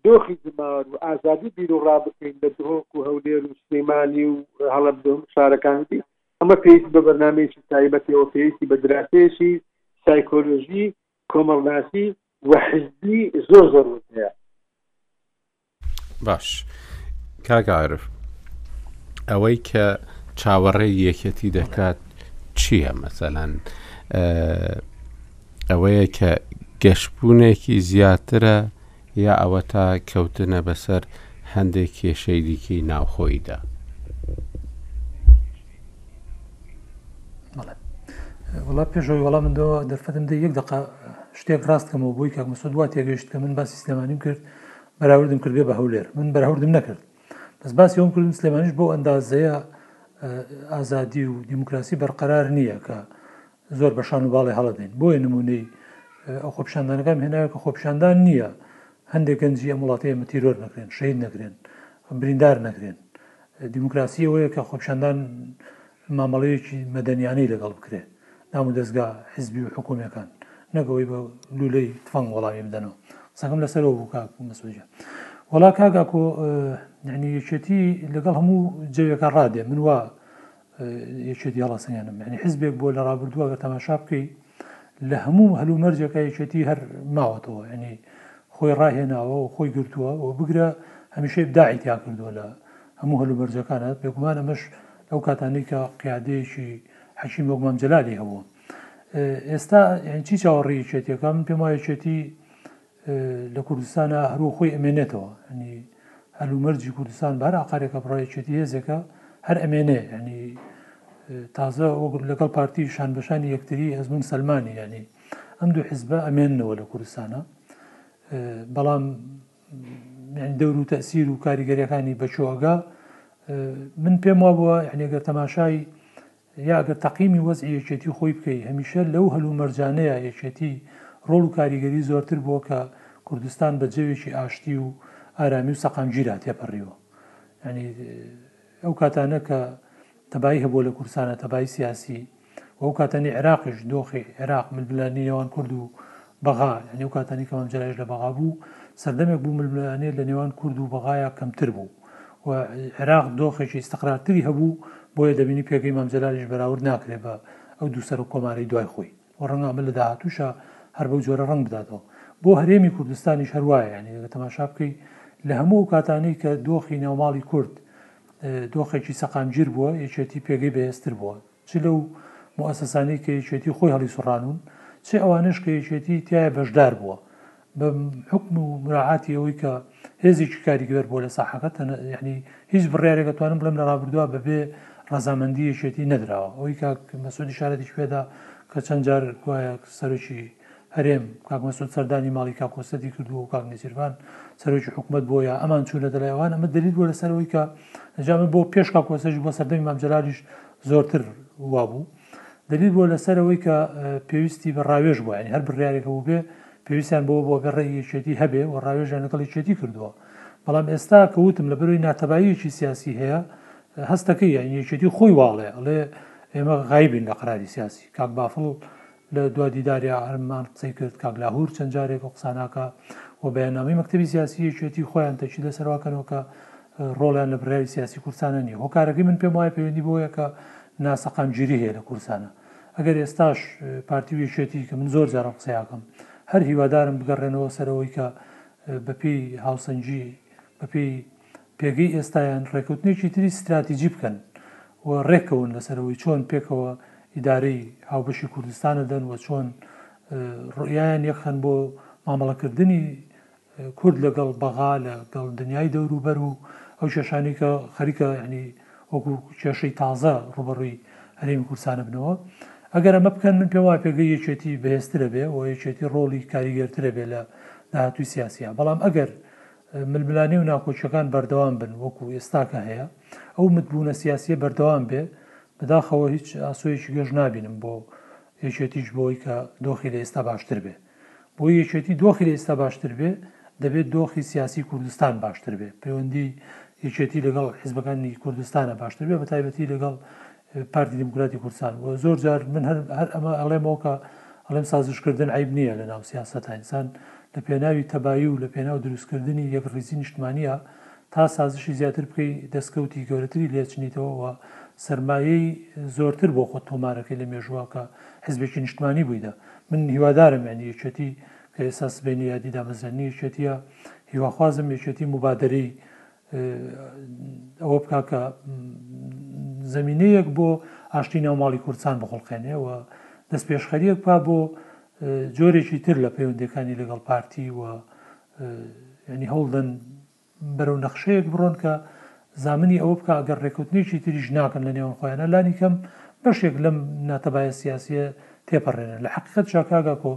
[SPEAKER 3] دۆخی زمان و ئازادی بیروڕا بکەین لە دهۆک و هەولێر و سلیمانی و هەڵەبجە و شارەکانی دی ئەمە پێویستی بە بەرنامەیەکی تایبەتە و پێویستی بە دراسەیەکی سایکۆلۆژی کۆمەڵناسی و حزبی زۆر زۆر وردەیە
[SPEAKER 1] باش کاگەعرف ئەوەی کە چاوەڕێ یەکێتی دەکات چییە مەسەلەن ئەوەیە کە گەشبوونێکی زیاترە یا ئەوەتا کەوتنە بەسەر هەندێک کێشەی دیکەی ناوخۆیدا؟
[SPEAKER 4] وەڵا پێشەوەی وەڵام من دەوە دەرفەتم دە یەک دقا شتێک ڕاستکەمەوە بۆی کاک مسۆ دوا تێگەشت کە من باسی سلێمانیم کرد بەراوردم کردێ بە هەولێر من بەراوردم نەکرد بەس باسی ئەوم کردم سلێمانیش بۆ ئەندازەیە ئازادی و دیموکراسی بەرقەرار نییە کە زۆر بە شان و باڵی هەڵەدێن بۆیە نمونەی ئەو خۆپیشاندانەکان هێناوە کە خۆپیشاندان نییە هەندێک گەنجی ئەم وڵاتی ئێمە تیرۆر نەکرێن شەید نەکرێن بریندار نەکرێن دیموکراسی ئەوەیە کە خۆپیشاندان مامەڵەیەکی مەدەنیانەی لەگەڵ بکرێ نام و دەستگا حزبی و حکوومەکان نەگەوەی بە لولەی تفەنگ وەڵامی بدەنەوە قسەکەم لەسەرەوە بوو کاک مەسوجە وڵا کاگاکۆ یعنی یەکێتی لەگەڵ هەموو جەوێکە ڕادێ من وا یەکێتی ڕەسەنێنم یعنی حزبێک بۆ لە ڕابردووە گە تەماشا بکەی لە هەموو هەلو مەرجەکە یەکێتی هەر ماوەتەوە ینی خۆی ڕاهێناوە و خۆی گرتووە و بگرە هەمیشەی بداعی تیا کردووە لە هەموو هەلو مەرجەکانە بێگومان ئەمەش لەو کاتانی کە قیادەیەکی حەکیم وەک مامجللالی هەبووە ئێستا چی چاوەڕێیەکێتیەکەم پێم وایەکێتی لە کوردستانا هەرو خۆی ئەمێنێتەوە یانی هەلومەرجی کوردستان بە هەر ئاقارێکە بڕە یەکێتی هێزێکە هەر ئەمێنێ یانی تازە وەگرت لەگەڵ پارتی شان بەشانی یەکتری ئەزمون سلمانی یانی ئەم دوو حزبە ئەمێنەوە لە کوردستانە بەڵام دەور و تەسیر و کاریگەریەکانی بەچۆگە من پێم وا بووە هەنێگەر تەماشای یا گەر تەقیمی وەزعی یەکێتی خۆی بکەی هەمیشە لەو هەلومەرجانەیە یەکێتی ڕۆڵ و کاریگەری زۆرتر بووە کە کوردستان بە جەوێکی ئاشتی و ئارامی و سەقامگیرا تێپەڕیوە یانی ئەو کاتانە کە تەبایی هەبووە لە کورسانە تەبایی سیاسی و ئەو کاتانی عێراقیش دۆخی عێراق ملبلانی نێوان کورد و بەغا یعنی و کاتانی کەمام جرایش لە بەغا بوو سەردەمێک بوو ملبلانێ لە نێوان کورد و بەغایا کەمتر بوو و عێراق دۆخێکی ئیستقرارتری هەبوو، بۆیە دەبینی پێگەی مام جەلالیش بەراورد ناکرێت بە ئەو دوو سەرۆک کۆمارەی دوای خۆی و ڕەنگە ئەمە لە داهاتووشا هەر بەو جۆرە ڕەنگ بداتەوە. بۆ هەرێمی کوردستانیش هەر وایە، یانی ئەگەر تەماشا بکەی لە هەموو ئەو کاتانەی کە دۆخی ناوماڵی کورد دۆخێکی سەقامگیر بووە، یەکێتی پێگەی بەهێزتر بووە. چ لەو موئەسەسانەی کە یەکێتی خۆی هەڵیسوڕانوون، چ ئەوانەش کە یەکێتی تیایا بەشدار بووە، بە حوکم و مراعاتی ئەوەی کە هێزێکی کاریگەر بووە لە ساحەکە، یەعنی هیچ بڕیارێک ئەتوانم بڵێم لە ڕابردووە بە بێ ڕەزامەندی یەکێتی نەدراوە، ئەوەی کاک مەسعود ئیشارەتیش پێدا کە چەند جار گوایە سەرۆکی. هەرێم، کاک مەسعود سەردانی ماڵی کاک قوستی کردووە و کاک نێچیرڤان سەرۆکی حکومەت بۆیە ئەمان چوونەتە لای ئەوان، ئەمە دەلیل بووە لەسەر ئەوەی کە جا من بۆ پێش کاک قوستیش بۆ سەردەمی مام جەلالیش زۆرتر وابوو، دەلیل بووە لەسەر ئەوەی کە پێویستی بە ڕاوێژ بووە، یانی هەر بڕیارێک هەبووبێ پێویستیان بەوە بووە گەر ڕێی یەکێتی هەبێ و ڕاوێژیان لەگەڵ یەکێتی کردووە، بەڵام ئێستا کە وتم لە بەرەوەی ناتەباییەکی سیاسی هەیە هەستەکەی یانی یەکێتی خۆی واڵێ ئەڵێ ئێمە غایبین لە قەراری سیاسی، کاک بافڵ لە دوا دیداری ئاهرممان قسەی کرد، کاک لاهور چەند جارێک ئەو قساناکا و بەیاننامەی مەکتەبی سیاسی یەکێتی خۆیان تەکی لەسەر واکەنەوە کە ڕۆڵیان لە بڕیاری سیاسی کوردسانە نیە. هۆکارەکەی من پێم وایە پەیوەندی بەوەیە کە ناسەقامگیری هەیە لە کوردسانە. ئەگەر ئێستاش پارتی و یەکێتی کە من زۆر جار ئەم قسەیاکەم هەر هیوادارم بگەڕێنەوە سەر ئەوەی کە بە پێی هاوسەنگی بە پێی پێگەی ئێستایان ڕێکەوتنێکی تری ستراتیجی بکەن و ڕێککەون لەسەر ئەوەی چۆن پێکەوە ئیدارەی هاوبەشی کوردستان دەدەن و چۆن ڕوئیان یەکخەن بۆ مامەڵەکردنی کورد لەگەڵ بەغا لەگەڵ دنیای دەوروبەر و ئەو کێشانی کە خەریکە ینی وەکو کێشەی تازە ڕوبەڕووی هەرێمی کورسانە بنەوە ئەگەر ئەمە بکەن من پێوا پێگەی یەکێتی بەهێسترە بێ و یەکێتی ڕۆڵی کاریگەرترە بێ لە داهاتوی سیاسە بەڵام ئەگەر ململانێ و ناکۆکیەکان بەردەوام بن وەکو ئێستاکە هەیە ئەو متبوونە سیاسیە بەردەوام بێ بەداخەوە هیچ ئاسۆیەکی گەش نابینم بۆ یەکێتیش بۆی کە دۆخی لە ئێستا باشتر بێ بۆ یەکێتی دۆخی لە ئێستا باشتر بێ دەبێت دۆخی سیاسی کوردستان باشتر بێ پەیوەندی یەکێتی لەگەڵ حزبەکانی کوردستانە باشتر بێ بە تایبەتی لەگەڵ پارتی دیموکراتی کوردستان و زۆر جار من هەر هەر ئەمە ئەڵێمەوە کە ئەڵێم سازشکردن عیب نییە لە ناو سیاسەت ئینسان لە پێناوی تەبایی و لە پێناو دروستکردنی یەکڕیزی نیشتمانیە تا سازشی زیاتر بکەی دەستکەوتی گەورەتری لێچنیتەوە و سەرمایەی زۆرتر بۆ خۆت تۆمارەکەی لە مێژووە کە حزبێکی نیشتمانی بوویدا من هیوادارم یعنی یەکێتی کە ئێستا سبەینە یادی دامەزرێنی یەکێتیە هیواخوازم یەکێتی مبادری ئەوە بکا کە زەمینەیەک بۆ ئاشتی ناو ماڵی کوردستان بخڵقێنێ و دەست پێشخەریەک پا بۆ جۆرێکی تر لە پەیوەندەکانی لەگەڵ پارتی و ینی هەوڵدەن بەرەو نەخشەیەک بڕۆن کە زامنی ئەوە بکە گەر ڕێکوتنێکی تریش ناکەن لە نێوان خۆیانە لانی کەم بەشێک لەم ناتەبایە سیاسیە تێپەڕێنە لە حقیقت شاکاگا کۆ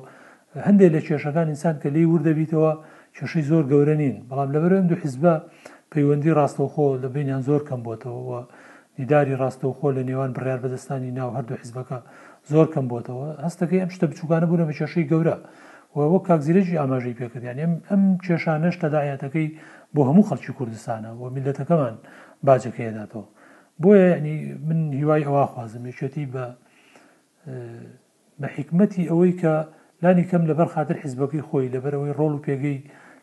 [SPEAKER 4] هەندێک لە کێشەکان ئینسان کە لێی وردەبیتەوە کێشەی زۆر گەورە نین، بەڵام لەبەر ئەم دوو حیزبە پەیوەندی راستەوخۆ لە بەینیان زۆر کەم بۆتەوە و دیداری راستەوخۆ لە نێوان بڕیاربەدەستانی ناو هەردوو حیزبەکە زۆر کەم بۆتەوە، هەستدەکەی ئەم شتە بچوکانە بونە بە کێشەی گەورە و وەک کاک زیرەکیش ئاماژەی پێکرد یانی ئەم ئەم کێشانەش تەداعیاتەکەی بۆ هەموو خەڵکی کوردستانە و میللەتەکەمان باجەکەی ئەداتەوە بۆیە یانی من هیوای ئەواخوازم یەکێتی بە بە حیکمەتی ئەوەی کە لانی کەم لە بەر خاتر حیزبەکەی خۆی، لە بەر ئەوەی ڕۆڵ و پێگەی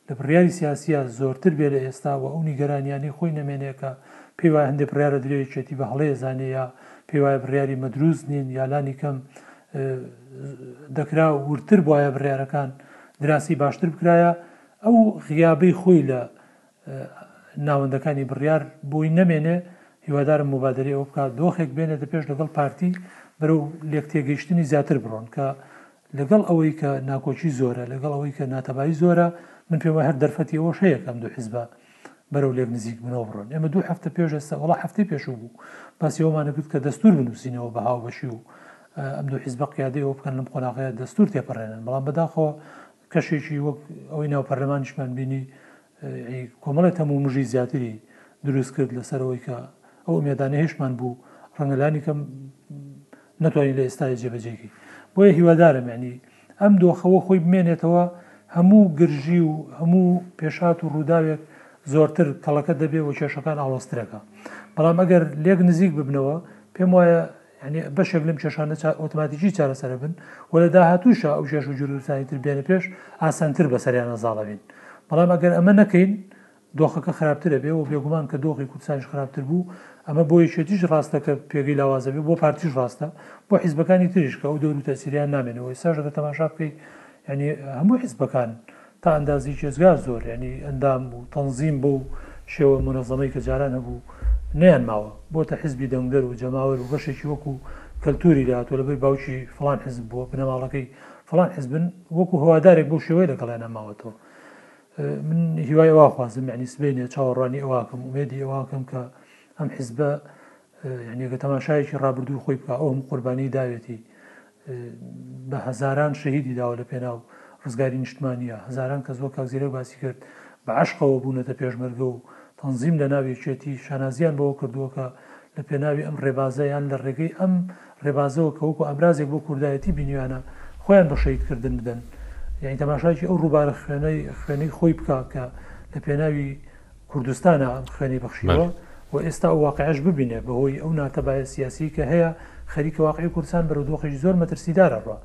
[SPEAKER 4] لە بڕیاری سیاسییا زۆرتر بێ لە ئێستا و ئەو نیگەرانیانەی خۆی نەمێنێ کە پێی وایە هەندێ بڕیارە درێ یەکێتی بە هەڵە ئێزانێ یا پێی وایە بڕیاری مەدرووست نین یا لانی کەم دەکرا ووردتر بوایە بڕیارەکان دراسی باشتر بکرایە ئەو غیابەی خۆی لە ناوەندەکانی بڕیار بۆی نەمێنێ، هیوادارم موبادەرەی ئەوە بکا دۆخێک بێنێتە پێش لەگەڵ پارتی بەرەو لێکتێگەیشتنی زیاتر بڕۆن، کە لەگەڵ ئەوەی کە ناکۆکی زۆرە، لەگەڵ ئەوەی کە ناتەبایی زۆرە، من پێم وایە هەر دەرفەتی ئەوەش هەیە کە ئەم دوو حیزبە بەرەو لێک نزیک بنەوە بڕۆن. ئێمە دوو هەفتە پێش ئێستا، وەڵا هەفتەی پێشوو بوو، باسی ئەوەمان دەکرد کە دەستوور بنووسینەوە بە هاوبەشی و ئەم دوو حیزبە قیادەی ئەوە بکەن لەم قۆناغەیە دەستوور تێپەڕێنن، بەڵام بەداخەوە کەشێکی وەک ئەوەی ناو پەرلەمانیشمان بینی ی کۆمەڵێ تەم و مژی زیاتری دروست کرد لەسەر ئەوەی کە ئەو ئومێدانە هێشمان بوو ڕەنگە لانی کەم نەتوانین لە ئێستای جێبەجێکی بۆیە هیوادارم یعنی ئەم دۆخەوە خۆی بمێنێتەوە هەموو گرژی و هەموو پێشات و ڕووداوێک زۆرتر کەڵەکە دەبێ و کێشەکان ئاڵۆزترەکە بەڵام ئەگەر لێک نزیک ببنەوە پێم وایە یانی بەشێک لەم کێشانە چا ئۆتۆماتیکی چارەسەر ئەبن و لە داهاتووشا ئەو کێش و گرفتانی تر بێنە پێش ئاسانتر بەسەریانە زاڵ ئەبین بەڵام ئەگەر ئەمە نەکەین دۆخەکە خراپتر ئەبێ و بێگومان کە دۆخی کوردستانیش خراپتر بوو ئەمە بۆ یەکێتیش ڕاستە کە پێگەی لاوازە بێ بۆ پارتیش ڕاستە بۆ حیزبەکانی تریش کە ئەو دەور و تەسیریان نامێنەوە ئێستاش ئەگەر تەماشا بکەی یانی هەموو حیزبەکان تا ئەندازی جێزگا زۆر یانی ئەندام و تەنزیم بەو شێوە مونەزەمەی کە جاران هەبوو نەیان ماوە بۆتە حیزبی دەنگدەر و جەماوەر و بەشێکی وەکو کەلتوری لە هاتوە لەبەر باوکی فڵان حیزب بووە بنەماڵەکەی فڵان حیزبن وەکو هەوادارێک بەو شێوەیە لەگەڵیانا ماوەتەوە من هیوای ئەوا خوازم یعنی سبینێ چاوەڕوانی ئەواکەم ومێدی ئەواکەم کە ئەم حیزبە یعنیەکە تەماشایەکی ڕابردوو خۆی بکە ئەوم قوربانی داوێتی بە هەزاران شەهیدی داوە لە پێناو ڕزگاری نیشتمانیە هەزاران کەس وەک کاک زیرەک باسی کرد بە عەشقەوە بوونەتە پێشمەرگە و تەنزیم لە ناو یەکێتی شانازیان بەوە کردووە کە لە پێناوی ئەم ڕێبازە یان لە ڕێگەی ئەم ڕێبازەوە کە وەکو ئامرازێک بۆ کوردایەتی بینیویانە خۆیان بە شەهید کردن بدەن یانی تەماشایەکی ئەو ڕووبارە خوێنەی خوێنەی خۆی بکا کە لە پێناوی کوردستانە ئەم خوێنەی بەخشیوە و ئێستا ئەو واقعەش ببینێ بەهۆی ئەو ناتەبایە سیاسی کە هەیە خەریکە واقعی کوردستان بەرەو دۆخێکی زۆر مەترسیدارە ڕوا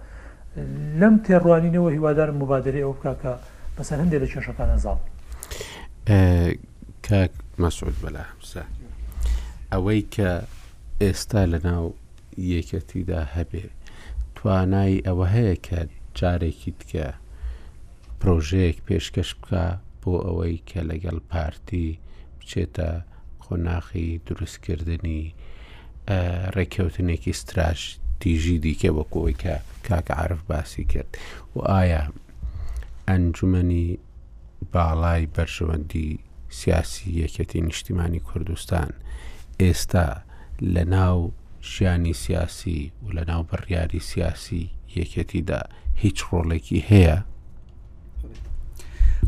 [SPEAKER 4] لەم تێڕوانینەوە هیوادارم مبادری ئەو بکە کە بەسەر هەندێک لە کێشەکانە زاڵ
[SPEAKER 1] کاک مەسعود بەلا حمسە ئەوەی کە ئێستا لە ناو یەکەتیدا هەبێ توانای ئەوە هەیە کە جارێکی تکە پرۆژەیەک پێشکەش بکا بۆ ئەوەی کە لەگەڵ پارتی بچێتە قۆناخی دروستکردنی ڕێککەوتنێکی ستراش تیژی دیکە وەکەوەی کە کاکە عرف باسی کرد و ئایا ئەنجومنی باڵای بەرژەوەندی سیاسی یەکەتی نیشتیمانی کوردستان ئێستا لە ناو ژیانی سیاسی و لە ناو بڕیاری سیاسی یەکێتیدا هیچ ڕۆڵێکی هەیە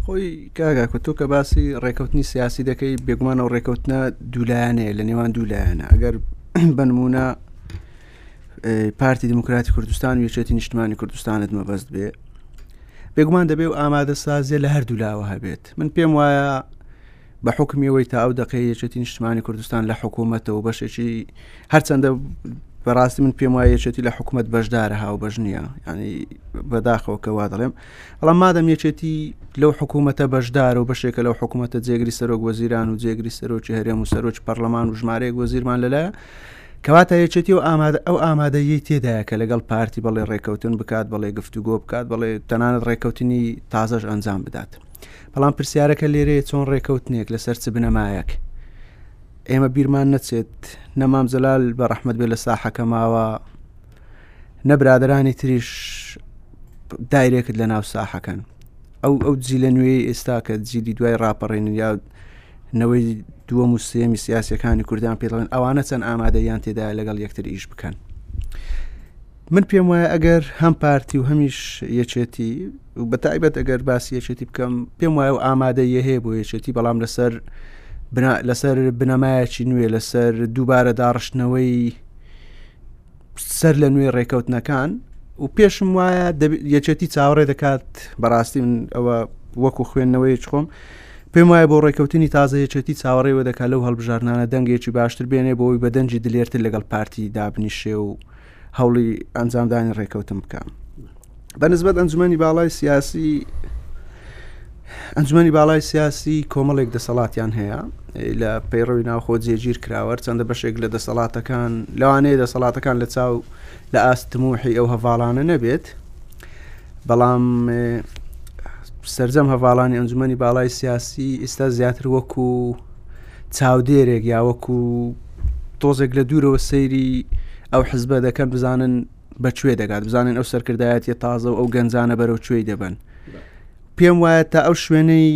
[SPEAKER 2] خۆی کاگاکە تۆ کە باسی ڕێکەوتنی سیاسی دەکەی بێگومان و ڕێکەوتنە دوولایەنەیە لە نێوان دوولایەنە ئەگەر بنمونە پارتی دموکراتی کوردستان و یەکێتی نیشتمانی کوردستانت مەبەست بێ بێگومان دەبێ و ئامادە سازیە لە هەردوو لاوە هەبێت من پێم وایە بە حوکمی ئەوەی تا ئەو دەقەی یەکێتی نیشتمانی کوردستان لە حکوومەتە و بەشێکی هەرچەندە بەڕاستی من پێم وایە یەکێتی لە حکوومەت بەشدارە هاو بەش نییە ینی بەداخەوە کەوا دەڵێم بەڵام مادەم یەکێتی لەو حکوومەتە بەشدار و بەشێکە لەو حکوومەتە جێگری سەرۆک وەزیران و جێگری سەرۆکی هەرێم و سەرۆکی پەرلەمان و ژمارەیەک وەزیرمان لەلە کەواتە یەکێتی و ئامادە ئەو ئامادەیی تێدایە کە لەگەڵ پارتی بەڵێ ڕێککەوتن بکات بەڵێ گفتوگۆ بکات بەڵێ تەنانەت ڕێککەوتنی تازەش ئەنجام بدات بەڵام پرسیارەکە لێرەیە چۆن ڕێکەوتنێک لەسەر چ بنەمایەک ئێمە بیرمان نەچێت نەمام جەلال بە ڕەحمد بێ لە ساحەکە ماوە نەبرادرانی تریش دایرێکت لە ناو ساحەکەن ئەو ئەو جیلە نوێی ئێستا کە جیلی دوای ڕاپەڕێن یا نەوەی دووە موسیەمی سیاسەکانی کوردان پێڵێن ئەوانە چەند ئامادەیان تێدا لەگەڵ یەکتر ئیش بکەن. من پێم وایە ئەگەر هەم پارتی و هەمیش یەکێتی و بە تایبەت ئەگەر باسی یەکێتی بکەم پێم وایە و ئامادەیە هەیە بۆ یەکێتی بەڵام لەسەر لەسەر بنەمایەکی نوێ لەسەر دووبارە داڕشتنەوەی سەر لە نوێ ڕێکەوتنەکان و پێشم وایە یەکێتی چاوەڕێ دەکات بەڕاستی من ئەوە وەکو خوێندنەوەی خۆم پێم وایە بۆ ڕێکەوتنی تازە یەکێتی چاوەڕێوە دەکات لەو هەڵبژارنانە دەنگێکی باشتر بێنێ بۆی بە دەنجی دلێرتر لەگەڵ پارتی دابنیشێ و هەوڵی ئەنجامدانی ڕێکەوتن بکەم بە نسبەت ئەنجومی باڵای سیاسی ئەنجومی باڵای سیاسی کۆمەڵێک دەسەڵاتیان هەیە لە پەیڕەوی ناوخۆ جێگیر کراوە چەندە بەشێک لە دەسەڵاتەکان لەوانەیە دەسەڵاتەکان لە چاو لە ئاستموحی ئەو هەڤاڵانە نەبێت بەڵام سرجەم هەواڵانی ئەنجومی باڵای سیاسی ئیستا زیاتر وەکو چاودێرێک یا وەکو تۆزێک لە دوورەوە سەیری ئەو حزبە دەکەن بزانن بەکوێ دەگات بزانن ئەو سەرکردایەتە تازە و ئەو گەنجانە بەرەو کوێی دەبن پێم وایە تا ئەو شوێنەی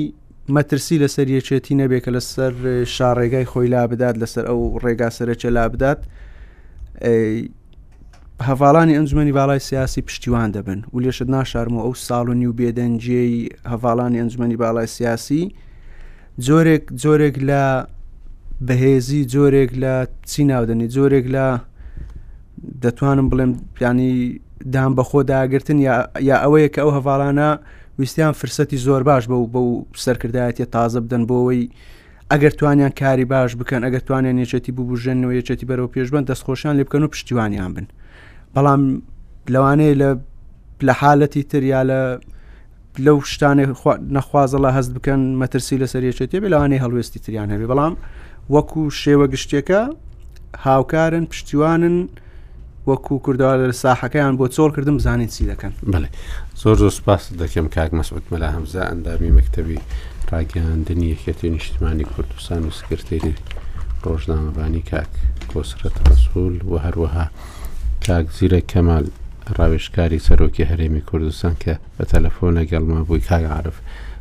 [SPEAKER 2] مەترسی لەسەر یەکێتی نەبێت کە لەسەر شارڕێگای خۆی لا بدات لەسەر ئەو ڕێگا سەرەکە لا بدات هەواڵانی ئەنجومی باڵای سیاسی پشتیوان دەبن و لێشت ناشارمەوە ئەو ساڵ و نیو بێدەنجێی هەواڵانی ئەنجومی باڵای سیاسی جۆرێک جۆرێک لە بەهێزی جۆرێک لە چی ناودنی جۆرێک لە دەتوانم بڵێم پیانی دام بە خۆداگرتن یا ئەوەیە کە ئەو هەواڵانە ویستیان فرسەتی زۆر باش بە و بە و سەرکردایەتی تازە بدەن بۆەوەی ئەگەر توانیان کاری باش بکەن ئەگەر توانیان یەچێتی ببژێنەوە یەچێتی بەرەو پێشبن دەستخۆشیان لێ بکەن و پشتیوانیان بن بەڵام لەوانەیە لە لە حالەتی تریا لە لەو شتانێک نەخوازەڵا هەست بکەن مەترسی لەسەر یەکێتی بێ لەوانەیە هەڵوێستی تریان هەبێ بەڵام وەکو شێوە گشتیەکە هاوکارن پشتیوانن وەکو کوردەوە لە ساحەکەیان بۆ چۆڵ کردم بزانین چی دەکەن
[SPEAKER 1] بڵێ زۆر زۆر سپاس دەکەم کاک مەسعود مەلا هەمزە ئەندامی مەکتتەبی ڕاگەاندنی یەکێتی نیشتمانی کوردستان و سکرتێری ڕۆژنامەبانی کاک کۆسرەت ڕسول و هەروەها کاک زیرە کەمال ڕاوێشکاری سەرۆکی هەرێمی کوردستان کە بە تەلەفۆن لەگەڵما بووی کاک عارف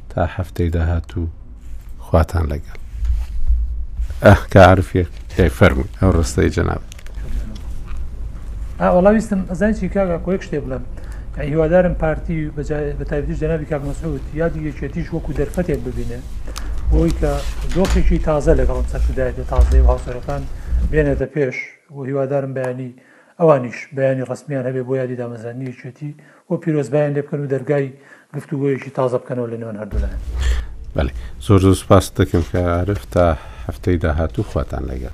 [SPEAKER 1] تا هەفتەی داهاتوو خواتان لەگەڵ ئەه کە عرفێ فەرمو ئەو ڕستەی جەناب
[SPEAKER 4] ئاوەڵاویستم ئەزای چی کاگا کۆیک شتێ بڵێم هیوادارم پارتی بە تایبتیش جەنابی کاک مەسعود یادی یەکێتیش وەکو دەرفەتێک ببینێ بۆی کە دۆخێکی تازە لەگەڵم سەرکردایەتە تازەی و هاوسەرەکان بێنێتە پێش و هیوادارم بەیانی ئەوانیش بەیانی ڕستمیان هەبێ بۆ یادی دامەزانی یەکێتی و پیرۆزبایان لێ بکەن و دەرگای گفتوگۆیەکی تازە بکەنەوە لە نێوان هەردوو
[SPEAKER 1] لایەن. بەلی زۆر زۆر سپاست دەکەم کە عارف تا هەفتەی داهاتوو خواتان لەگەر.